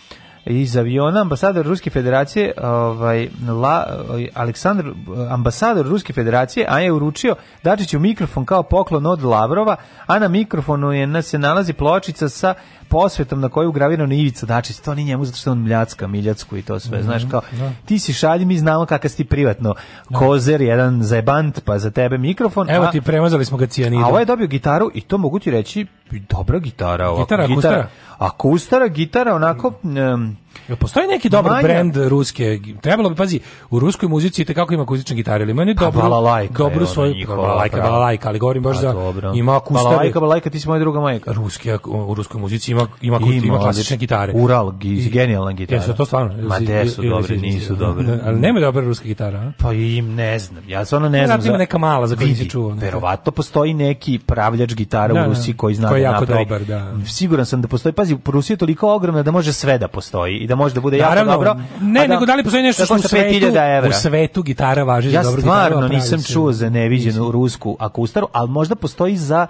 iz aviona ambasador Ruske federacije ovaj, la, Aleksandar, ambasador Ruske federacije a je uručio Dačiću mikrofon kao poklon od Lavrova, a na mikrofonu je, se nalazi pločica sa posvetom na koju ugravirano Ivica Dačić, to ni njemu zato što on mljacka, miljacku i to sve, mm -hmm. znaš kao, da. ti si šalji, mi znamo kakav si ti privatno, da. kozer, jedan zajebant, pa za tebe mikrofon. Evo a, ti, premazali smo ga cijanidom. A ovaj je dobio gitaru i to mogu ti reći, dobra gitara. Ovako, gitara, gitara, akustara. Akustara, gitara, onako... Um, Jel postoji neki dobar manja. brand ruske? Trebalo bi pazi, u ruskoj muzici te kako ima akustične gitara, ali ima ne pa dobru, balalajka, dobru svoju balalajka, pa da. balalajka, ali govorim baš pa za ima akustar. Balalajka, balalajka, ti si moja druga majka. Ruski u ruskoj muzici ima ima kut, ima, klasične gitare. Ural, giz, genijalna gitara. Jesu to stvarno. Ma de su da, dobre, nisu dobre. Ali nema dobra ruska gitara, a? Pa im ne znam. Ja stvarno ne, znam. Da za... Ima neka mala za koju se čuo. Verovatno postoji neki pravljač gitara da, u da. Rusiji koji zna koji da napravi. Dobar, da. Siguran sam da postoji. Pazi, Rusija je toliko ogromna da može sve da postoji i da može da bude Naravno, jako dobro. Ne, nego da li postoji nešto što u svetu, u svetu gitara važi za dobro. Ja stvarno nisam čuo za neviđenu rusku akustaru, ali možda postoji za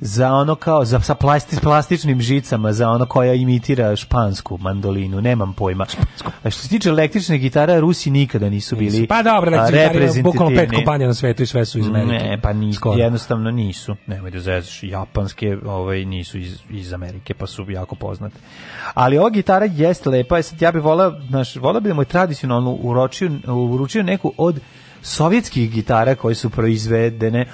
za ono kao za sa plasti, plastičnim žicama za ono koja imitira špansku mandolinu nemam pojma a što se tiče električne gitare Rusi nikada nisu bili pa dobro električne bukvalno pet kompanija na svetu i sve su iz Amerike ne pa ni jednostavno nisu nemoj da zezaš japanske ovaj nisu iz, iz Amerike pa su jako poznate ali ova gitara jeste lepa je sad ja bih voleo naš voleo bih da mu tradicionalno uročio uručio neku od sovjetskih gitara koje su proizvedene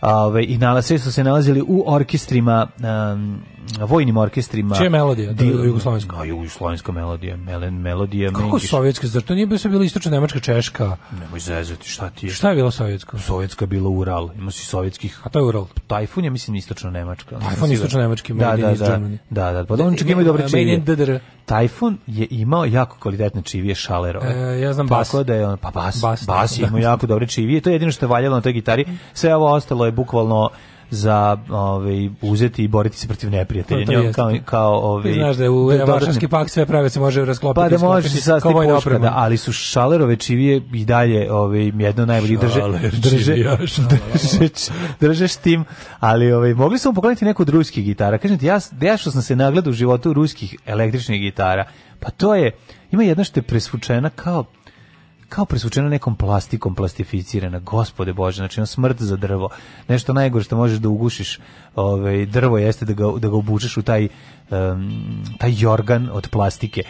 Ove, i nalaze, su se nalazili u orkestrima um, vojnim orkestrima. Čije melodije? Da, jugoslovenska. jugoslovenska melodija, melen melodija. Kako sovjetska? Zar to nije bilo sve bila istočna nemačka, češka? Nemoj zezati, šta ti je? Šta je bilo sovjetsko? Sovjetska je bilo Ural, ima si sovjetskih. A to je Ural. Tajfun je mislim istočna nemačka. Tajfun istočno da- nemački, da, da, da, da, da, pa da on čak ima dobre čivije. Tajfun je imao jako kvalitetne čivije šalerove. E, ja znam bas. Tako da je on, pa bas, bas, je da. imao jako dobre čivije, to je jedino što je valjalo na toj gitari, sve ovo ostalo je bukvalno za ovaj uzeti i boriti se protiv neprijatelja. To, to kao kao ovaj znaš da je u Varšavski da- da- pak sve prave se može razklopiti. Pa da može se sasti puška, da, ali su Šalerove čivije i dalje ovaj jedno najbolje [laughs] drže drže drže tim, ali ovaj mogli smo pokloniti neku od ruskih gitara. Kažem ti ja ja što sam se nagledao u životu ruskih električnih gitara. Pa to je ima jedna što je presvučena kao kao presvučena nekom plastikom plastificirana, gospode bože, znači on smrt za drvo. Nešto najgore što možeš da ugušiš ovaj, drvo jeste da ga, da ga obučeš u taj, um, taj jorgan od plastike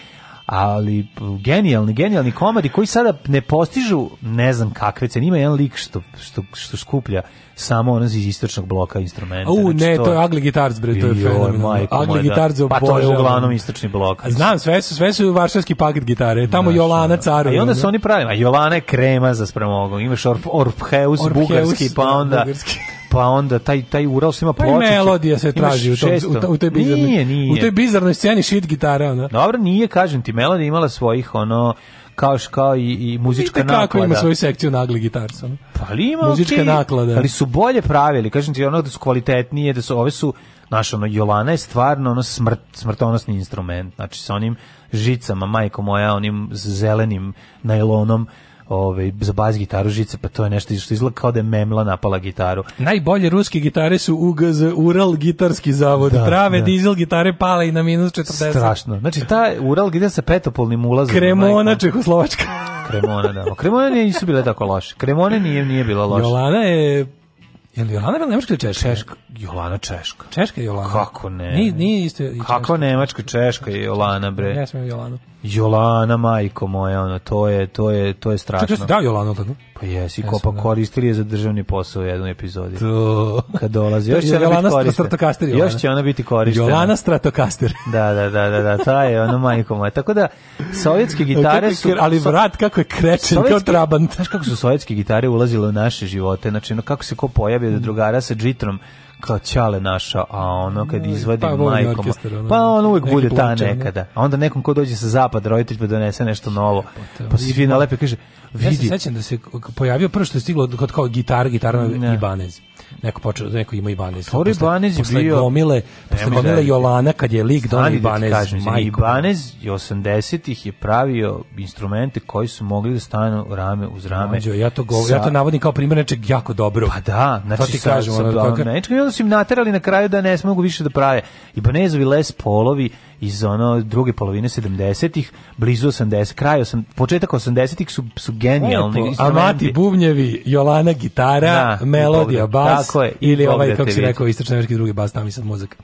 ali genijalni, genijalni komadi koji sada ne postižu ne znam kakve cene. Ima jedan lik što, što, što skuplja samo onaz iz istočnog bloka instrumenta. U, znači, ne, to, to je Ugly Guitars, bre, to je fenomenalno. Ugly da. Guitars Pa to je uglavnom istočni blok. Znam, sve su, sve su varšavski paket gitare, tamo Znaš, Jolana da. Caru. A i onda su oni pravi, a Jolana je krema za spremogom, imaš Orpheus, Orpheus bugarski, pa da, onda bugarski pa onda taj taj Ural ima pločicu. Pa melodija se traži u, tom, u, u toj bizarnoj. Nije, nije. U toj bizarnoj sceni shit gitara, ona. Dobro, nije, kažem ti, melodija imala svojih ono kao kao i, i muzička Vidite naklada. kako ima svoju sekciju nagle gitarca. Pa ali ima muzička okay, naklada. Ali su bolje pravili, kažem ti, ono da su kvalitetnije, da su ove su Znaš, ono, Jolana je stvarno ono smrt, smrtonosni instrument, znači sa onim žicama, majko moja, onim zelenim najlonom, ove, ovaj, za bas gitaru žice, pa to je nešto što izgleda kao da je memla napala gitaru. Najbolje ruske gitare su UGZ Ural gitarski zavod. Da, Prave da. dizel gitare pale i na minus 40. Strašno. Znači ta Ural gitara sa petopolnim ulazom. Kremona Čehoslovačka. Kremona, da. Kremona nisu bile tako loše. Kremona nije, nije bila loše. Jolana je je li Jolana bila nemačka ili češka? Češka. Jolana češka. Češka je Jolana. Kako ne? Nije, nije isto. Kako češka. nemačka češka je Jolana, bre? Ja sam Jolana. Jolana, majko moja, ono, to je, to je, to je strašno. Čekaj, dao Jolanu tako? Pa jesi, ko pa da. koristili je za državni posao u jednoj epizodi. To... Kad dolazi, još [laughs] će Jolana ona stratokaster. Još će ona biti korištena. Jolana stratokaster. [laughs] da, da, da, da, da, ta je ono majko moja. Tako da, sovjetske e, gitare su... Ali brat kako je krečen, kao trabant. Znaš kako su sovjetske gitare ulazile u naše živote, znači, no, kako se ko pojavio da drugara sa džitrom kao čale naša, a ono kad izvadi pa, majkom, pa on uvijek bude ta nekada. A onda nekom ko dođe sa zapad, roditelj pa donese nešto novo. Pa se fina nalepe kaže, vidi. Ja se sećam da se pojavio prvo što je stiglo kod kao gitar, gitarna Ibanez. banez neko počeo neko ima Ibanez. Tori Ibanez je bio gomile, posle gomile Jolana kad je lik Don da Ibanez, kažem, Ibanez je 80-ih je pravio instrumente koji su mogli da stanu rame uz rame. Mađo, ja to govorim, ja to navodim kao primjer nečeg jako dobro. Pa da, znači to ti sa, kažem, sa, ono, da, nečeg, i onda su im naterali na kraju da ne smogu više da prave. Ibanezovi Les Polovi, iz ono druge polovine 70-ih, blizu 80, kraj 80, početak 80-ih su su genijalni Eto, Amati bubnjevi, Jolana gitara, da, melodija bas tako je, ili ovaj kako se rekao istočnoamerički drugi bas, tamo i sad mozak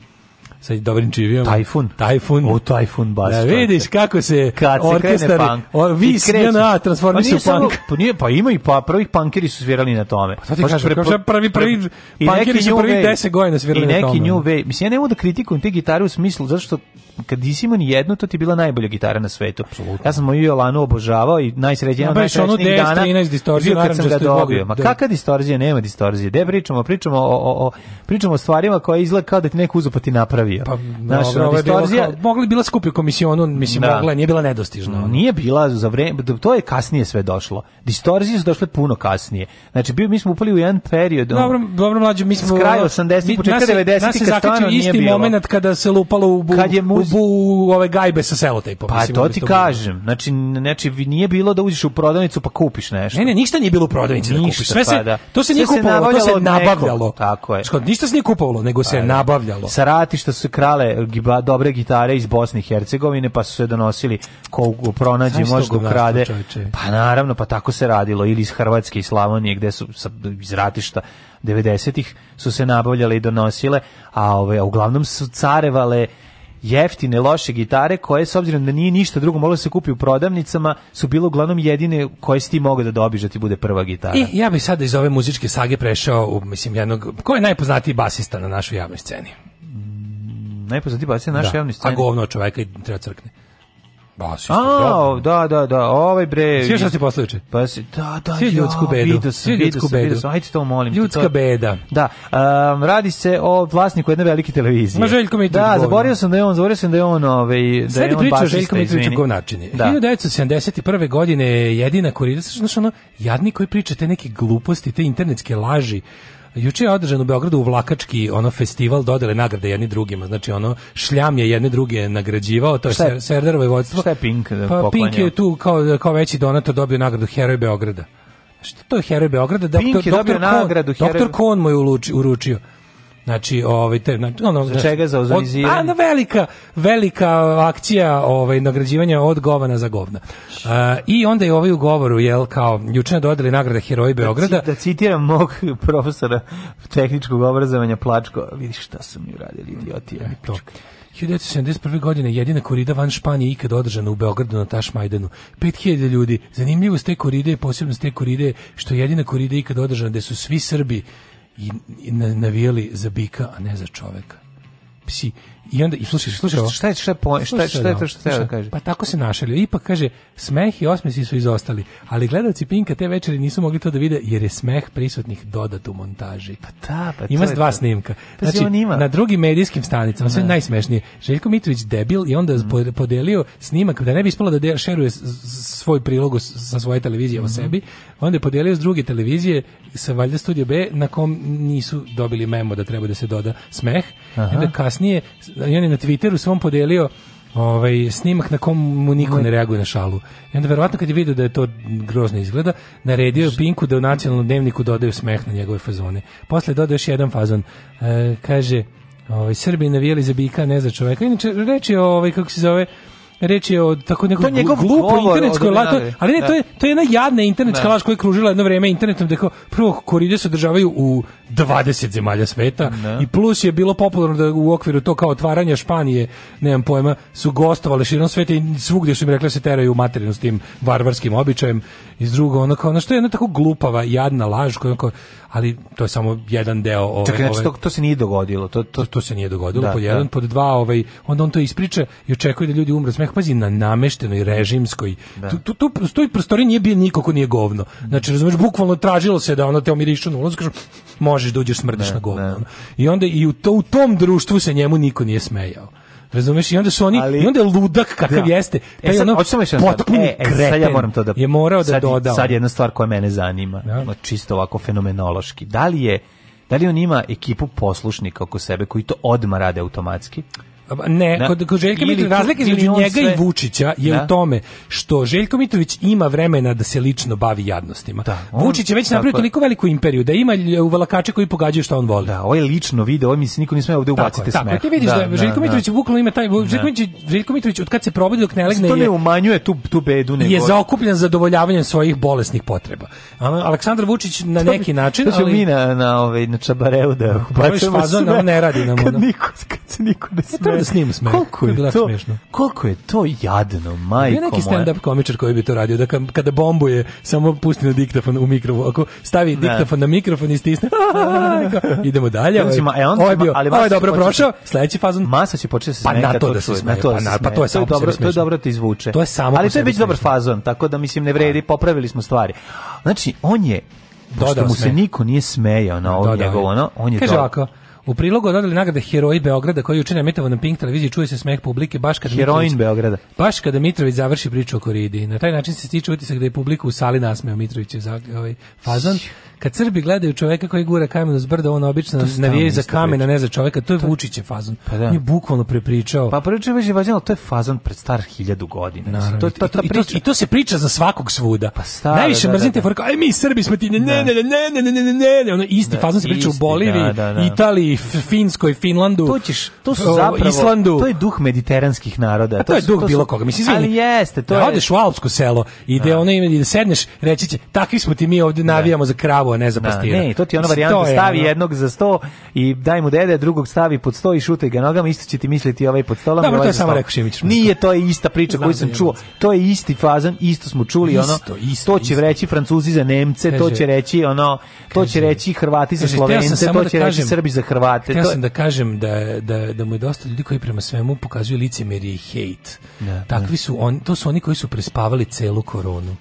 sa dobrim čivijom. Tajfun. Tajfun. O, tajfun bas. Da vidiš kako se Kad se orkestar, punk. O, vi smjena transformi se pa u punk. Pa, nije, pa ima i pa, prvih punkiri su svirali na tome. Pa ti kažeš, pre, prvi, prvi, punkiri su prvi 10 godina svirali na tome. I neki new wave. Mislim, ja ne mogu da kritikujem te gitare u smislu, zato što kad nisi imao ni jednu, to ti je bila najbolja gitara na svetu. Absolutno. Ja sam moju Jolanu obožavao i najsređena najsrećeniji ja, baš ono dana. Bio naravno sam da ga dobio. Ma da. kakva distorzija, nema distorzije. De pričamo, pričamo o, o, o pričamo o stvarima koje izgleda kao da ti neko uzopati napravio. Pa, naša ovo distorzija, kao, mogli bila skupi komisionu, mislim, da. mogla, nije bila nedostižna. No, nije bila za vreme, to je kasnije sve došlo. Distorzije su došle puno kasnije. Znači, bio, mi smo upali u jedan period. Dobro, dobro mlađe, mi smo... S 80-ih, početka 90-ih, kad stvarno nije bilo. isti momenat kada se lupalo u, kad je ubu ove gajbe sa selotejpom. Pa mislim, to ti kažem. Bilo. Znači, znači, nije bilo da uđeš u prodavnicu pa kupiš nešto. Ne, ne, ništa nije bilo u prodavnici da ništa, da kupiš. Sve pa, se, da. To se nije kupovalo, to se nabavljalo. Neko, tako je. Ško, znači, ništa se nije kupovalo, nego se pa, da. nabavljalo. Sa ratišta su krale giba, dobre gitare iz Bosne i Hercegovine, pa su se donosili ko pronađe, može da ukrade. Pa naravno, pa tako se radilo. Ili iz Hrvatske i Slavonije, gde su sa, iz ratišta 90-ih su se nabavljale i donosile, a ove a uglavnom su carevale jeftine, loše gitare koje, s obzirom da nije ništa drugo moglo da se kupi u prodavnicama, su bilo uglavnom jedine koje si ti mogao da dobiš da ti bude prva gitara. I ja bih sada iz ove muzičke sage prešao u, mislim, jednog, ko je najpoznatiji basista na našoj javnoj sceni? Mm, najpoznatiji basista na našoj da. javnoj sceni? A govno čoveka i treba crkne. Baš pa, A, da, da, da, ovaj bre. Sve što se posluče. Pa se, da, da, Svi ljudsku bedu. Vidio sam, vidio sam, vidio sam, ajde to molim. Ljudska to, beda. Da, um, radi se o vlasniku jedne velike televizije. Ma Željko Mitrović. Da, zaboravio sam da je on, zaboravio sam da je on, ovaj, da je on da priča baš Željko Mitrović govnačine. Da. 1971. godine jedina korida, znači ono jadni koji pričate neke gluposti, te internetske laži Juče je održan u Beogradu u Vlakački ono festival dodele nagrade jedni drugima. Znači ono šljam je jedne druge nagrađivao, to je Šta je- Serdarovo vojstvo. Šta je Pink da Pa poklanja? Pink je tu kao, kao veći donator dobio nagradu Heroj Beograda. Što to je Heroj Beograda? Pink je dobio nagradu Heroj- Doktor Kon mu je uručio. Znači, ovaj te, znači, ono, za znači, čega za ozoniziranje? A na velika, velika akcija ovaj nagrađivanja od govana za govna. Uh, I onda je ovaj u govoru jel kao juče dodali nagrade heroji da Beograda. Da, da citiram mog [laughs] profesora tehničkog obrazovanja Plačko, vidiš šta su mi uradili idioti, ja, to. 1971. godine jedina korida van Španije ikad održana u Beogradu na Tašmajdanu. 5000 ljudi. Zanimljivost te koride, posebno te koride, što jedina korida ikad održana gde su svi Srbi i navijali za bika, a ne za čoveka. Psi, I onda i slušaj, slušaj, šta je šta je šta je, šta je, šta je to što da slušaj, da kaže? Pa tako se našalio. Ipak kaže smeh i osmesi su izostali, ali gledaoci Pinka te večeri nisu mogli to da vide jer je smeh prisutnih dodat u montaži. Pa ta, da, pa ima dva to. snimka. Pa znači, on ima. na drugim medijskim stanicama, sve da. najsmešnije. Željko Mitrović debil i onda mm. podelio snimak da ne bi ispalo da de, šeruje svoj prilog sa svoje televizije mm -hmm. o mhm. sebi. Onda je podelio s druge televizije sa valjda Studio B na kom nisu dobili memo da treba da se doda smeh. Aha. I onda kasnije i on je na Twitteru svom podelio ovaj, snimak na kom mu niko ne reaguje na šalu. I onda verovatno kad je vidio da je to grozno izgleda, naredio je Pinku da u nacionalnom dnevniku dodaju smeh na njegove fazone. Posle dodaje još jedan fazon. E, kaže, ovaj, Srbi navijeli za bika, ne za čoveka. Inače, reč je, ovaj, kako se zove, Reč je o tako nekom to njegov glupo internetskoj laži, ali ne, da. to je da. to je jedna jadna internetska da. laž koja je kružila jedno vreme internetom da kao prvo koride se državaju u 20 zemalja sveta da. i plus je bilo popularno da u okviru to kao otvaranja Španije, nemam pojma, su gostovali širom sveta i svugde su im rekli da se teraju u materinu s tim varvarskim običajem iz drugo ono kao ono što je jedna tako glupava jadna laž koja kao ali to je samo jedan deo ove, Čekaj, znači, to, to, se nije dogodilo. To, to... to se nije dogodilo, da, pod da. jedan, da. pod dva, ovaj, onda on to ispriča i očekuje da ljudi umru smeh. Pazi, na nameštenoj, režimskoj. Da. Tu, tu, tu, tu prostoriji nije bio niko ko nije govno. Znači, razumeš, bukvalno tražilo se da ona te omirišu na ulazu, kažu, možeš da uđeš smrdiš ne, na govno. Ne. I onda i u, to, u tom društvu se njemu niko nije smejao. Razumeš? I onda su oni, ali, i onda je ludak kakav ja. Da. jeste. Taj e, e, sad, ono, potpuni e, e, sad ja moram to da, je morao da doda. Sad jedna stvar koja mene zanima, ja. Da. čisto ovako fenomenološki. Da li je da li on ima ekipu poslušnika oko sebe koji to odma rade automatski? Pa ne, da. kod, kod Željka Mitrovića razlika između njega sve... i Vučića je da. u tome što Željko Mitrović ima vremena da se lično bavi jadnostima. Da, on, Vučić je već napravio toliko veliku imperiju da ima uvalakače koji pogađaju šta on voli. Da, ovo je lično video, ovo mi niko ne sme ovde ubaciti smeh. Tako, ti vidiš da, da, da Željko da. Mitrović bukvalno ima taj Željko da. Mitrović, Željko Mitrović od kad se probudi dok ne legne. To ne umanjuje tu tu bedu nego. Je zaokupljen zadovoljavanjem svojih bolesnih potreba. Aleksandar Vučić na neki način, ali mi na na ovaj na čabareu da ubacimo. Pa ne radi nam ono. Niko, kad se niko ne sme da snim smeh. Koliko je, to, to smiješno. koliko je to jadno, majko moja. neki stand-up komičar koji bi to radio, da kada bombuje, samo pusti na diktafon u mikrofon. Ako stavi da. diktafon na mikrofon i stisne, [laughs] idemo dalje. Ovaj, e, on ovaj, bio, ovaj dobro prošao, sledeći fazon. Masa će početi da se pa na to da se smeje. Pa, pa to je samo dobro, to je dobro da izvuče. To je samo Ali to je već dobar fazon, tako da mislim ne vredi, da. popravili smo stvari. Znači, on je Pošto mu se niko nije smejao na ovo njegovo, ono, on je Kaže ovako, U prilogu dodali nagrade Heroji Beograda koji je juče emitovan na Pink televiziji čuje se smeh publike baš kad Heroin Beograda. Baš kada Mitrović završi priču o Koridi. Na taj način se stiče utisak da je publika u sali nasmeo Mitrovićev ovaj fazon Kad Srbi gledaju čoveka koji gura kamen uz brda, on obično navijaju za kamen, a ne za čoveka. To je to... Vučićev fazon. Pa da. On je bukvalno prepričao. Pa pričao je važno, to je fazon pred star 1000 godina. Naravno, to, to, to, priča... i, to, I to se priča za svakog svuda. Pa stara, Najviše da, da mrzim te da. forka, aj mi Srbi smo ti, da. ne, ne, ne, ne, ne, ne, ne, ne, ono isti da, fazon se priča u Boliviji, da, da, Italiji, Finskoj, Finlandu, to ćeš, to su zapravo, Islandu. To je duh mediteranskih naroda. A to, je duh bilo koga. Mislim, ali jeste, to je. Odeš u alpsko selo, ide ona ime, sedneš, reći će, takvi smo ti mi ovde navijamo za kravu a ne za Da, ne, to ti je ona varijanta, stavi je, jednog za 100 i daj mu dede, drugog stavi pod sto i šutaj ga nogama, isto će ti misliti ovaj pod stolom. Dobro, ovaj to je samo rekao Šimić. Nije, to je ista priča koju sam čuo. To je isti fazan, isto smo čuli, isto, ono, isto, to će isto. reći Francuzi za Nemce, Kaže, to će reći, ono, to će reći Hrvati za Slovence, to da će reći Srbi za Hrvate. Htio sam da kažem da, da, da mu je dosta ljudi koji prema svemu pokazuju licemerje i hejt. Da, Takvi da. su, on, to su oni koji su prespavali celu koronu.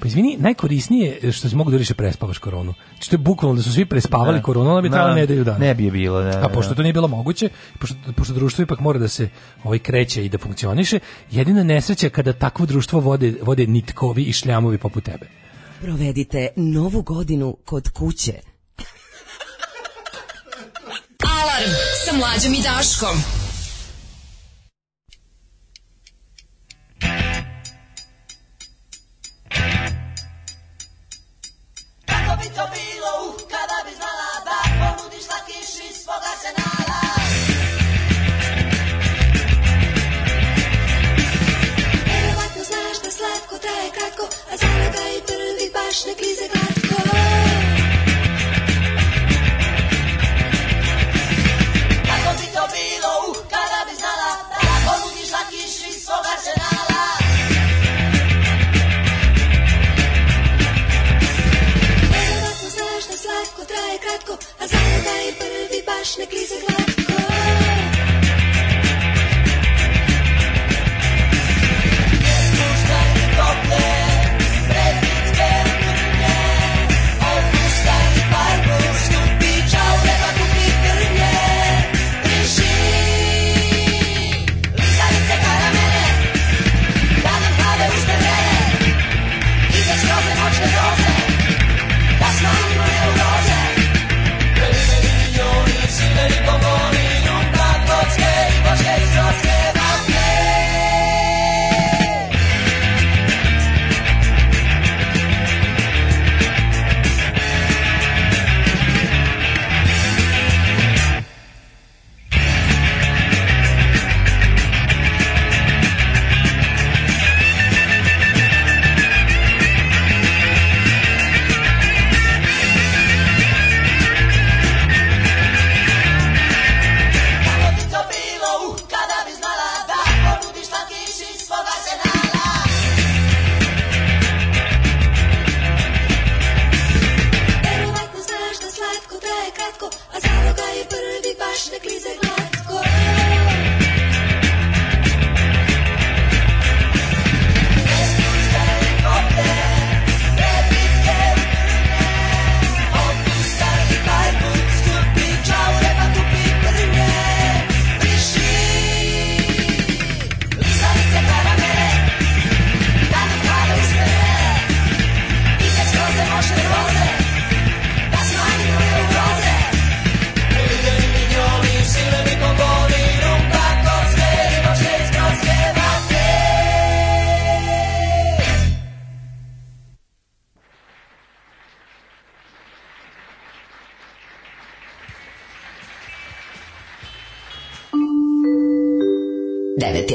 Pa izvini, najkorisnije što se mogu da reše prespavaš koronu. Znači to je bukvalno da su svi prespavali ne. Da. koronu, ona bi trajala da. nedelju dana. Ne bi je bilo, ne, da, A pošto to nije bilo moguće, pošto, pošto društvo ipak mora da se ovaj kreće i da funkcioniše, jedina nesreća je kada takvo društvo vode, vode nitkovi i šljamovi poput tebe. Provedite novu godinu kod kuće. Alarm sa mlađom i Daškom. bi to bilo, uh, kada bi znala da ponudiš na kiši svoga senala. Flash, ne krize glad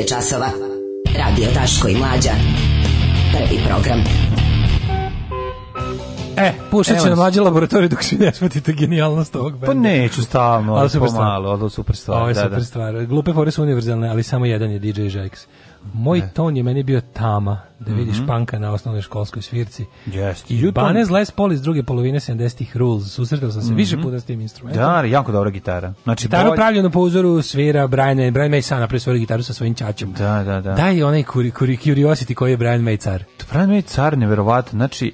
časova. Radio Taško i Mlađa. Prvi program. E, pušat će na mlađe laboratorije dok se ne shvatite genijalnost ovog benda. Pa neću stalno, ali, ali pomalo, ali super stvar. Ovo je da, super da. stvar. Glupe fore su univerzalne, ali samo jedan je DJ Jax. Moj ne. ton je meni bio tama, da vidiš mm -hmm. panka na osnovnoj školskoj svirci. Yes. I Banez Les Paul iz druge polovine 70-ih Rules. Susretao sam se mm -hmm. više puta s tim instrumentom. Da, jako dobra gitara. Znači, Gitaru bolj... pravljenu po uzoru svira Brian, Brian May sa napravio svoju gitaru sa svojim čačom. Da, da, da. Daj onaj kuri, kuri, curiosity koji je Brian May car. To Brian May car, nevjerovatno. Znači,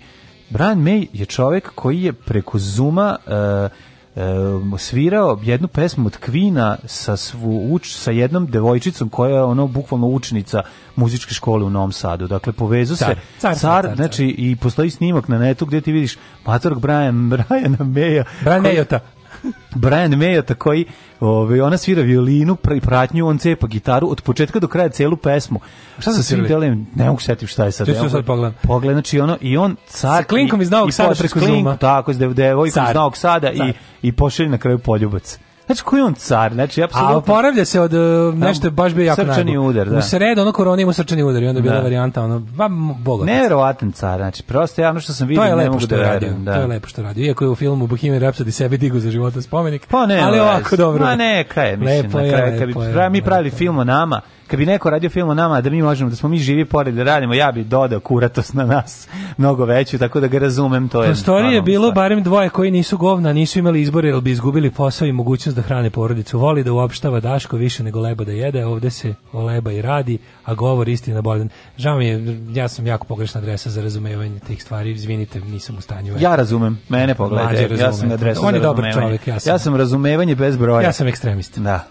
Brian May je čovjek koji je preko Zuma... Uh, Ehm, svirao jednu pesmu od Kvina sa svu uč sa jednom devojčicom koja je ono bukvalno učenica muzičke škole u Novom Sadu. Dakle povezao se car, car, car, znači i postoji snimak na netu gdje ti vidiš Patrick Brian [laughs] Brian Meja Brian Mejota [laughs] Brian Mayota koji ovaj ona svira violinu, i pratnju, on cepa gitaru od početka do kraja celu pesmu. Šta sa svim delom? Ne mogu setim šta je sad. Ti sad pogledam. Pogled, znači ono i on car sa klinkom iz Novog Sada preko Zuma. Tako, s devojkom iz Novog Sada i i pošelje na kraju poljubac. Znači, koji je on car? Znači, apsolutno... A oporavlja se od e, nešto je baš bio jako najbolj. Srčani udar, da. U sredu, ono korona ima srčani udar i onda je bila da. varijanta, ono, ba, bogat. Neverovatan car, znači, prosto ja što sam vidio, ne mogu da radim. to je lepo što radio, da. To je lepo što radio. Iako je u filmu Bohemian Rhapsody sebi digu za života spomenik, pa ne, ali ovako dobro. Ma ne, kaj, mislim, lepo na kraju, kad bi mi pravili film o nama, kad bi neko radio film o nama, da mi možemo, da smo mi živi pored da radimo, ja bi dodao kuratos na nas mnogo veću, tako da ga razumem, to je... Prostorije je bilo stvar. barem dvoje koji nisu govna, nisu imali izbore, jer bi izgubili posao i mogućnost da hrane porodicu. Voli da uopštava Daško više nego leba da jede, ovde se o leba i radi, a govor istina bolan. Žao mi je, ja sam jako pogrešna adresa za razumevanje tih stvari, izvinite, nisam u stanju. Ja razumem, mene pogledaj, ja sam adresa On je dobar čovjek, ja sam. Ja sam razumevanje bez broja. Ja sam ekstremista. Da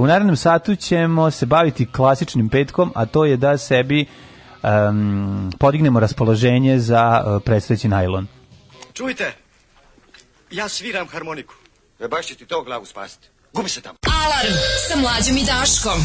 u narednom satu ćemo se baviti klasičnim petkom, a to je da sebi um, podignemo raspoloženje za uh, predstojeći najlon. Čujte, ja sviram harmoniku. E baš će ti to glavu spasiti. Gubi se tamo. Alarm sa mlađom i Daškom.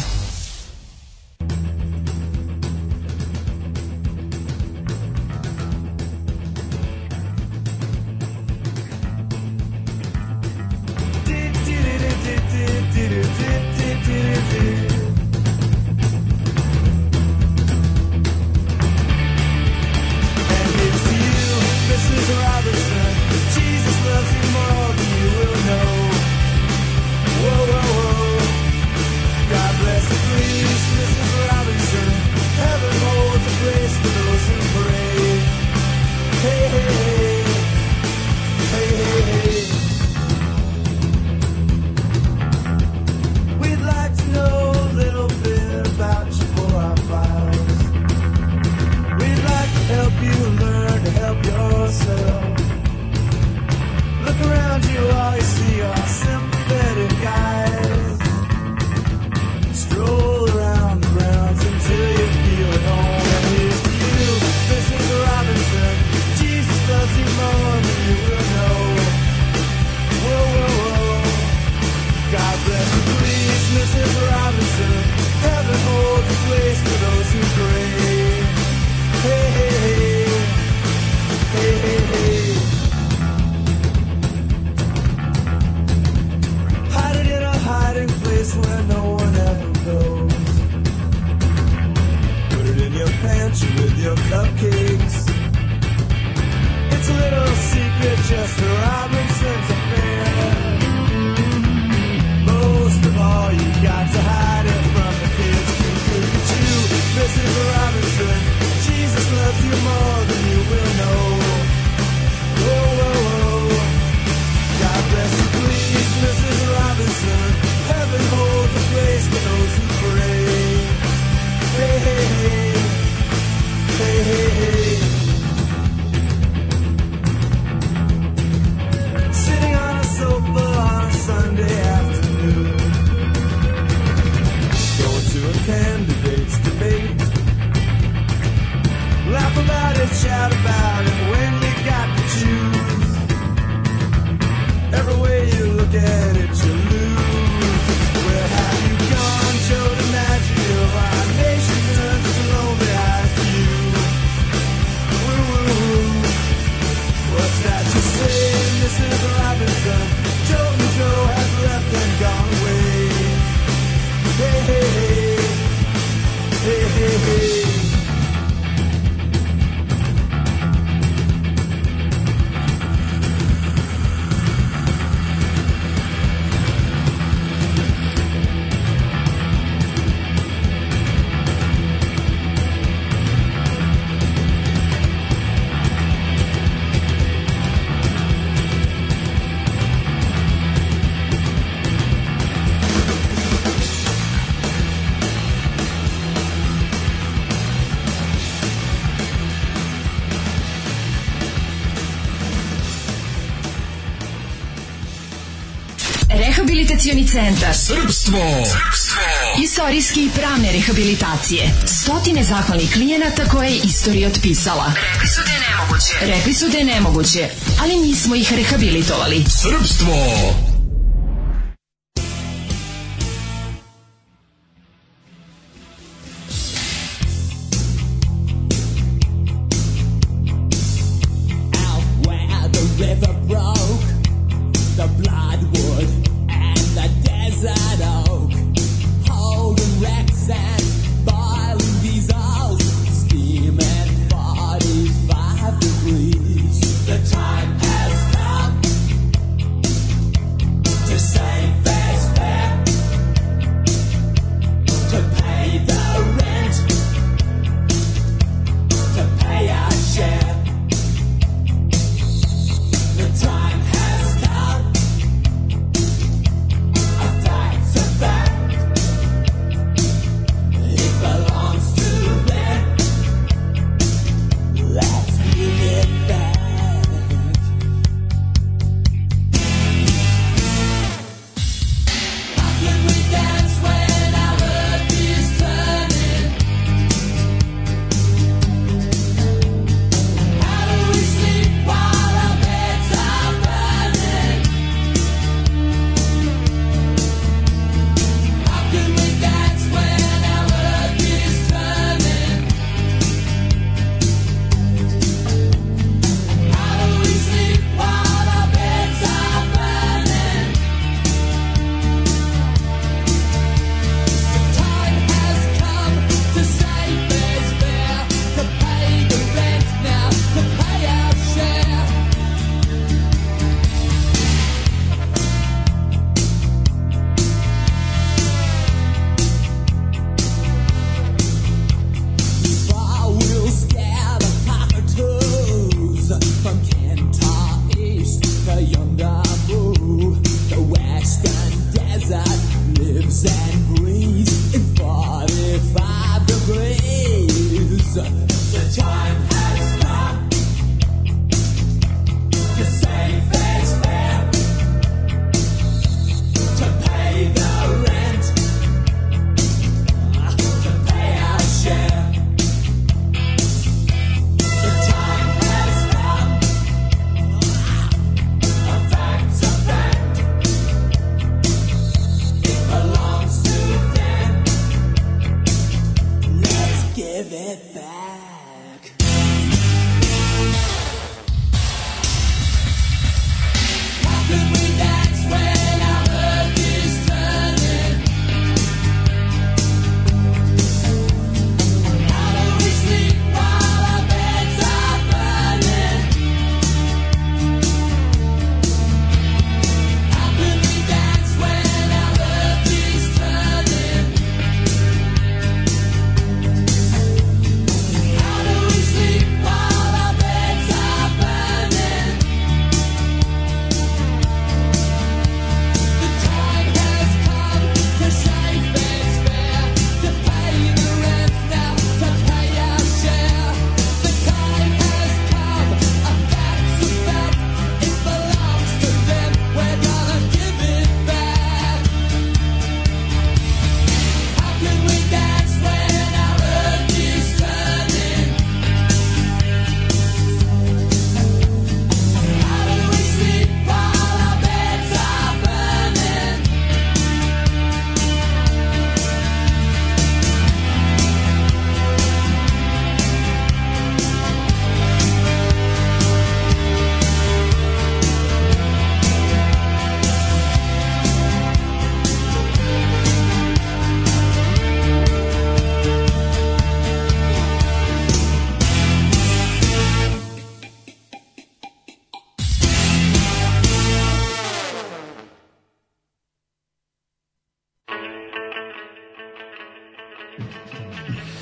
centar. Srpstvo! Srpstvo! i pravne rehabilitacije. Stotine zahvalnih klijenata koje je istorija otpisala. Rekli su da je nemoguće. Rekli su da je nemoguće, ali mi smo ih rehabilitovali. Srpstvo!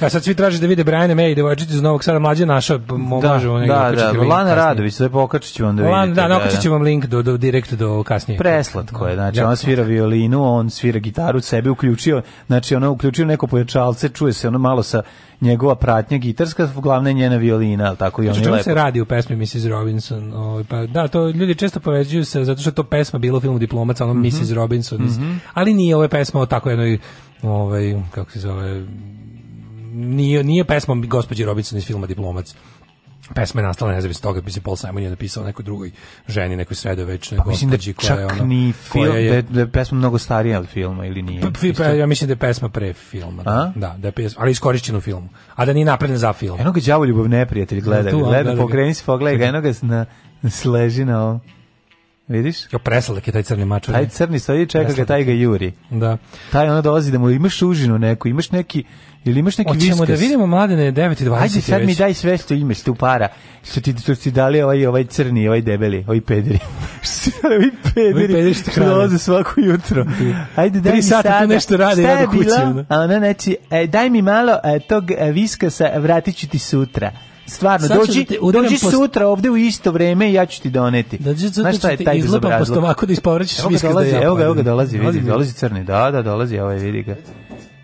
A sad svi traže da vide Brian May i devojčicu iz Novog Sada mlađe naša, možemo da, da, da, Lana Radović, sve pokačit ću vam da Lan, vidite. Da, da, da. vam link do, do, direkt do kasnije. Preslatko je, znači on svira violinu, on svira gitaru, sebe uključio, znači ona uključio neko pojačalce, čuje se ono malo sa njegova pratnja gitarska, glavna je njena violina, al tako i znači, on lepo. se radi u pesmi Mrs. Robinson? Ovaj, pa, da, to ljudi često povezuju se, zato što to pesma bilo u filmu Diplomac, ono mm -hmm. Mrs. Robinson, mm -hmm. ali nije ova pesma o tako jednoj, ovaj, kako se zove, nije, nije pesma gospođe Robinson iz filma Diplomac pesma je nastala nezavisno toga, mislim Paul Simon je napisao nekoj drugoj ženi, nekoj sredovečnoj pa, mislim da koja je ono, ni film, koja da je, da, je pesma mnogo starija od filma ili nije? P, p, pa ja mislim da je pesma pre filma, da. A? da, da je pesma, ali iskorišćena u filmu, a da nije napredna za film. Eno ga đavo ljubav neprijatelj da, gleda, tu, gleda, gleda, gleda pokreni se, pogledaj ga, eno na, na sleži na ovom. Vidiš? Jo preslak je taj crni mačvar. Taj crni stoji, čeka ga taj ga juri. Da. Taj ono dolazi da mu imaš užinu neku, imaš neki Ili imaš neki Hoćemo viskas? da vidimo mladene 9 i 20. Ajde sad već. mi daj sve što imaš tu para. Što ti što ti dali ovaj ovaj crni, ovaj debeli, ovaj [laughs] pederi. što ti dali ovaj pederi? Ovaj pederi što dolaze svako jutro. Ajde daj Tri mi sata tu nešto radi, ja kući. Bilo? A ona znači, e, daj mi malo e, tog e, viskasa, vratit ću ti sutra. Stvarno, Sad dođi, da dođi post... sutra ovde u isto vreme i ja ću ti doneti. Dođi sutra Znaš šta je taj izlupam po stomaku da ispovraćaš viskaz da ja. Evo ga, evo ga dolazi, vidi, dolazi crni. Da, da, dolazi, ovaj vidi ga.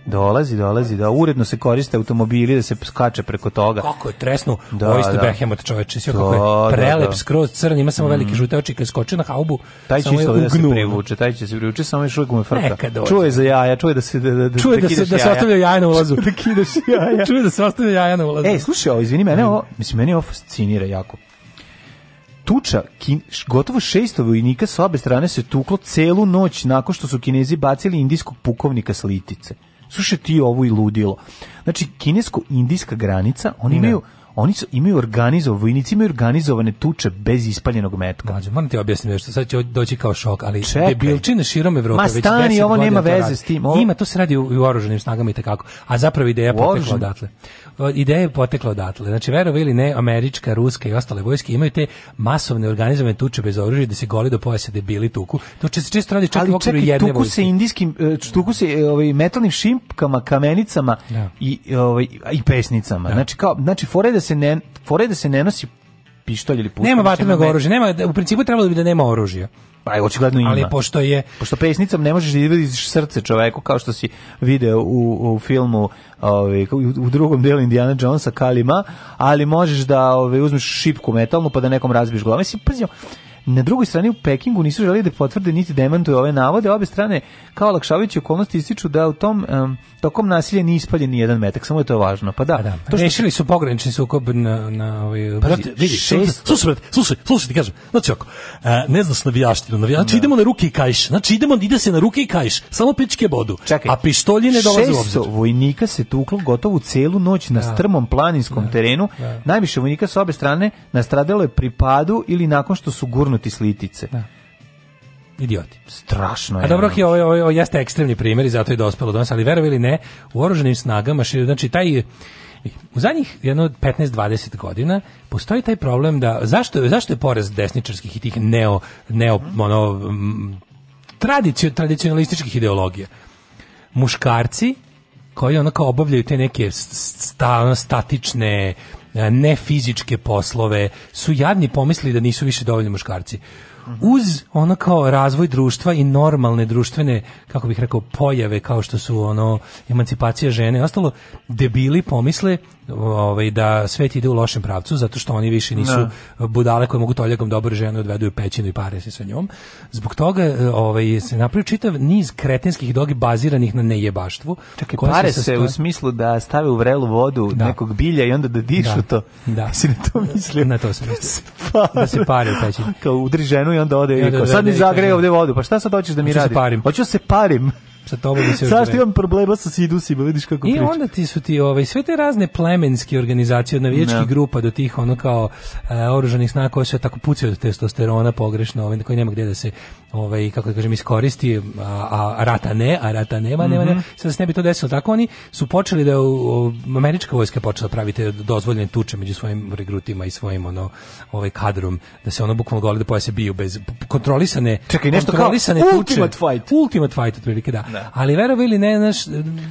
Dolazi, dolazi, da uredno se koriste automobili da se skače preko toga. Kako je tresno, da, ovo isto da. Behemat čoveče, sve kako je da, prelep, da, skroz crn, ima samo mm. velike žute oči, kad skoči na haubu, taj će isto da se privuče, taj će se privuče, samo još uvijek mu je frka. Čuje za jaja, čuje da se da, da, da čuje da, da se da se ostavlja jaja na ulazu. da kidaš jaja. [laughs] čuje da se ostavlja jaja na ulazu. Ej, slušaj, ovo, izvini mene, ovo, mislim, meni ovo fascinira jako tuča kin, gotovo 600 vojnika sa obe strane se tuklo celu noć nakon što su Kinezi bacili indijskog pukovnika s litice slušaj ti ovo i ludilo. Znači, kinesko-indijska granica, oni da. imaju oni su, imaju organizovane, vojnici imaju organizovane tuče bez ispaljenog metka. Mađo, moram ti objasniti nešto, sad će doći kao šok, ali debilčine širom Evrope Ma, stani, već ovo nema veze s tim. Ovo... Ima, to se radi u, u oruženim snagama i takako. A zapravo ideja Oružen... potekla odatle. Ideja je potekla odatle. Znači, verovi ili ne, američka, ruska i ostale vojske imaju te masovne organizovane tuče bez oružja da se goli do pojasa debili tuku. To će se često radi čak ali, i u okviru čekaj, jedne tuku vojske. Se indijskim, e, tuku se e, ovaj, metalnim šimpkama, kamenicama ja. Da. i, ovaj, i pesnicama. Ja. Da. Znači, kao, znači, fore da se ne, fora da se ne nosi pištolj ili puška. Nema znači vatrenog oružja, nema, u principu trebalo bi da nema oružja. Pa je očigledno ima. Ali pošto je pošto pesnicom ne možeš da izvadiš srce čoveku kao što si video u, u filmu, ovaj u drugom delu Indiana Jonesa Kalima, ali možeš da ovaj uzmeš šipku metalnu pa da nekom razbiješ glavu. Mislim, pazio, Na drugoj strani u Pekingu nisu želeli da potvrde niti demantuju da ove navode. Obe strane kao olakšavajući okolnosti ističu da u tom um, tokom nasilja nije ispaljen ni jedan metak, samo je to važno. Pa da, da. To što rešili su pogranični sukob na na ovoj... pa, da, vidi, šest... slušaj, slušaj, slušaj ti kažem. Znači ako e, ne znaš navijaštinu, navijači da. idemo na ruke i kajš. Znači idemo da ide se na ruke i kajš, samo pičke bodu. Čekaj, A pištolji ne dolaze u obzir. vojnika se tuklo gotovo celu noć na strmom planinskom terenu. Najviše vojnika sa obe strane nastradalo je pri padu ili nakon što su gur izgurnuti slitice. litice. Da. Idioti. Strašno je. A dobro, ovo, ovo, ovo jeste ekstremni primjer i zato je dospelo do nas, ali verovili ne, u oruženim snagama, znači taj u zadnjih jedno 15-20 godina postoji taj problem da zašto zašto je poraz desničarskih i tih neo neo ono tradicio, tradicionalističkih ideologija. Muškarci koji onako obavljaju te neke sta, statične E, ne fizičke poslove, su jadni pomislili da nisu više dovoljni muškarci. Uz ono kao razvoj društva i normalne društvene, kako bih rekao, pojave kao što su ono emancipacija žene, ostalo debili pomisle ovaj, da svet ide u lošem pravcu, zato što oni više nisu no. Da. budale koje mogu toljakom dobro ženu odvedu u pećinu i pare se sa njom. Zbog toga e, ovaj, se napravio čitav niz kretenskih dogi baziranih na nejebaštvu. Čekaj, pare se, sastoje... u smislu da stave u vrelu vodu da. nekog bilja i onda da dišu da. to. Da. [laughs] Si na to mislio? Na to sam mislio. [laughs] Da, da se pare u pećinu. Kao udri ženu i onda ode i, I kao, da sad mi zagreje ovde vodu, pa šta sad hoćeš da mi radiš? Hoću se parim. Hoću se parim sa tobom se sve. Zašto imam problema sa sidusima, vidiš kako pričam. I onda ti su ti ovaj sve te razne plemenske organizacije od navijačkih no. grupa do tih ono kao e, oružanih snaka koje se tako pucaju od testosterona pogrešno, ovaj koji nema gde da se ovaj kako da kažem iskoristi a, a rata ne, a rata nema, nema, mm -hmm. nema. Mhm. Sad se ne bi to desilo. Tako oni su počeli da u, američka vojska počela da praviti dozvoljene tuče među svojim regrutima i svojim ono ovaj kadrom da se ono bukvalno gole da poje se biju bez kontrolisane Čekaj, nešto kontrolisane kao tuče. Ultimate fight. Ultimate fight otprilike da. Ne. Da. Ali verovili ne, znaš,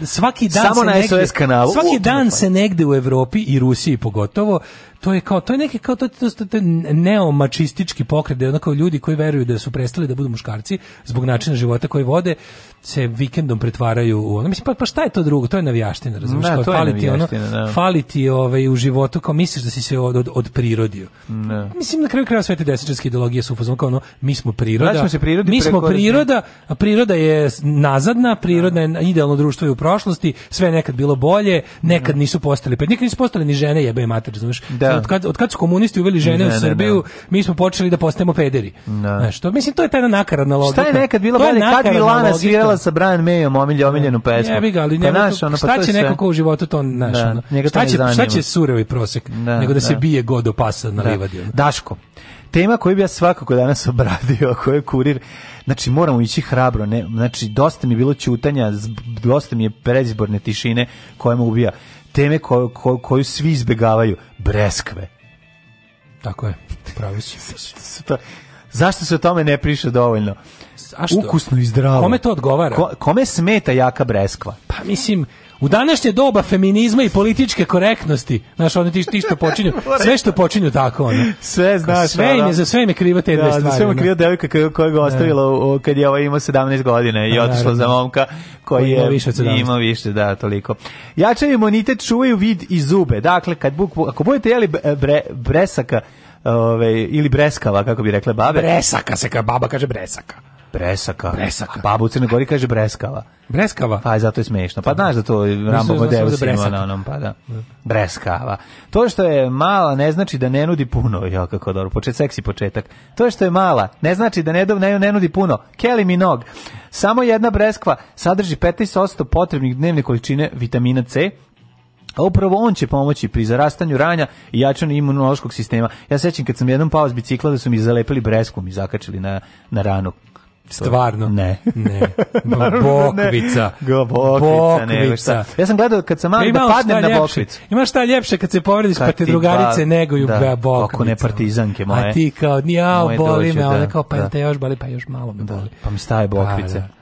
svaki dan Samo se na negde, kanalu. Svaki dan fight. se negde u Evropi i Rusiji pogotovo to je kao to je neki kao to, to, to, to neomačistički pokret, da onako ljudi koji veruju da su prestali da budu muškarci zbog načina života koji vode se vikendom pretvaraju u ono. Mislim pa, pa šta je to drugo? To je navijaština, razumješ da, kao, to fali ti ono, da. fali ovaj u životu kao misliš da si se od od, od prirodio. Da. Mislim na kraju krajeva sve te desničarske ideologije su fazon kao ono mi smo priroda. Znači, se prirodi mi smo priroda, a priroda je nazadna, priroda je idealno društvo je u prošlosti, sve nekad bilo bolje, nekad da. nisu postali, pa nikad nisu postali ni žene, jebe mater, razumiješ? Da, da. od, kad, od kad su komunisti uveli žene ne, u da, da, da. Srbiju, ne, ne. mi smo počeli da postajemo pederi. Znaš, to, mislim, to je tajna nakaradna logika. Šta je nekad bilo, je kad Milana svirala sa Brian Mayom omiljenu pesmu? Ja, bi ga, ali pa njega, pa, naš, ono, pa šta će sve... neko ko u životu to naš? Da, šta, će, šta će surevi prosek? Da, nego da, se bije godo pasa na livadi. Daško, tema koju bi ja svakako danas obradio, [laughs] a je kurir, znači moramo ići hrabro, ne, znači dosta mi je bilo ćutanja, dosta mi je predizborne tišine koja me ubija teme ko, ko, koju svi izbegavaju, breskve. Tako je, pravi [laughs] su. Zašto se o tome ne priše dovoljno? A što? Ukusno i zdravo. Kome to odgovara? Ko, kome smeta jaka breskva? Pa mislim, U današnje doba feminizma i političke korektnosti, znaš, oni ti, ti što [laughs] počinju, da- sve što počinju tako, ono. Sve, znaš, sve im je, za sve im je kriva te dve da, stvari. za sve im je kriva devojka koja ga da. ostavila u, kad je ovaj imao 17 godina i otišla za momka koji je imao više, imao više, da, toliko. Jačan imunitet čuvaju vid i zube. Dakle, kad bukvu, ako budete jeli bre, bresaka, ove, ovaj, ili breskava, kako bi rekle babe. Bresaka se, ka, baba kaže bresaka. Bresaka. Bresaka. Baba u Crnoj Gori kaže Breskava. Breskava? Pa zato je smešno. Pa da. znaš da to da Rambo Modeu snima na onom, pa da. da. Breskava. To što je mala ne znači da ne nudi puno. [laughs] Jo, kako dobro. Počet seksi početak. To što je mala ne znači da ne, ne, ne nudi puno. Kelly mi nog. Samo jedna breskva sadrži 15% potrebnih dnevne količine vitamina C, a upravo on će pomoći pri zarastanju ranja i jačanju imunološkog sistema. Ja sećam kad sam jednom pao s bicikla da su mi zalepili bresku, mi zakačili na, na ranu. Stvarno? Ne. ne. [laughs] Da bokvica. Ne. Bokvica. Ja sam gledao kad sam mali pa da padnem na bokvicu. Imaš šta ljepše kad se povrediš pa te drugarice ba, neguju da, bokvicu. Kako ne partizanke moje. A ti kao, nijao, boli dođu, me, da. ona kao, pa da. te još boli, pa još malo me da, boli. Da, pa mi staje pa, bokvice. Pa, da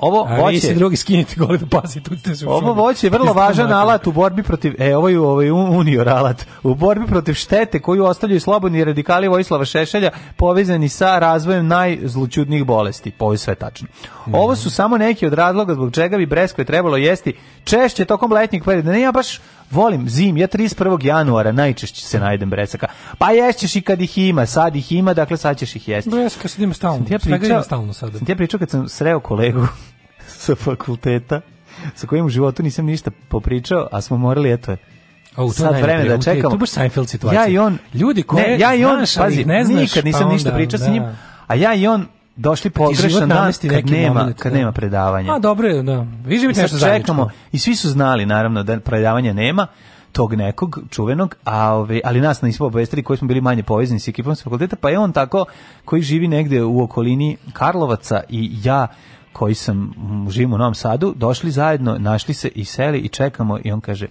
ovo voće. A vi se drugi skinite gole da pazite, tu se Ovo voće je vrlo važan alat u borbi protiv, e, ovo je ovaj unior alat, u borbi protiv štete koju ostavljaju slobodni radikali Vojislava Šešelja povezani sa razvojem najzlučudnijih bolesti. Po sve tačno. Ovo su samo neki od razloga zbog čega bi breskve trebalo jesti češće tokom letnjeg perioda. Ne, ja baš volim zim, ja 31. januara najčešće se najdem bresaka. Pa ješćeš i kad ih ima, sad ih ima, dakle sad ćeš ih jesti. Bresaka sad ima stalno, ja pričao, stalno sada. Sam ti ja pričao kad sam sreo kolegu [laughs] sa fakulteta, sa kojim u životu nisam ništa popričao, a smo morali, eto je, O, sad vreme da čekamo. Tu baš Seinfeld situacija. Ja i on, ljudi koje, ne, ja i on, znaš, pazi, ne znaš, nikad nisam pa onda, ništa pričao da. sa njim, a ja i on došli pogrešan dan kad nema, moment, kad da. nema predavanja. A dobro je, da. Vi živite da nešto čekamo, I svi su znali, naravno, da predavanja nema tog nekog čuvenog, a ove, ali nas nismo obavestili koji smo bili manje povezani s ekipom sa fakulteta, pa je on tako koji živi negde u okolini Karlovaca i ja koji sam živim u Novom Sadu, došli zajedno, našli se i seli i čekamo i on kaže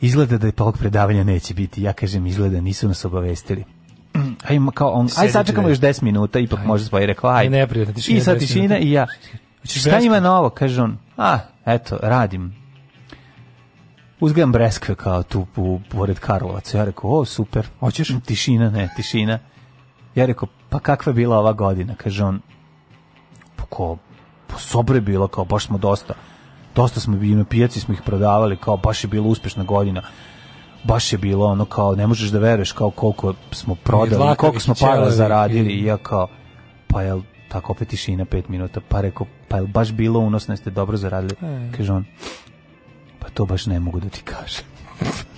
izgleda da je ovog predavanja neće biti. Ja kažem, izgleda, nisu nas obavestili aj [clears throat] kao on, aj sačekamo još 10 minuta, ipak aj. može svoje rekla, aj. I sad tišina i ja. Šta ima novo, kaže on. A, eto, radim. Uzgledam breskve kao tu pored Karlovaca. Ja rekao, o, super. Hoćeš? Mm, tišina, ne, tišina. Ja rekao, pa kakva je bila ova godina? Kaže on, po pa ko, po pa sobre bilo, kao baš smo dosta. Dosta smo bili na pijaci, smo ih prodavali, kao baš je bila uspešna godina baš je bilo ono kao, ne možeš da veruješ kao koliko smo prodali, koliko smo para zaradili i ja kao, pa jel tako opet tišina 5 minuta, pa rekao, pa jel baš bilo unosno, jeste dobro zaradili? E. Kaže on, pa to baš ne mogu da ti kažem. [laughs]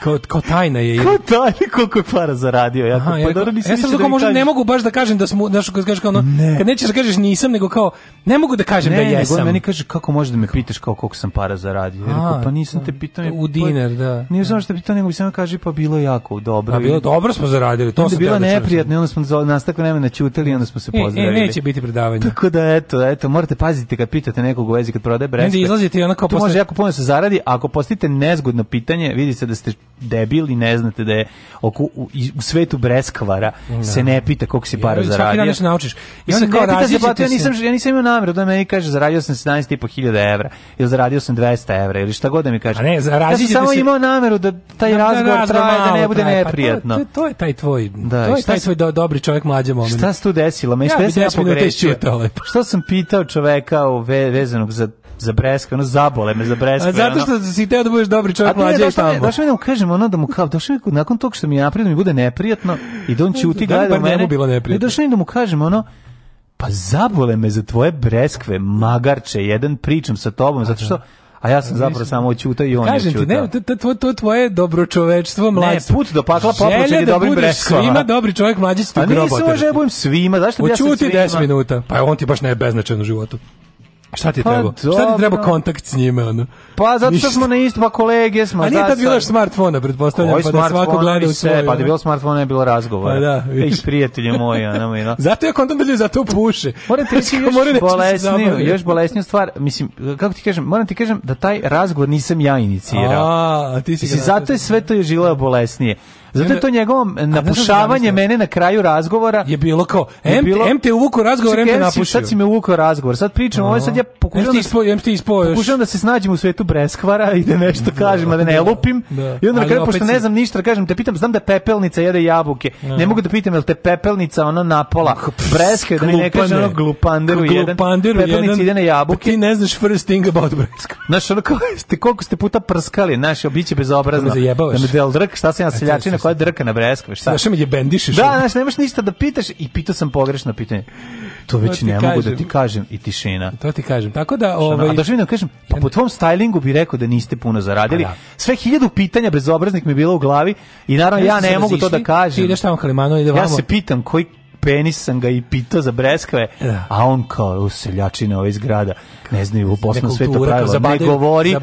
kao, kao tajna je. Kao tajna, koliko je para zaradio. Ja, Aha, pa, ja, dobro, nisam ja da sam tako da možda ne mogu baš da kažem da smo, znaš, kad kažeš kao ono, ne. kad nećeš da kažeš nisam, nego kao, ne mogu da kažem da ne, da jesam. Ne, meni kaže, kako možeš da me pitaš kao koliko sam para zaradio? Ja rekao, pa nisam te pitao. U pa diner, da. Nije znam što pitao, nego mi samo kaže, pa bilo jako dobro. A bilo dobro smo zaradili, to sam bilo neprijatno, onda smo nas tako vremena ćutali, onda smo se e, e, pozdravili. E, neće biti predavanja. Tako da, eto, eto, morate paziti kad pitate nekog u vezi kad prodaje breskve. Ne, izlazite i onako... Tu može jako puno se zaradi, ako postavite nezgodno pitanje, vidi se da ste debil i ne znate da je oko, u, u svetu breskvara no. Da. se ne pita koliko si para ja, zaradio. Svaki dan da naučiš. I onda kao različite pa, Ja nisam, ja nisam imao namjeru da meni kaže zaradio sam 17,5 hiljada evra ili zaradio sam 200 evra ili šta god da mi kaže. A ne, ja sam samo se... imao nameru da taj da, razgovor da, traje, da ne bude traje, neprijatno. Pa to, to, je taj tvoj, da, to je taj tvoj do, dobri čovjek mlađe moment. Šta se tu desilo? Me, ja, ja sam ja pogrešio. Šta sam pitao čoveka o ve, vezanog za za breskve, ono zabole me za breskve. A zato što si teo da budeš dobri čovjek mlađe i da, tamo. Došao mi da mu kažem, ono da mu kao, došao da mi nakon tog što mi je napravio, da mi bude neprijatno i da on ćuti gleda mene. Bilo neprijatno. Došao mi da mu kažem, ono, pa zabole me za tvoje breskve, magarče, jedan pričam sa tobom, zato što a ja sam zapravo samo ćuta i on Kažem je ćuta. Kažem ti, ne, to, to tvoje dobročovečstvo, mlađe. Ne, put do pakla popuće je dobrim breskama. Želja da budeš svima dobri čovjek, mlađe će ti grobo. A nisam ovo želja budem svima, zašto bi ja sam svima? 10 minuta, pa on ti baš ne je beznačajno u životu. Šta ti pa treba? Dobro. Šta ti treba kontakt s njime ono? Pa zato što smo na isto pa kolege smo. A nije tad bilo još smartfona, pretpostavljam Koji pa da svako gleda u e, svoje. Pa da bilo smartfona je bilo razgovor. Pa da. Viš. Ej prijatelje moji, ono mi. [laughs] Zato je kontent da zato puše. Moram ti reći [laughs] još da bolesniju, još bolesniju stvar, mislim, kako ti kažem, moram ti kažem da taj razgovor nisam ja inicirao. A, a ti si. Mislim, zato je sve to je žileo bolesnije. Zato je to njegovo napušavanje mene na kraju razgovora je bilo kao je bilo, MT, MT uvuko razgovor, MT napušio. Sad si me uvuko razgovor. Sad pričam, ovo sad ja pokušavam da, ispo, MT ispo pokušavam da se snađem u svetu breskvara i da nešto da. kažem, a da ne da. lupim. Da. I onda na kraju, pošto ne znam ništa, da kažem, te pitam, znam da pepelnica jede jabuke. Ne mogu da pitam, jel te pepelnica ono napola breskve, da mi ne kaže ono glupanderu jedan. Pepelnica jede na pa jabuke. Ti ne znaš first thing about breskve. Znaš, ono, [laughs] koliko ste puta prskali, znaš, obiće bezobrazno. Da me zajebavaš. Da me del drk, šta se ja seljačina žena koja drka na breskve, šta? Znaš, me je bendišeš. Da, znaš, nemaš ništa da pitaš i pitao sam pogrešno pitanje. To već ne kažem. mogu da ti kažem i tišina. To ti kažem. Tako da, ovaj A došli da kažem, pa po tvom stylingu bi rekao da niste puno zaradili. Pa da. Sve hiljadu pitanja bezobraznih mi je bilo u glavi i naravno ja, ne mogu to da kažem. Ti ideš tamo Kalimano, ide vamo. Ja se pitam koji penis sam ga i pitao za breskve, da. a on kao u seljačina ove zgrada, ne znaju u poslu svetu to pravilo, zabadaju, ne govori,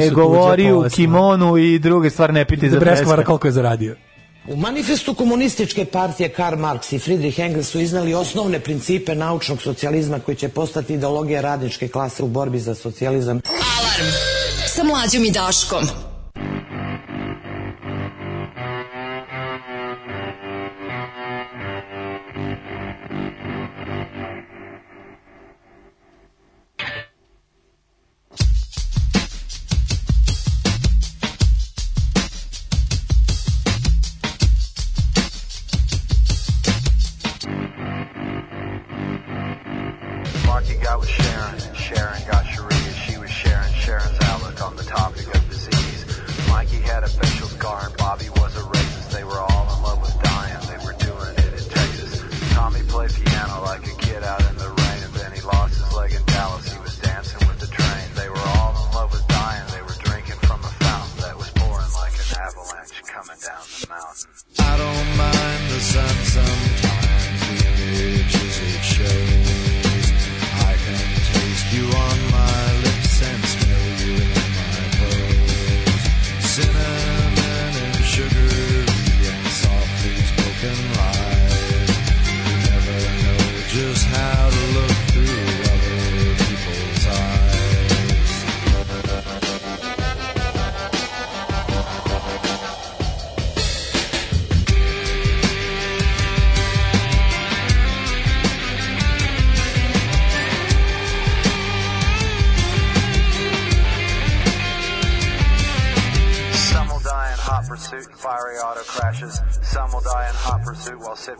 ne govori u kimonu i druge stvari ne piti da za breskvara koliko je zaradio. U manifestu komunističke partije Karl Marx i Friedrich Engels su iznali osnovne principe naučnog socijalizma koji će postati ideologija radničke klase u borbi za socijalizam. Alarm sa mlađom i Daškom.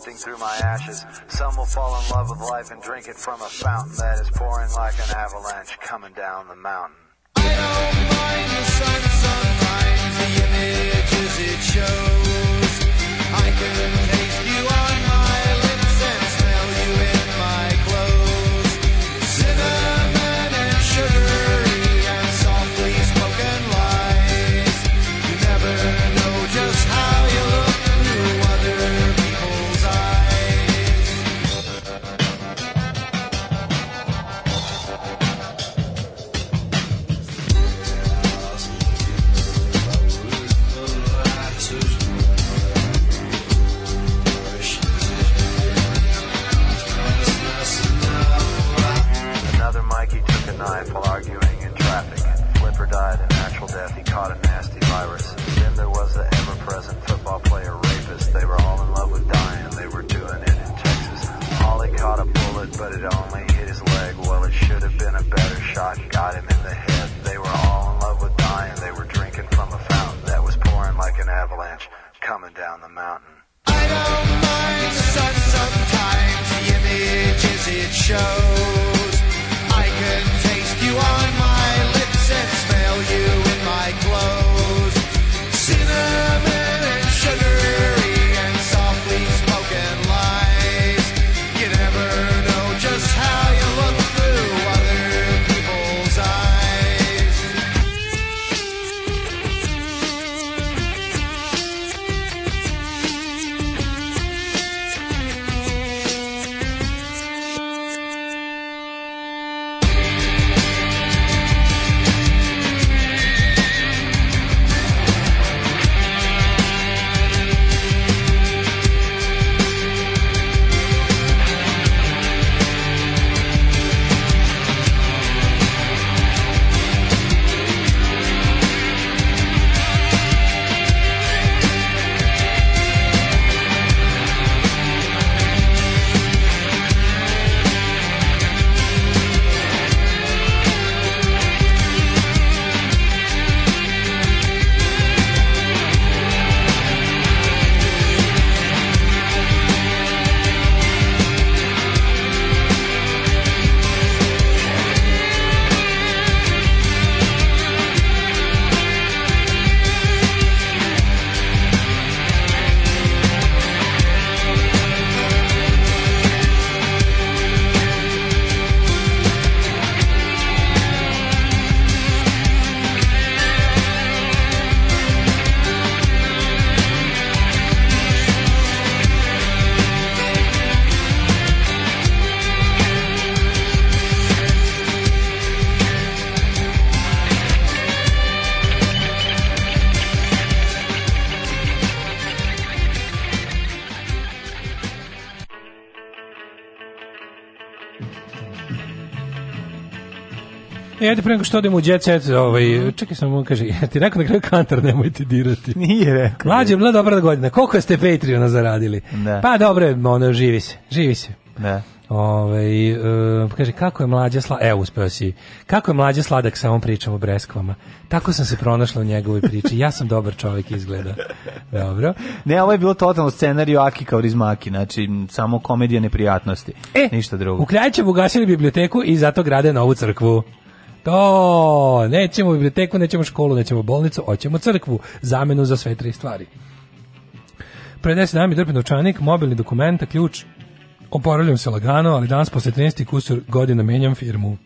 sifting through my ashes. Some will fall in love with life and drink it from a fountain that is pouring like an avalanche coming down the mountain. I don't mind the sun sometimes, the images it shows. I can taste you on. Čekaj, ajde pre što odemo u Jet Set, ovaj, mhm. čekaj samo, kaže, [laughs] ti rekao na kraju kantar nemojte dirati. Nije rekao. Mlađe, mla dobra godina. Koliko ste Patreona zaradili? Da. Pa dobro, ono, živi se, živi se. Da. Ove, ovaj, e, eh, kaže, kako je mlađa sla... evo uspeo si, kako je mlađa sladak sa pričam o Breskvama. Tako sam se pronašla u njegovoj priči, ja sam dobar čovjek izgleda. Dobro. Ne, ovo je bilo totalno scenariju Aki kao Rizmaki, znači samo komedija neprijatnosti, e, ništa drugo. U kraju će bugasili biblioteku i zato grade novu crkvu. To, nećemo biblioteku, nećemo školu, nećemo bolnicu, hoćemo crkvu, zamenu za sve tri stvari. Pre 10 dana mi drpi mobilni dokumenta, ključ, oporavljam se lagano, ali danas posle 13 kusur godina menjam firmu.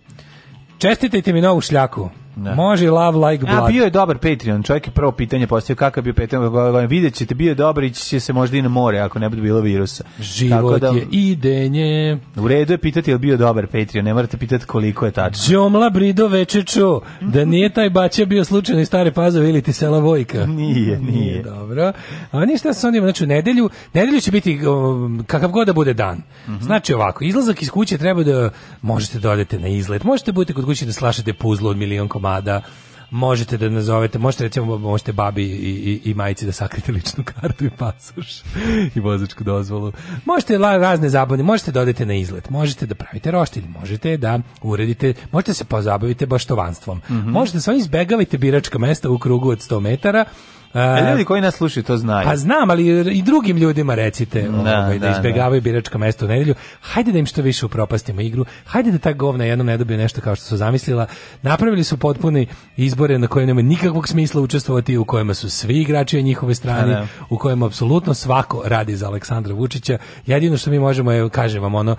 Čestitajte mi novu šljaku. Ne. Da. Može love like blood. A bio je dobar Patreon, čovjek je prvo pitanje postavio kakav je Patreon, vidjet ćete, bio je dobar i će se možda i na more ako ne bude bilo virusa. Život Tako da, je idenje. U redu je pitati je li bio dobar Patreon, ne morate pitati koliko je tačno. Đomla Brido Večeču, da nije taj baća bio slučajno iz Stare Pazove ili ti sela Vojka. Nije, nije. nije dobro. A ništa se onim, znači u nedelju, nedelju će biti um, kakav god da bude dan. Mm -hmm. Znači ovako, izlazak iz kuće treba da možete da odete na izlet, možete da budete kod kuće da slašate puzlo od milion komada komada, možete da nazovete, možete recimo možete babi i, i, i majici da sakrite ličnu kartu i pasoš [laughs] i vozačku dozvolu. Možete la, razne zabavne, možete da odete na izlet, možete da pravite roštilj, možete da uredite, možete da se pozabavite baštovanstvom. Mm -hmm. Možete da sve izbegavajte biračka mesta u krugu od 100 metara E, e, ljudi koji nas slušaju to znaju. Pa znam, ali i drugim ljudima recite da, ovaj, da, da izbjegavaju da. biračko mesto u nedelju. Hajde da im što više upropastimo igru. Hajde da ta govna jednom ne dobije nešto kao što su zamislila. Napravili su potpuni izbore na koje nema nikakvog smisla učestvovati, u kojima su svi igrači na njihovoj strani, da, da. u kojima apsolutno svako radi za Aleksandra Vučića. Jedino što mi možemo je, kaže vam, ono,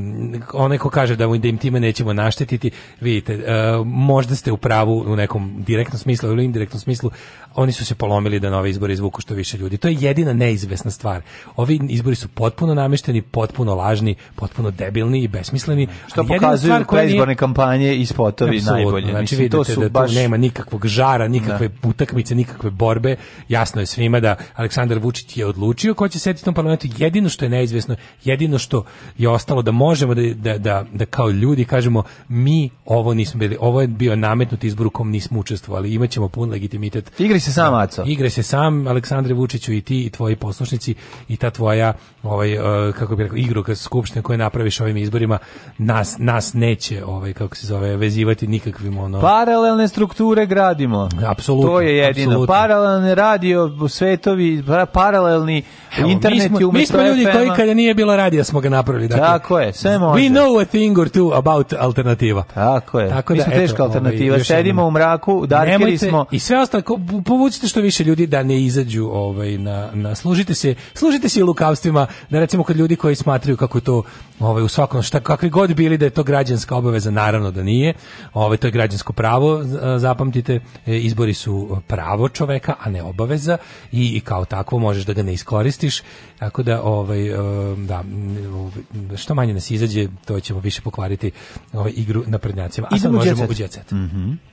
um, onaj ko kaže da, da im time nećemo naštetiti, vidite, uh, možda ste u pravu u nekom direktnom smislu ili indirektnom smislu, oni su se polomili da nove izbore izvuku što više ljudi. To je jedina neizvesna stvar. Ovi izbori su potpuno namešteni, potpuno lažni, potpuno debilni i besmisleni. Što pokazuju preizborne nije... kampanje i spotovi najbolje. Znači, Mislim, to su da baš... tu nema nikakvog žara, nikakve da. utakmice, nikakve borbe. Jasno je svima da Aleksandar Vučić je odlučio ko će sediti u tom parlamentu. Jedino što je neizvesno, jedino što je ostalo da možemo da, da, da, da kao ljudi kažemo mi ovo nismo bili, ovo je bio nametnut izbor u kom nismo učestvovali, imaćemo pun legitimitet. Igri se sama maco. Igre se sam, Aleksandre Vučiću i ti i tvoji poslušnici i ta tvoja ovaj e, kako bi rekao igru skupštine koje napraviš ovim izborima nas nas neće ovaj kako se zove vezivati nikakvim ono paralelne strukture gradimo. Apsolutno. To je jedino. Apsolutno. Paralelne radio svetovi, pa, paralelni Evo, internet mi smo, mi smo ljudi koji kada nije bilo radija smo ga napravili. Dakle, Tako je, sve može. We know a thing or two about alternativa. Tako je. Tako da, mi smo teška ovaj, alternativa. Ovaj, Sedimo u mraku, darkeri smo. I sve ostalo, povucite što više ljudi da ne izađu ovaj na na služite se služite se lukavstvima da recimo kod ljudi koji smatraju kako to ovaj u svakom šta kakvi god bili da je to građanska obaveza naravno da nije ovaj to je građansko pravo zapamtite e, izbori su pravo čoveka a ne obaveza i, i kao takvo možeš da ga ne iskoristiš tako da ovaj e, da ovaj, što manje nas izađe to ćemo više pokvariti ovaj igru na prednjacima a sad možemo u jet set. Mm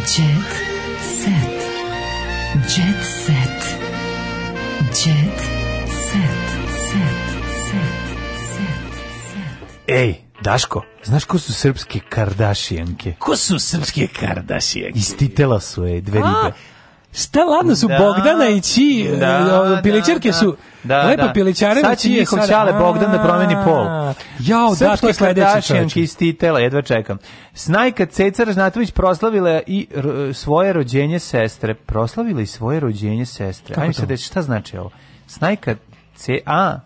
Jet set. Jet set. Jet set. Set. Set. Set. Ej, Daško, znaš ko su srpske kardašijanke? Ko su srpske kardašijanke? Istitela su ej, dve ribe. Šta ladno su da, Bogdana i Či, da, e, da pilićarke da, su, da, lepa da. pilićareva Sad će njihov čale Bogdan da promeni pol. Jao, da, to je sledeće čoveče. iz Titela, jedva čekam. Snajka Ceca Ražnatović proslavila i svoje rođenje sestre. Proslavila i svoje rođenje sestre. Ajme se da šta znači ovo? Snajka C... A,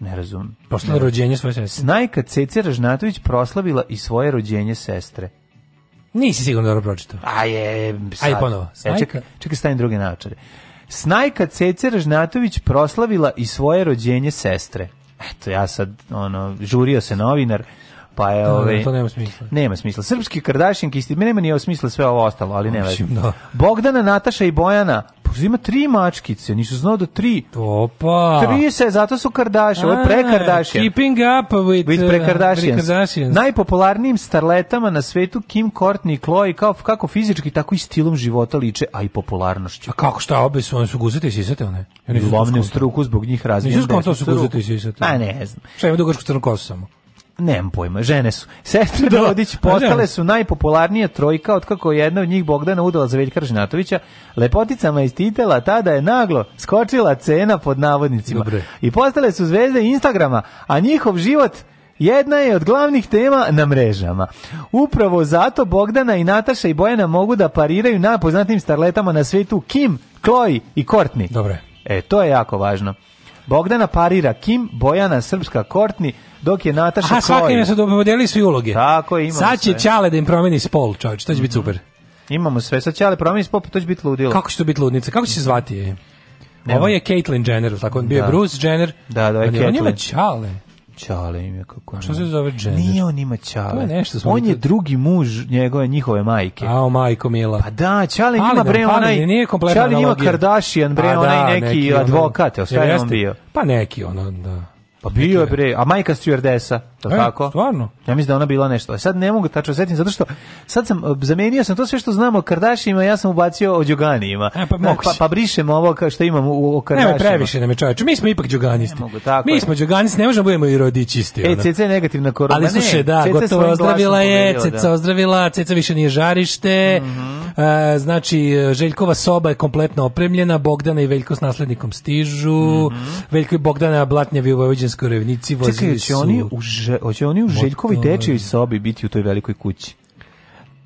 ne razumem. Posle rođenje svoje sestre. Snajka Ceca Ražnatović proslavila i svoje rođenje sestre. Nisi sigurno dobro pročitao. A je, sad. Aj ponovo. E, čekaj, čekaj, stavim druge naočare. Snajka Cece Ražnatović proslavila i svoje rođenje sestre. Eto, ja sad, ono, žurio se novinar Pa je da, da, ove, ovaj- to nema smisla. Nema smisla. Srpski Kardashianke isti, nema ni smisla sve ovo ostalo, ali nema. Da. Bogdana, Nataša i Bojana. Pa ima tri mačkice, nisu znao da tri. Opa. Tri se, zato su Kardashian, ovo je pre-Kardashian. Keeping up with, with uh, pre-Kardashians. Najpopularnijim starletama na svetu Kim Courtney i Chloe, kao, kako fizički, tako i stilom života liče, a i popularnošću. A kako šta, obe su, one su guzete i sisate, one? Ja Lovne struku zbog njih razmijem. Nisu skonto da su guzete i sisate. A ne znam. Šta ima dugačku crnu kosu samo? Nemam pojma, žene su. Sestre [laughs] da. Dodić postale su najpopularnija trojka otkako je jedna od njih Bogdana udala za Veljka Žnatovića. Lepoticama iz titela tada je naglo skočila cena pod navodnicima. Dobre. I postale su zvezde Instagrama, a njihov život jedna je od glavnih tema na mrežama. Upravo zato Bogdana i Nataša i Bojana mogu da pariraju najpoznatijim starletama na svetu Kim, Chloe i Courtney. Dobre. E, to je jako važno. Bogdana parira Kim, Bojana Srpska Kortni, dok je Nataša Aha, svaka da im se domodelili su i uloge. Tako, imamo Sad će sve. Ćale da im promeni spol, čovječ, to će mm -hmm. biti mhm. super. Imamo sve, sad Ćale promeni spol, pa to će biti ludilo. Kako će to biti ludnica? Kako će se zvati je? Ovo je Caitlyn Jenner, tako on bio da. Bruce Jenner. Da, da, je on Caitlyn. On je Ćale. Čale ime kako. A što se zove Džener? Nije on ima Čale. To je nešto smo on je drugi muž njegove njihove majke. A o majko Mila. Pa da, Čale ima da, bre onaj. Nije kompletno. Čale ima Kardashian bre pa da, onaj neki, neki advokat, ostaje on bio. Pa neki ono da. Pa bio je bre, a majka stewardesa, to e, tako? Stvarno? Ja mislim da ona bila nešto. E, sad ne mogu tačno da setiti zato što sad sam e, zamenio sam to sve što znamo o Kardashianima, ja sam ubacio o Đoganijima. E, pa, e, pa, pa, brišemo ovo ka, što imamo u, o Kardashianima. Ne, previše nam je čoveče. Mi smo ipak Đoganisti. Ne mogu, tako. Mi smo Đoganisti, ne možemo da budemo i rodičisti. E, CC negativna korona. Ali slušaj, da, CC gotovo ozdravila je, CC da. ozdravila, CC više nije žarište. Mm -hmm. e, znači, Željkova soba je kompletno opremljena, Bogdana i Veljko s naslednikom stižu, mm -hmm. Veljko i Bogdana blatnjavi u Vojvođanskoj skorevnici vozili Čekaj, su... oni u, Ž... hoće oni u Željkovi dečjoj sobi biti u toj velikoj kući?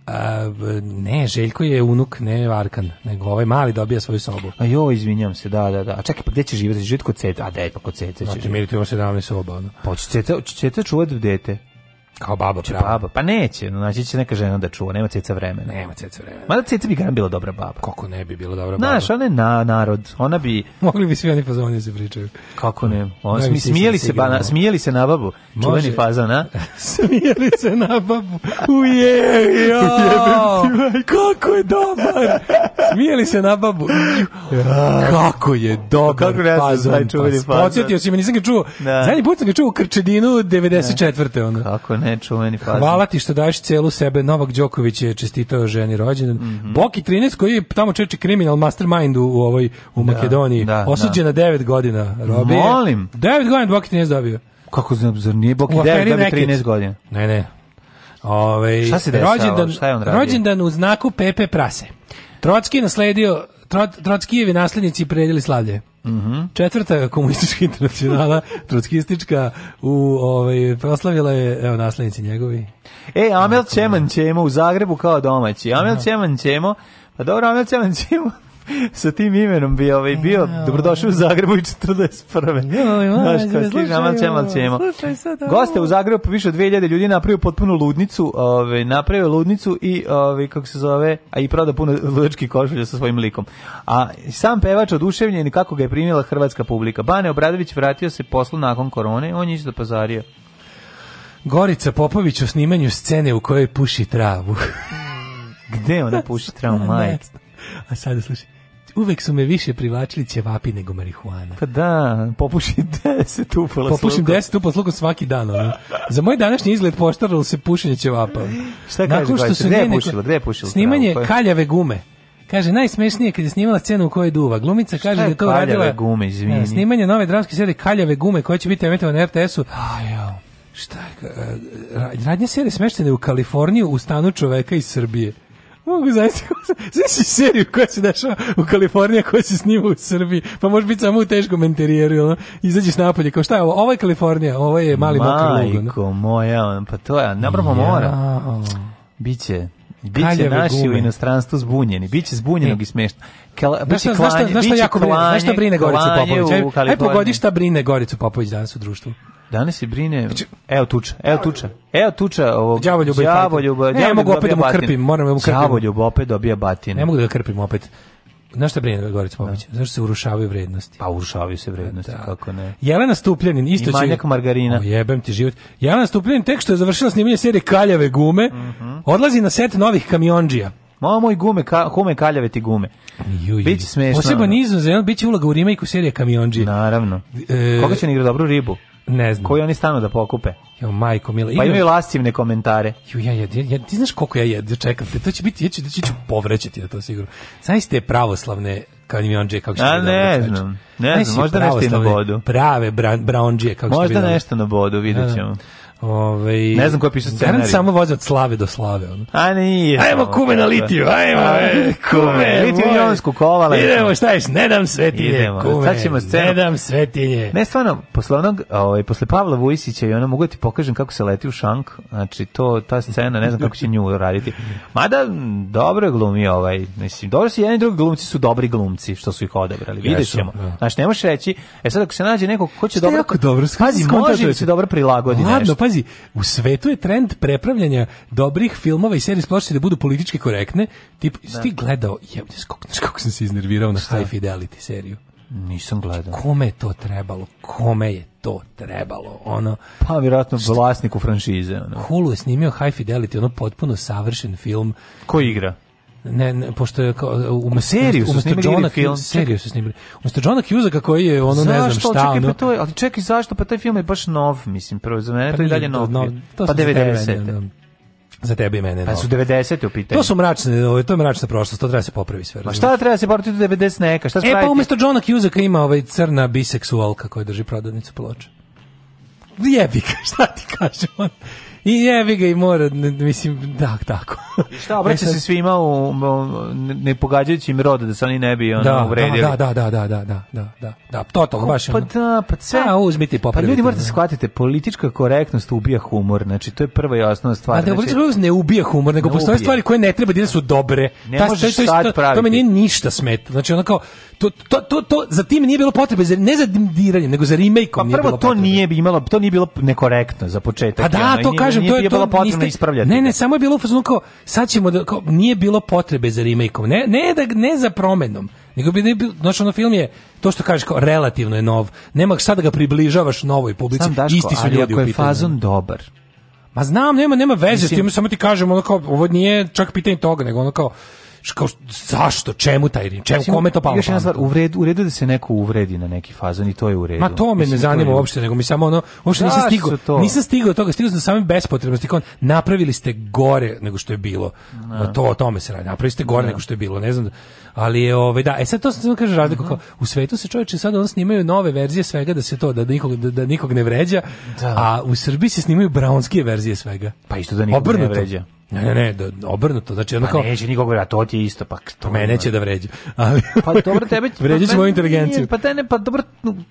A, ne, Željko je unuk, ne Varkan, nego ovaj mali dobija svoju sobu. A jo, izvinjam se, da, da, da. A čekaj, pa gde će živjeti? Živjeti kod Cete? A daj, pa kod Cete će. Znači, miriti ovo 17 soba, ono. Pa će Ceta, će Ceta čuvati dete. Kao baba, će baba. Pa neće, znači će neka žena da čuva, nema ceca vremena. Nema ceca vremena. Mada ceca bi garant bila dobra baba. Kako ne bi bila dobra baba? Znaš, ona je na, narod, ona bi... Mogli bi svi oni fazoni da se pričaju. Kako ne? On, da, smi, smijeli, se, ba, na, smijeli se na babu, Može. čuveni fazon, a? [laughs] smijeli se na babu, uje, jo, kako je dobar! Smijeli se na babu, kako je dobar kako ne pa fazon. Podsjetio si me, nisam ga čuo. Da. Zadnji put sam ga čuo u Krčedinu 94. Ono. Kako ne? ne, čuveni fazi. Hvala ti što daješ celu sebe. Novak Đoković je čestitao ženi rođendan. Mm -hmm. Boki 13 koji je tamo čeči kriminal mastermind u, u ovoj u da, Makedoniji. Da, da, Osuđen na 9 godina, Robi. Molim. 9 godina Boki 13 dobio. Kako znam, zar nije Boki 9 dobio 13 godina? Ne, ne. Ove, ovaj, šta se dešava? Rođendan, šta je on rođendan u znaku Pepe Prase. Trotski nasledio Trot, Trotskijevi naslednici predili slavlje. Mhm. Četvrta komunistička [laughs] internacionala, trotskistička, u ovaj proslavila je evo naslednici njegovi. E, Amel Čeman Čemo u Zagrebu kao domaći. Amel Čeman Čemo, pa dobro, Amel Čeman Čemo sa tim imenom bi ovaj bio ja, dobrodošao u Zagrebu i 41. Joj, Znaš, kao stiže, amal ćemo, amal ćemo. Goste u Zagrebu više od 2000 ljudi napravio potpuno ludnicu, ovaj napravio ludnicu i ovaj kako se zove, a i prodao puno ludački košulja sa svojim likom. A sam pevač oduševljen i kako ga je primila hrvatska publika. Bane Obradović vratio se poslu nakon korone, on je isto pazario. Gorica Popović o snimanju scene u kojoj puši travu. Gde ona puši travu, [laughs] majke? A sad slušaj. Uvek su me više privlačili ćevapi nego marihuana. Pa da, [laughs] popušim 10 upola Popušim 10 upola slukom svaki dan. Ono. Za moj današnji izgled poštaralo se pušenje ćevapa. Šta kaže, Nakon što su gde je pušila, gde je pušila? Snimanje pravu, pa- kaljave gume. Kaže najsmešnije kad je snimala scenu u kojoj duva. Glumica kaže da je to radila gume, izvini. Da, snimanje nove dramske serije Kaljave gume koja će biti emitovana na RTS-u. Šta? je, eh, eh, Radnja serije smeštene u Kaliforniju u stanu čoveka iz Srbije. Mogu znači, [laughs] znači seriju koja se dešava u Kaliforniji, koja se snima u Srbiji, pa može biti samo u teškom interijeru, ono, izađeš napolje, kao šta je ovo, ovo je Kalifornija, ovo je mali mokri lug. Majko lugo, moja, pa to je, napravo ja. mora. Biće, Biće naši gume. u inostranstvu zbunjeni, biće zbunjenog e. i smešno. Kela, biće znaš, klanje, znaš, znaš, biće klanje, brine, znaš šta brine Goricu Popović? Aj, aj pogodi šta brine Goricu Popović danas u društvu. Danas se brine, znači- evo tuča, evo tuča. Evo tuča ovog đavoljuba. Đavoljuba, ne, ne mogu opet da mu krpim, moram da mu krpim. Đavoljub opet dobija batine. Ne mogu da ga krpim opet. Znaš šta brine Gorica Popović? Da. Zašto se urušavaju vrednosti? Pa urušavaju se vrednosti, da. kako ne. Jelena Stupljanin, isto će... I manjak margarina. O, jebem ti život. Jelena Stupljanin, tek što je završila snimanje serije Kaljave gume, mm -hmm. odlazi na set novih kamionđija. Mamo moj gume, ka, gume kaljave ti gume. Juj, Biće smešno. Poseban izazov, biće uloga u rimejku serije Kamionđije. Naravno. E, Koga će ne igra dobru ribu? Ne znam. Koji oni stanu da pokupe? Jo, majko mila. Pa imaju lascivne komentare. Jo, ja, ja, ja, ti znaš koliko ja jedem, čekam te. To će biti, ja ću, ja ću povrećati na to sigurno. Znaš te pravoslavne kamionđe, kako da A, ne znam, ne znam, možda nešto na bodu. Prave brownđe, kako da Možda nešto na bodu, vidjet da, da. ćemo. Ovaj ne znam ko je pisao scenarij. samo vozi od slave do slave ono. A nije. Ajmo kume na litiju, ajmo. Ajde, kume, litiju jonsku kovala. Idemo, šta ješ, ne dam svetinje. Idemo, kume, sad ćemo scenu. Ne dam svetinje. Ne, stvarno, posle onog, ovaj, posle Pavla Vujsića i ono, mogu da ti pokažem kako se leti u šank, znači to, ta scena, ne znam kako će nju raditi. Mada, dobro je glumi ovaj, mislim, dobro su jedni drugi glumci su dobri glumci, što su ih odabrali, vidjet ćemo. Znači, ne možeš reći, e sad ako se nađe neko ko će dobro... Jako dobro, pazi, može se dobro prilagodi nešto pazi, u svetu je trend prepravljanja dobrih filmova i serija splošice da budu politički korektne. Tip, da. ti gledao, jebno, kako sam se iznervirao na Šta? High Fidelity seriju. Nisam gledao. Kome je to trebalo? Kome je to trebalo? Ono pa vjerojatno vlasniku franšize, ono. Hulu je snimio High Fidelity, ono potpuno savršen film. Ko igra? ne, ne, pošto je kao u seriju su snimili Johna film, seriju su snimili. Umesto Johna Cusack koji je ono zašto, ne znam šta, čekaj, ono. Pa to je, ali čekaj zašto pa taj film je baš nov, mislim, prvo za mene pa to je dalje nov. nov to pa 90. Za tebe i mene. Pa su 90 u pitanju. To su mračne, ovo, ovaj, to je mračna prošlost, to treba se popravi sve. Ma šta treba se popravi do 90 neka? Šta spravite? E pa umesto Johna Cusacka ima ovaj crna biseksualka koja drži prodavnicu ploča. Jebika, [laughs] šta ti kažem? I jevi ga i mora, mislim, da, tako. I šta, obraća e se svima u, ne pogađajući im roda da se oni ne bi ono da, uvredili. Da, da, da, da, da, da, da, da, da, totalno, baš Pa da, pa sve. A, uzmite i popravite. Pa ljudi morate da. shvatiti, politička korektnost ubija humor, znači to je prva i osnovna stvar. A da, znači, korektnost ne ubija humor, nego ne postoje stvari koje ne treba da su dobre. Ne Ta, možeš to, sad to, to, to, to, to, to, to, to, to, to, to, to, to, to, za tim nije bilo potrebe, za, ne za diranjem, nego za remakeom pa prvo, nije bilo to nije imalo, to nije bilo nekorektno za početak. A da, to nije, kažem, nije, to je bilo to, potrebno niste, ispravljati. Ne, ne, samo je bilo fazonu kao sad ćemo da kao, nije bilo potrebe za remakeom. Ne, ne da ne za promenom. Nego bi ne bilo, znači ono film je to što kažeš kao relativno je nov. Nema sad da ga približavaš novoj publici. Sam, Daško, Isti su ali ljudi ako je fazon dobar. Ma znam, nema nema veze, Mislim, s tim samo ti kažem ono kao ovo nije čak pitanje toga, nego ono kao Ško, zašto, čemu taj rim čemu, Sim, kome to palo? Još jedna stvar, u redu, u redu da se neko uvredi na neki fazon i to je u redu. Ma to me Mislim, ne zanima uopšte, nego mi samo ono, uopšte nisam stigao, nisam stigao toga, stigao sam do same bespotrebnosti, kao napravili ste gore nego što je bilo. Na. Da. To o tome se radi, napravili ste gore ne. Da. nego što je bilo, ne znam, da- ali je, ovaj, da, e sad to se samo kaže razliku, mhm. kao, u svetu se čovječe sad oni snimaju nove verzije svega da se to, da nikog, da, da nikog ne vređa, da. a u Srbiji se snimaju brownske verzije svega. Pa isto da nikog Obrnuto. ne vređa. Ne, ne, ne, da obrnuto. Znači, ono pa kao... neće nikog vrati, to ti je isto, pa to... Pa mene neće da vređa. Ali... pa dobro, tebe [laughs] će... Vređit će pa, moju inteligenciju. Pa te ne, pa dobro,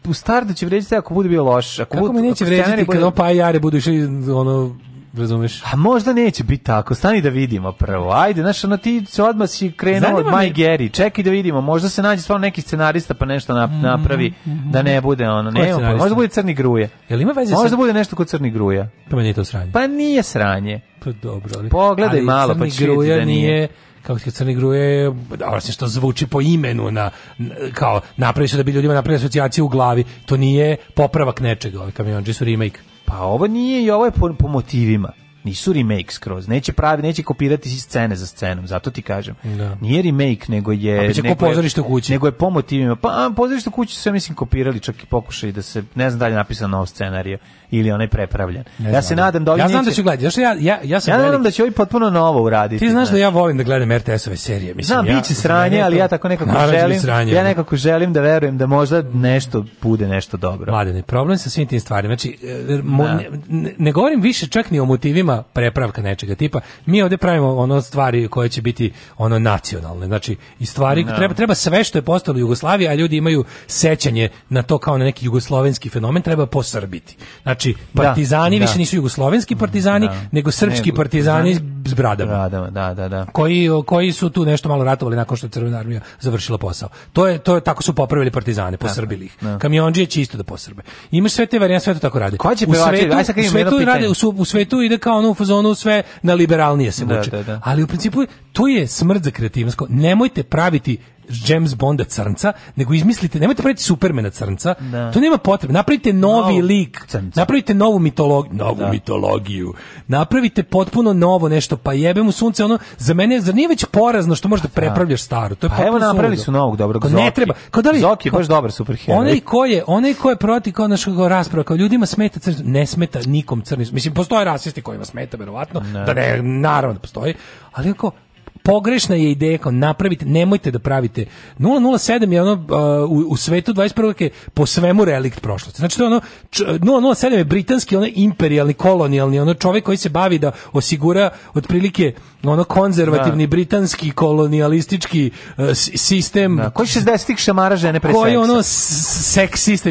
u startu će vređiti ako bude bio loš. Ako Kako bud, me neće vređati kad on pa i jare budu išli, ono, razumeš? A možda neće biti tako, stani da vidimo prvo. Ajde, znaš, ono ti se odmah si krenuo od My Gary, čekaj da vidimo, možda se nađe stvarno neki scenarista pa nešto mhm, napravi mm -hmm. da ne bude ono, ne, pa, možda bude Crni Gruje. Jel ima veze Možda sa... bude nešto kod Crni Gruje. Pa meni je to sranje. Pa nije sranje. Pa dobro, ali... Pogledaj ali malo, pa ćeš da nije... nije kako ti crni gruje, dobro se što zvuči po imenu na, na kao napraviš da bi ljudima napravili asocijaciju u glavi. To nije popravak nečega, ovi ovaj kamionđi su remake. Pa ovo nije i ovo je po, po motivima nisu remake skroz. Neće pravi, neće kopirati scene za scenom, zato ti kažem. Da. Nije remake, nego je... A biće nego pozorište u kući. Nego je po motivima. Pa pozorište u kući su, ja mislim, kopirali čak i pokušaj da se, ne znam da li je napisano nov scenarij ili onaj prepravljen. Ne ja se nadam da ovi Ja neće... znam da ću gledati. Ja, ja, ja, sam ja nadam da će ovi potpuno novo uraditi. Ti znaš ne. da ja volim da gledam RTS-ove serije. Mislim, znam, ja, biće sranje, ali ja tako nekako da želim, sranje, ja nekako želim da verujem da možda nešto bude nešto dobro. Mladene, problem sa svim tim stvarima. Znači, ne, da. ne, ne govorim više čak ni o motivima nema prepravka nečega tipa. Mi ovde pravimo ono stvari koje će biti ono nacionalne. Znači, i stvari no. Da. treba treba sve što je postalo Jugoslavija, a ljudi imaju sećanje na to kao na neki jugoslovenski fenomen, treba posrbiti. Znači, da, partizani da, više da. nisu jugoslovenski partizani, da. nego srpski nego, partizani s bradama. Da, da, da. Koji, koji su tu nešto malo ratovali nakon što je Crvena armija završila posao. To je to je tako su popravili partizane, posrbili ih. Da. Kamiondžije će isto da posrbe. Imaš sve te varijante, sve to tako radi. Ko će u svetu, aj sad kažem, u svetu ide kao ono u fazonu sve na liberalnije se da, vuče. Da, da. Ali u principu to je smrt za kreativnost. Nemojte praviti James Bonda crnca, nego izmislite, nemojte praviti Supermana crnca, da. to nema potrebe, napravite novi Novo lik, crnca. napravite novu mitologiju, da. novu da. mitologiju, napravite potpuno novo nešto, pa jebe mu sunce, ono, za mene, zar nije već porazno što možda pa da. prepravljaš staro? to je pa evo napravili su novog dobrog Zoki. Ne treba, kao da li, Zoki je baš dobar superheroj. Onaj ko je, onaj ko je protiv kao naš kao rasprava, kao ljudima smeta crn, ne smeta nikom crni, mislim, postoje rasisti kojima smeta, verovatno, ne. da ne, naravno da postoji, ali ako pogrešna je ideja kao napravite, nemojte da pravite 007 je ono uh, u, u svetu 21. je po svemu relikt prošlosti. Znači to je ono č, 007 je britanski onaj imperijalni kolonijalni ono čovjek koji se bavi da osigura otprilike ono konzervativni da. britanski kolonijalistički uh, sistem da. koji 60-ih da šamara žene pre Koji ono seksista,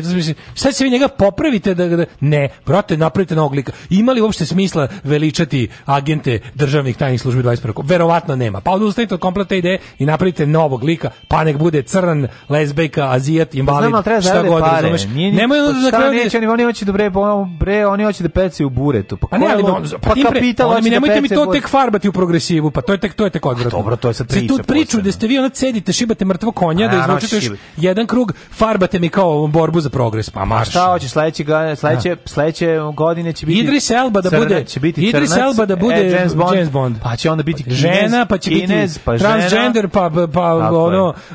šta se vi njega popravite da, da ne, brate, napravite novog lika. Imali uopšte smisla veličati agente državnih tajnih službi 21. Verovatno nema pa odustanite od kompletne ideje i napravite novog lika, pa nek bude crn, lezbejka, azijat, invalid, pa znam, šta da god, pare. razumeš? Nije, Nemoj pa da kraju... Neće, oni hoće da bre, pa bre, oni hoće da pece u buretu. Pa, ne, ali, on, pa, pa kapital pa hoće mi, nemojte da mi to tek farbati u progresivu, pa to je tek, to je tek pa odvratno. Dobro, to je sad priča. tu priču da ste vi ona cedite, šibate mrtvo konja, da izvučete jedan krug, farbate mi kao borbu za progres, pa marš. Šta hoćeš, sledeće, sledeće, da. sledeće godine će biti... Idris Elba da bude... Idris Elba da bude e, James Bond. Pa će onda biti žena, pa će će Kinez, biti pa transgender, pa, pa, pa Tako ono, uh,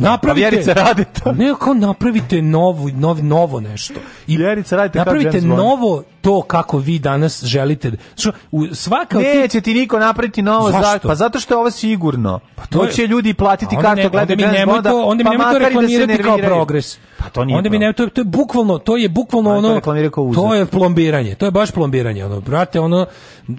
napravite... Pa radi to. Ne, kao napravite novo, novo, novo nešto. I Vjerica radite napravite novo to kako vi danas želite. Da- što, svaka Neće ti niko napraviti novo za, pa zato što je ovo sigurno. Pa to, to će ljudi platiti kartu gledati James to, Onda mi pa nemoj to da reklamirati kao progres. Pa to nije. Onda mi ne to, to je bukvalno, to je bukvalno pa ono to, to je plombiranje. To je baš plombiranje, ono brate, ono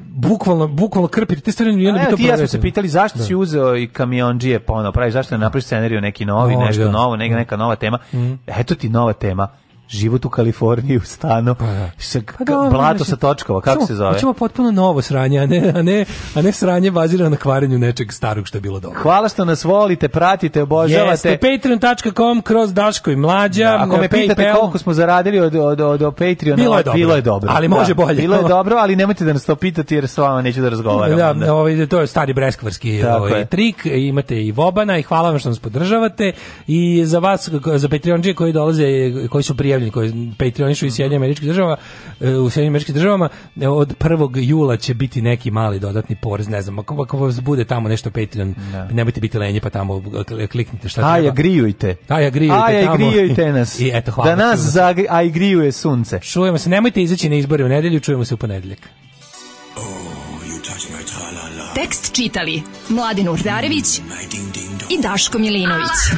bukvalno bukvalno krpite te stvari i onda bi to. Ti ja smo se pitali zašto da. si uzeo i kamiondžije pa ono pravi zašto ne napraviš scenarijo neki novi, nešto da. novo, neka neka nova tema. Mm. Eto ti nova tema život u Kaliforniji u stanu pa, da. pa da, blato sa točkova kako samo, se zove hoćemo potpuno novo sranje a ne a ne a ne sranje bazirano na kvarenju nečeg starog što je bilo dobro hvala što nas volite pratite obožavate jeste patreon.com kroz daško i mlađa da, ako me pitate PayPal. koliko smo zaradili od od od, od Patreona bilo je, dobro, bilo je dobro ali može da, bolje bilo je dobro ali nemojte da nas to pitate jer s vama neću da razgovaram da, onda. Da, ovaj, to je stari breskvarski ovaj, trik imate i Vobana i hvala vam što nas podržavate i za vas za Patreonđe koji dolaze koji su prije prijavljeni koji patronišu iz Sjedinjenih američkih država, e, u Sjedinjenim američkim državama, e, od 1. jula će biti neki mali dodatni porez, ne znam, ako, ako vas bude tamo nešto Patreon, ne. Da. nemojte biti lenji pa tamo e, kliknite šta treba. Aj, agrijujte. Aj, agrijujte aj, tamo. Agrijujte [laughs] nas. I eto, hvala. Da nas za aj, grijuje sunce. Čujemo se, nemojte izaći na izbore u nedelju, čujemo se u ponedeljak. Oh, Tekst čitali Mladin Urdarević i Daško Milinović.